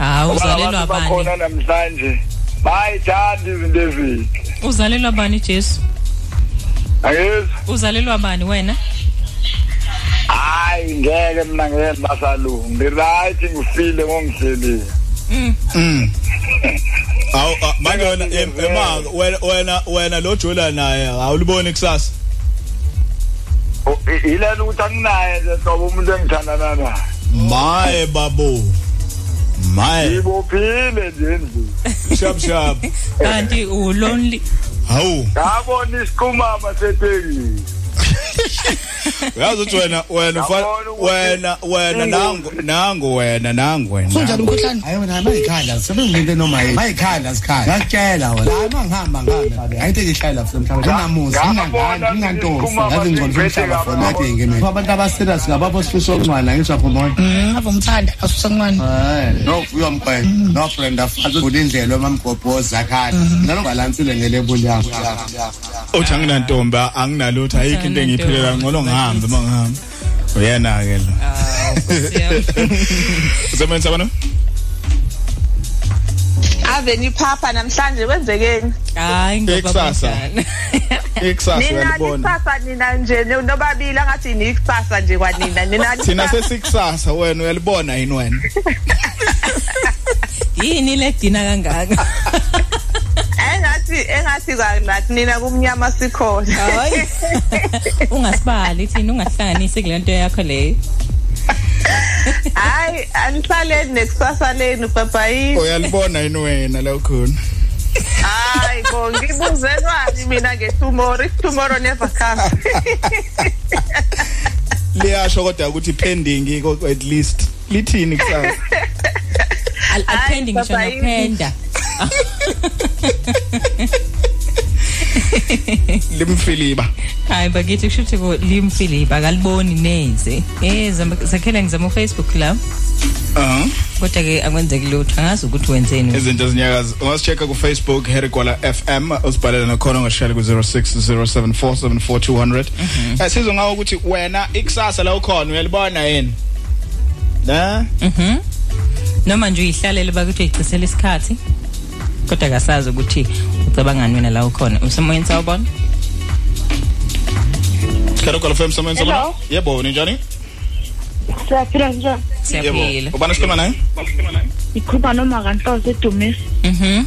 ah Ngoba uzalelwa bani bakhona namhlanje bayithanda izinto ezinhle. uzalelwa bani Jesu Angizi? uzalelwa bani wena Hayi ngeke mina ngeke basalunga. Right ngifile ngongihlelile. Mm. awu ah, manje wena em- ema wena wena wena lo jola naye awuliboni kusasa O- i- Yilena ukuthi anginaye hlobo umuntu engithandana naye. maye babo maye Ibophile nje endlini. shap shap kanti u lonely hawu Ngabona isiqhumama setekisi. uyazi ukuthi wena wena ufa- wena wena nangu nangu wena nangu wena Kunjani umkhuhlane? Hayi wena mayikhala sebengilinde noma yini. Mayikhala sikhaya. Ngakutshela wena. Hayi mangihamba ngihambe. Hayi into ihlala futhi emhlabeni. Nginamuzi, nginangane, nginantosi. Yazi ngicela umhlaba for nothing ngene. Abantu aba serious ngababo sifiso okuncwana ngisho phomona. Mm, ave umthanda asusancane. Hayi, no uyomqela. No Brenda Fazo udindlelo amamgobhoza khaya. Ngalo balansile ngelebuli yami. uthi anginantombi anginalutho ayikho into engiyiphilela ngcono ngihambe mangihamba uyena ke lo. Usebenza bana ave niphapha namhlanje kwenzekeni? Hayi ikusasa. ikusasa nina uyalibona nikusasa nina nje nobabili angathi nikusasa nje kwanina nina. Thina sesikusasa wena uyalibona yini wena? Yini le dina kangaka? Engathi engathi kwalathi nina kumnyama sikhona. Hayi. Ungasibali thina ungahlanganisi kule nto yakho leyo hayi anihlaleni nekusasa lenu papayi uyalibona yini wena la khona hayi bo ngibuzelwani mina nge-tomorrow if tomorrow never comes liyasho kodwa ukuthi pending ko- at least. Lithini kusasa? Alipendi ngisho Papa, nophenda limfiliba. Hayi bakithi kusho ukuthi ko- limfiliba akaliboni neze. Eh zama- zakhela ngizama ufacebook la. Uh kodwa ke akwenzeki lutho angazi ukuthi wenzeni. Izinto ezinyakazi ungasichecka ku-facebook harry gwala fm usibhalela nakhona ungashayela ku-0607474200 eh sizwe ngawo ukuthi wena ikusasa la ukhona uyalibona yini? Na mhm. Noma nje uyihlalele bakuthi uyicisela isikhathi. Kodwa kasazi ukuthi ucabangani wena la ukhona. Usemoyeni sawubona? Harry gwala fm someone Hello. someone yebo ninjani siyaphila njani? Siyaphila. Ubani sikhuluma naye? Ikhuluma noma kanhloso edumisi mhm.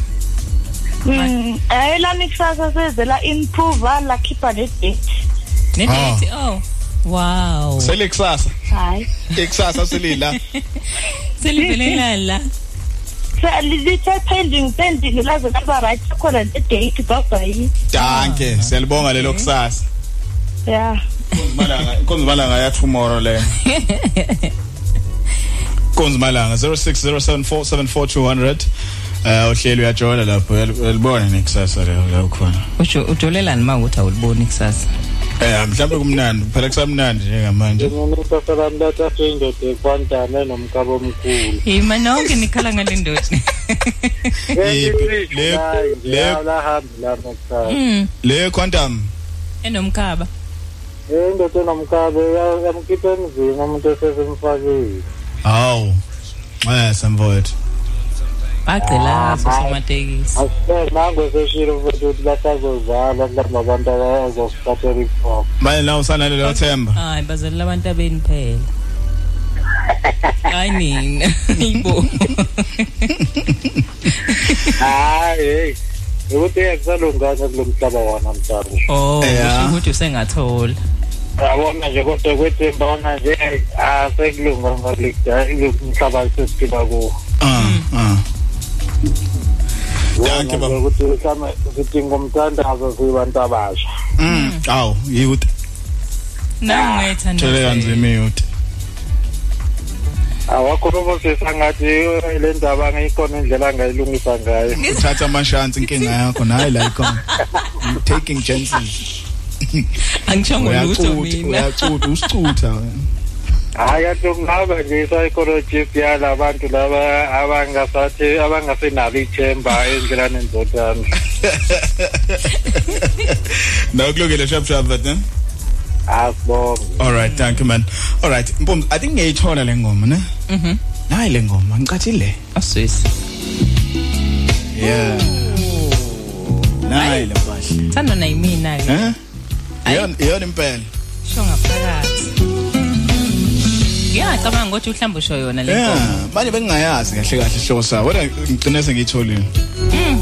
Mm, eh lami kusasa sezela improve la khipha ne date. nedate oh wow. Selikusasa Hayi. ikusasa selila. Selivelela la Sa lithe pending pending laze laba right khona ne date baba yi. danke siyalibonga lelo kusasa. Yeah. malanga inkonzo malanga ya tomorrow le. Inkonzo malanga 0607474200 eh uhleli uyajola lapho uyal- uyalibona nekusasa le la ukhona? Usho ujolelani ma ukuthi awuliboni kusasa? Eh mhlawumbe kumnandi phela kusamnandi njengamanje Nginosasa lami lathi indoda ekwantane nomkabo omkhulu. yima nonke nikhala ngale ndoda le le la hambi lami ekhaya. mm le quantum enomkaba Eh indoda enomkabe yamkhipha emzini umuntu esesemfakile. hawu eh samvoyet bagqilazo somatekisi Asike nangu seshilo futhi ukuthi basazozala kulabo abantu abazosiphathela ikhopha. manje la usana lelo themba hayi bazalela abantu abeni phela hayi nina ibo Hayi. Ukuthi akusalunganga kulomhlaba wana mhlaba. oh Yeah. kusho ukuthi usengathola Yabona nje kodwa kwethemba ona nje asekulunga ngalikda umhlaba sesiphila kuwo. ah ah Danke baba. Ukuthi mhlawumbe ukuthi ngomthandazo sibantu abasha. mm awu youth nangwetha thele kanzima youth Awakhuluma sesangathi le ndaba ngayikhona indlela angayilungisa ngayo. uthatha amashansi inkinga yakho nayi la ikhona taking chances angishongo lutho mina uyacutha usicutha Hayi kanti kungaba nje psychologist yalabantu laba abangasathi abangasenalo ithemba endlelaneni zothando. nakulungile shap shap but eh? Asibonge. all right thank you man. All right mpumzi i think ngiyayithola le ngoma ne? Mhm nayi le ngoma ngicathi le aswisi yeah. Nayi le mpahla. Thandwa nayimina ke eh? Iyona iyona impela. Sho ngaphakathi. Ngiyacabanga ukuthi mhlawumbe usho yona le yeah nkomo manje bengingayazi kahle kahle hlobo sawo kodwa ngigcine sengiyitholile Mm.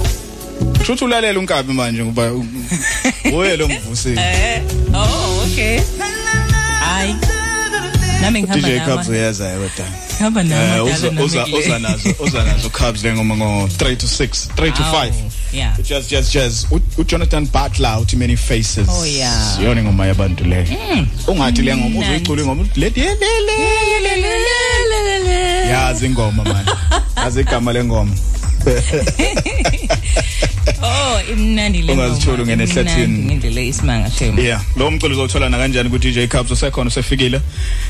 Shuthi ulalela unkabi manje ngoba u- uye lo ngivusile. eh oh okay hayi nami ngihamba DJ Cubs nama uyeza kodwa ngihamba Eh, nama uza uza uza nazo uza nazo Cubs le ngoma ngo 3 to 6 3 to 5 yeah just just just U- uJonathan Butler uthi many faces Oh, yeah. yona ingoma yabantu le Mm. ungathi le ngoma uzoyicula ingoma uthi let yazi ingoma man yazi igama lengoma oh imnandi le Ungazithola ungene Imnandi ehlathini. ngendlela isimanga shema yeah lo mculo uzothola na kanjani ku DJ Cubs usekhona usefikile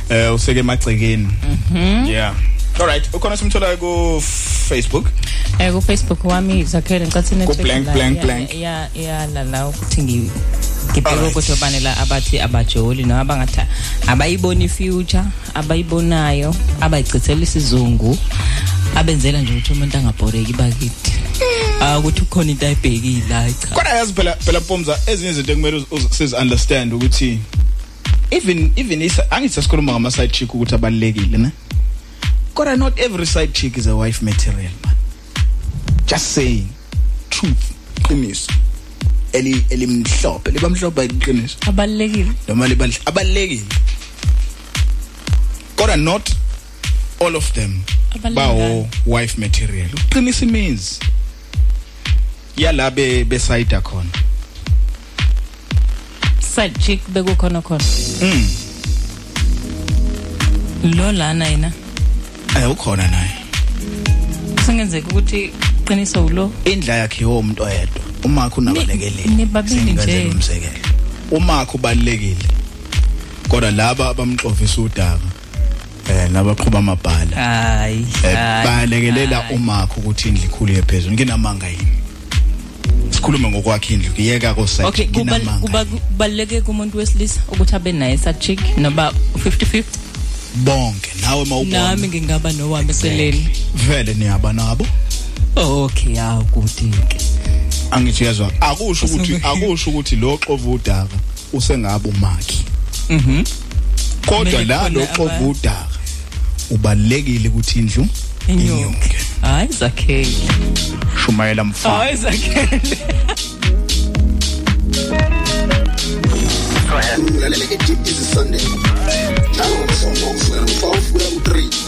eh useke emagcekeni. Mhm. Yeah. Alright ukhona simtholayo ku Facebook? Eh ku Facebook wami zakhele ngicathi network blank, la- blank, blank. ya ya la la ukuthi ngi ngibheke ukuthi obani la abathi abajoli noma abangatha abayiboni future abayibonayo abayichithela isizungu abenzela nje ukuthi umuntu angabhoreki bakithi. Ah ukuthi ukhona into ayibhekile hayi cha. Kodwa yazi phela phela Mpomza ezinye izinto ekumele uz- uz- siz understand ukuthi even even isa angithi sasikhuluma ngama side chick ukuthi abalekile ne? Kodwa not every side chick is a wife material man just saying truth qiniso eli elimhlophe libamhlophe iqiniso abalekile noma liba abalekile kodwa not all of them Abalingani. bawo wife material. Uqinisa means yalabe beside khona side chick bekukhona khona. Mm lo lana yena. Eh ukhona naye? Singenzeka ukuthi qiniso ulo. Indla yakhe yomuntu oyedwa. Umakho unabalekelele nibabili Singenzela nje. umzekelo. Umakho ubalekile kodwa laba abamxovisa udaba eh nabaqhuba amabhala hayi eh, hayi, bayalekelela hayi. umakho ukuthi indlu ikhulu yephezulu nginamanga yini? Sikhuluma ngokwakhe indlu. Ngiyeka koside okay kuba nginamanga kuba kubaleke kumuntu wesilisa ukuthi abe naye sa chick noba 50-50 bonke nawe mawubona nami ngingaba nowami eceleni. Vele niyaba nabo. Okay awu kuthi ke. Angithi yazwa akusho ukuthi akusho ukuthi lo xova udaka usengaba umakhi. Mhm. Kodwa la lo xova udaka ubalekile ukuthi indlu inyuke hayi zakhele. Shumayela mfana. Hayi zakhele. Ulalela i-deep is sunday. Njalo ngomsombho kusukela ngo-12 kuya ku-3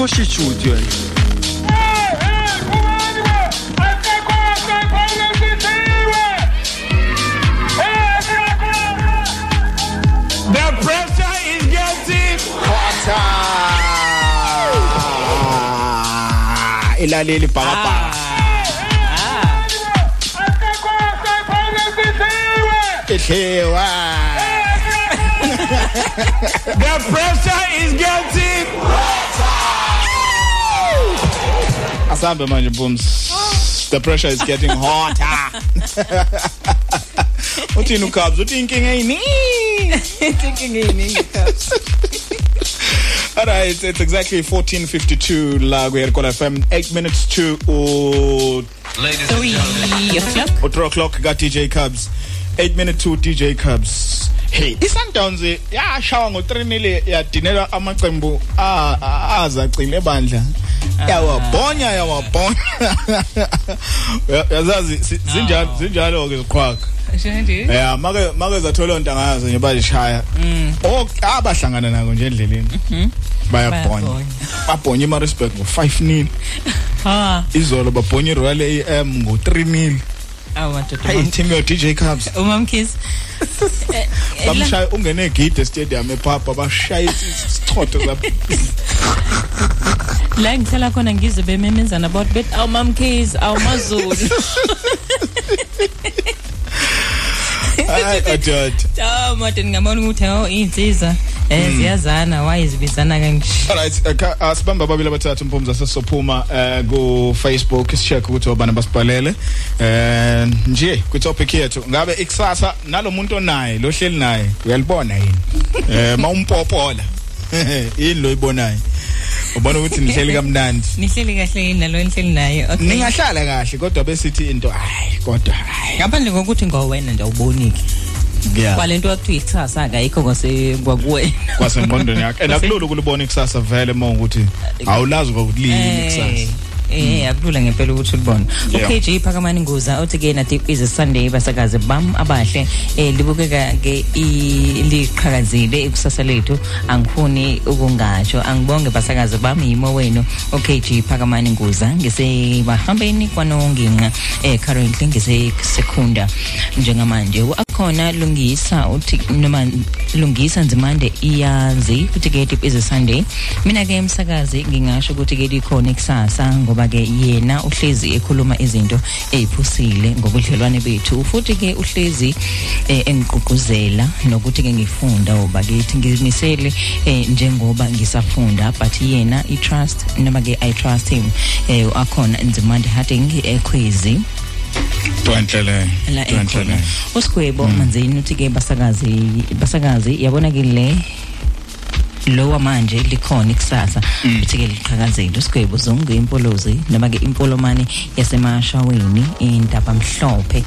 awuyona iphoshishuthi Asambe manje booms. The pressure is getting hotter. Uthini ukhabs uthi inkinga eyiningi. Inkinga eyiningi Cubs. All right, it's exactly 14:52 la ku Aircall FM 8 minutes to uh, Ladies Three o'clock. or 3 o'clock got DJ Cubs 8 minutes to DJ Cubs hey iSundowns yashawa ngo3 nil yadinela amaqembu a- a- azacile ebandla yawabhonya yawabhonya Ya- yazazi si- zinjalo zinjalo ke ziqhwaqa Shandi. yeah make make zathola onta ngazo nje balishaya Mm. oh abahlangana nako nje endleleni. Bayabhonya Bayabhonya. babhonya iMaritzburg ngo5 nil Ha. izolo babhonya iRoyal AM ngo3 nil Awu madoda. hey team yo DJ Cubs Umamkhizi. bamshaya ungene egide stadium ePapa bashaya isichotho zapha La ngihlala khona ngizwe bememezana about bet awumamkhizi awumazulu. Hayi adod Ah made ngamona ukuthi oh insizwa eh ziyazana wayizibizana kanje. Alright, aka- asibamba babili abathathu mpumza sesophuma eh ku Facebook sicheck ukuthi obani basibhalele. Eh nje ku topic yethu ngabe ikusasa nalomuntu onaye lo hleli naye uyalibona yini? Eh mawumpopola. Yini lo ibonayo? Ubona ukuthi nihleli kamnandi. Nihleli kahle yini nalo nihleli naye. Okay. Ningahlala kahle kodwa besithi into hayi kodwa hayi. Ngaphandle kokuthi ngowena nje awuboniki. Yeah. Kwalento yakuthiwa ichasa akayikho kwase kwakuwena. Kwasengqondweni yakhe. And akulula ukulibona ikusasa vele awulazi ukuthi liyini ikusasa. Eh akulula ngempela ukuthi ulibone. Yeah. Okay J Phakamani Nguza uthi ke na deep is a Sunday basakaze bam abahle. Eh libukeka ke liqhakazile ikusasa lethu. Angifuni ukungatsho angibonge basakaze bam yimo wenu. Okay J Phakamani Nguza ngisebahambeni kwanonginqa eh currently ngise secunda njengamanje. Akhona lungisa uthi noma lungisa nzimande iyazi ukuthi ke deep is a Sunday. Mina ke emsakazi ngingasho ukuthi ke likhona ikusasa ngoba ke yena uhlezi ekhuluma izinto eziphusile ngobudlelwane bethu. Futhi ke uhlezi eh, engigqugquzela nokuthi ke ngifunda obakithi ngimisele eh, njengoba ngisafunda. But yena i trust noma ke i trust him eh, akhona nzimande Harding ekhwezi Twentlele. la ekhona usigwebo manzini uthi ke basakazi basakazi yabona ke le lowa manje likhona ikusasa. Uthi ke liqhakazile. Usigwebo zonke impolozi noma ke impolomani yasemashaweni indaba mhlophe.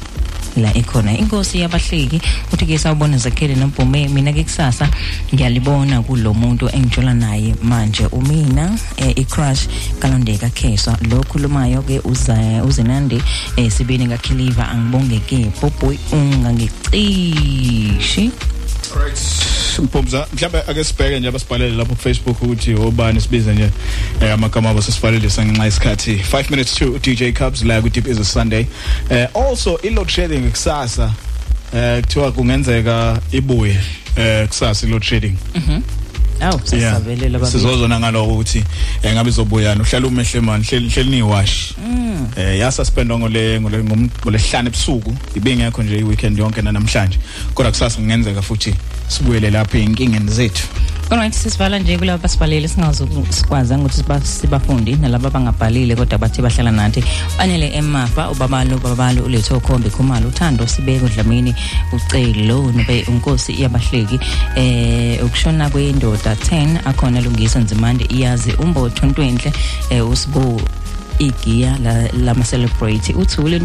La ekhona inkosi yabahleki uthi ke sawubona zakhele noBhume mina ke kusasa ngiyalibona kulomuntu engitshola naye manje umina eh, i-crush kalondeka kheswa. Lo khulumayo ke uza uzenande eh, sibini kaKhiliva angibonge ke boboy ungangicishi Right. Mpumza mhlawumbe ake sibheke nje abasibhalele lapho ku Facebook ukuthi obani sibiza nje eh, amagama abo sesibhalele sangenxa isikhathi 5 minutes to DJ Cubs la ku Deep is a Sunday. Eh also i load shedding kusasa eh kuthiwa kungenzeka ibuye eh kusasa i load shedding. Mhm. Awu sasabelela babi sizozona ngaloko ukuthi eh, ngabe izobuyana. Uhlala umehle mani hleli hleli niwash Mm. eh yasuspendwa ngole ngole ngolesihlanu ebusuku. Ibingekho nje iweekend yonke namhlanje kodwa kusasa kungenzeka futhi sibuyele lapha inkingeni zethu. Alright sisivala nje kulabo basibhalele singazo sikwazi ukuthi siba- sibafundi nalabo abangabhalile kodwa bathi bahlala nathi. Banele emafa ubabalo babalo uletho khombe khumalo uthando sibeko dlamini ucelo nobe unkosi yabahleki eh ukushona kwendoda 10 akhona lungiso nzimande iyazi umbotho ntwenhle eh usibo igiya la lama celebrate uthule.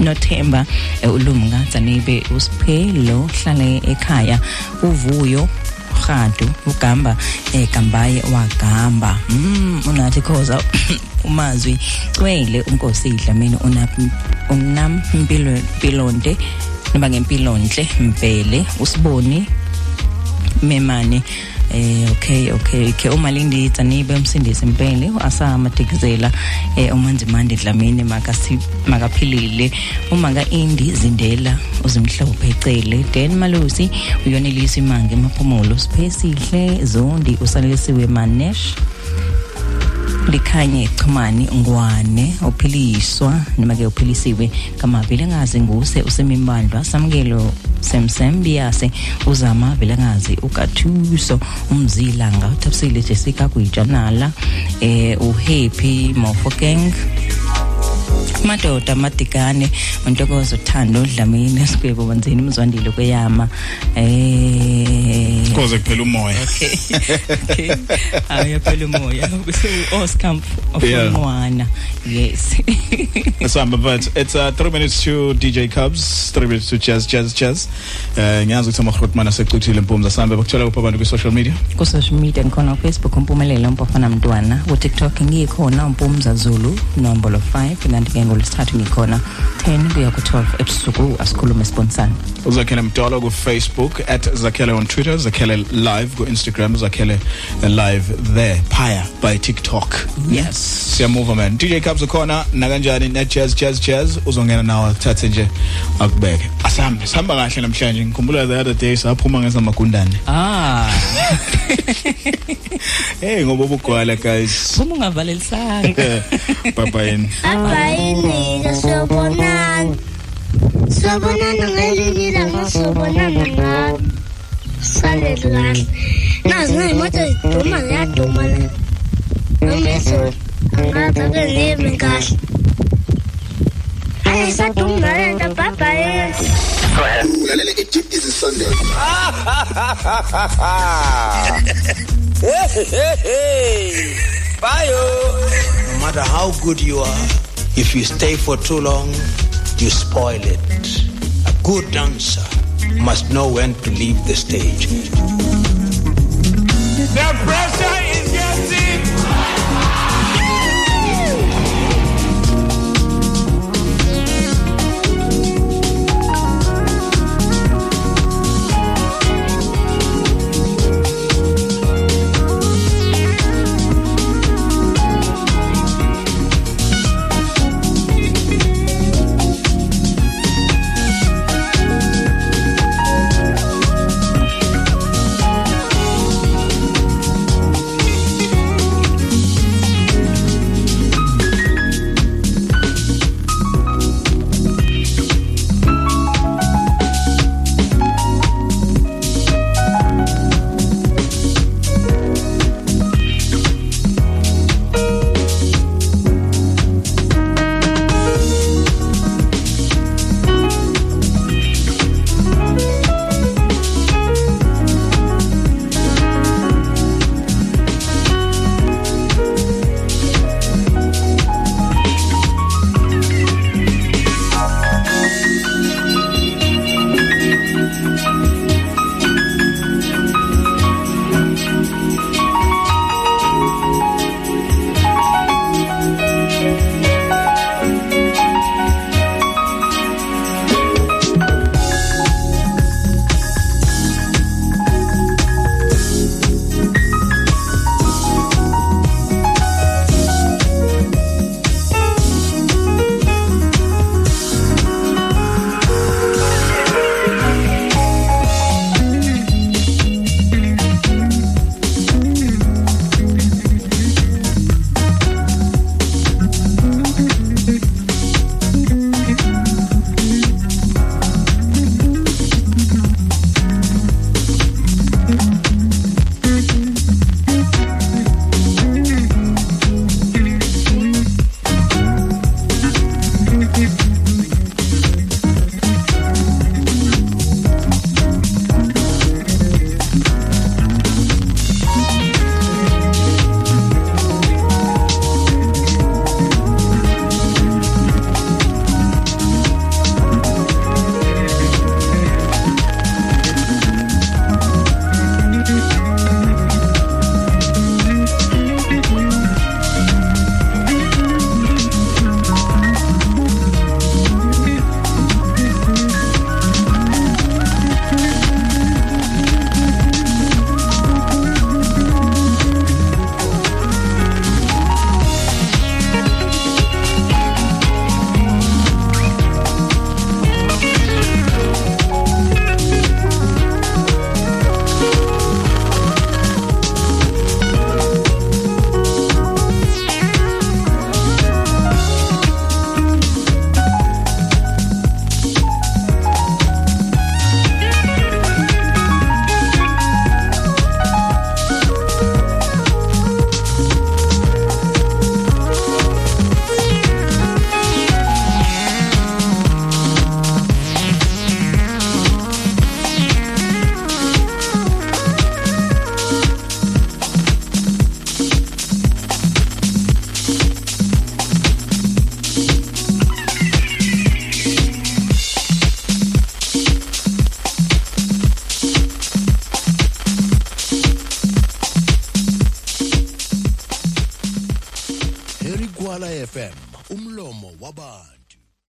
Nothemba eh, ulumka dzanibe usiphelo hlale ekhaya uvuyo Rhadu ugamba eh Gambaye wagamba mm unathi khoza umazwi cwele unkosi idlamini una unam impilo impilonde noma ngempilonhle mbele usiboni memane eh okay okay. Ke uma linditsa nibe umsindisi impela asama tikizela eh umanzi mande dlamini makasi makaphilile. Uma ka indi zindela uzimhlophe ecele then malusi uyonelisa imange emaphumulo siphesihle zondi usalelisiwe manesh. Likhanye chumani ngwane ophiliswa noma ke uphilisiwe kamavile ngazi nguse usemimandla samkelo semsembiyase uzama vele ngazi ukathuso umzilanga uthapsile Jessica kuyijanala eh uhappy mofokeng. Madoda madikane untokozo uthando udlamini esikwebo banzini umzwandile kweyama eh koze kuphela umoya. Okay. Okay ayaphela umoya. Bese Oscar Yeah. ofungwana yes. Samba, but it's uh, three minutes to DJ Cubs, three minutes to Jazz, Jazz, Jazz. Uh, ngiyazi ukuthi amahrotman asecithile impumza sambe bakuthola kuphi abantu kwi-social media? Ku social media ngikhona Facebook umpumelelo umpofana mntwana. Ku TikTok ngikhona umpumza Zulu nombolo 5 kanti ke ngolesithathu ngikhona. 10 kuya ku 12 ebusuku asikhulume sponsor uzakhele mdolo ku-facebook at zakhele on twitter zakhele live ku-instagram zakhele uh, live there phaya by tiktok. Yes. Siyamuva man. Dj cubs ukhona nakanjani? Ne-jazz jazz jazz uzongena nawe akuthathe nje akubeke. Asambe sihamba kahle namhlanje. Ngikhumbula the other day saphuma ngesamagundane. Ah. Hey ngoba ubugwala guys. Uma ungavalelisanga. Babayini Abayini sobonana Sobonana ngelinye ilanga sobonana ngalo Salele kahle Nazi ngayimoto ziduma ziyaduma le Nomezulu Angathi abenimi kahle Ayisaduma lento babayini ulalela i-deep is sunday Bye. No matter how good you are, if you stay for too long, you spoil it. A good dancer must know when to leave the stage. The pressure is getting.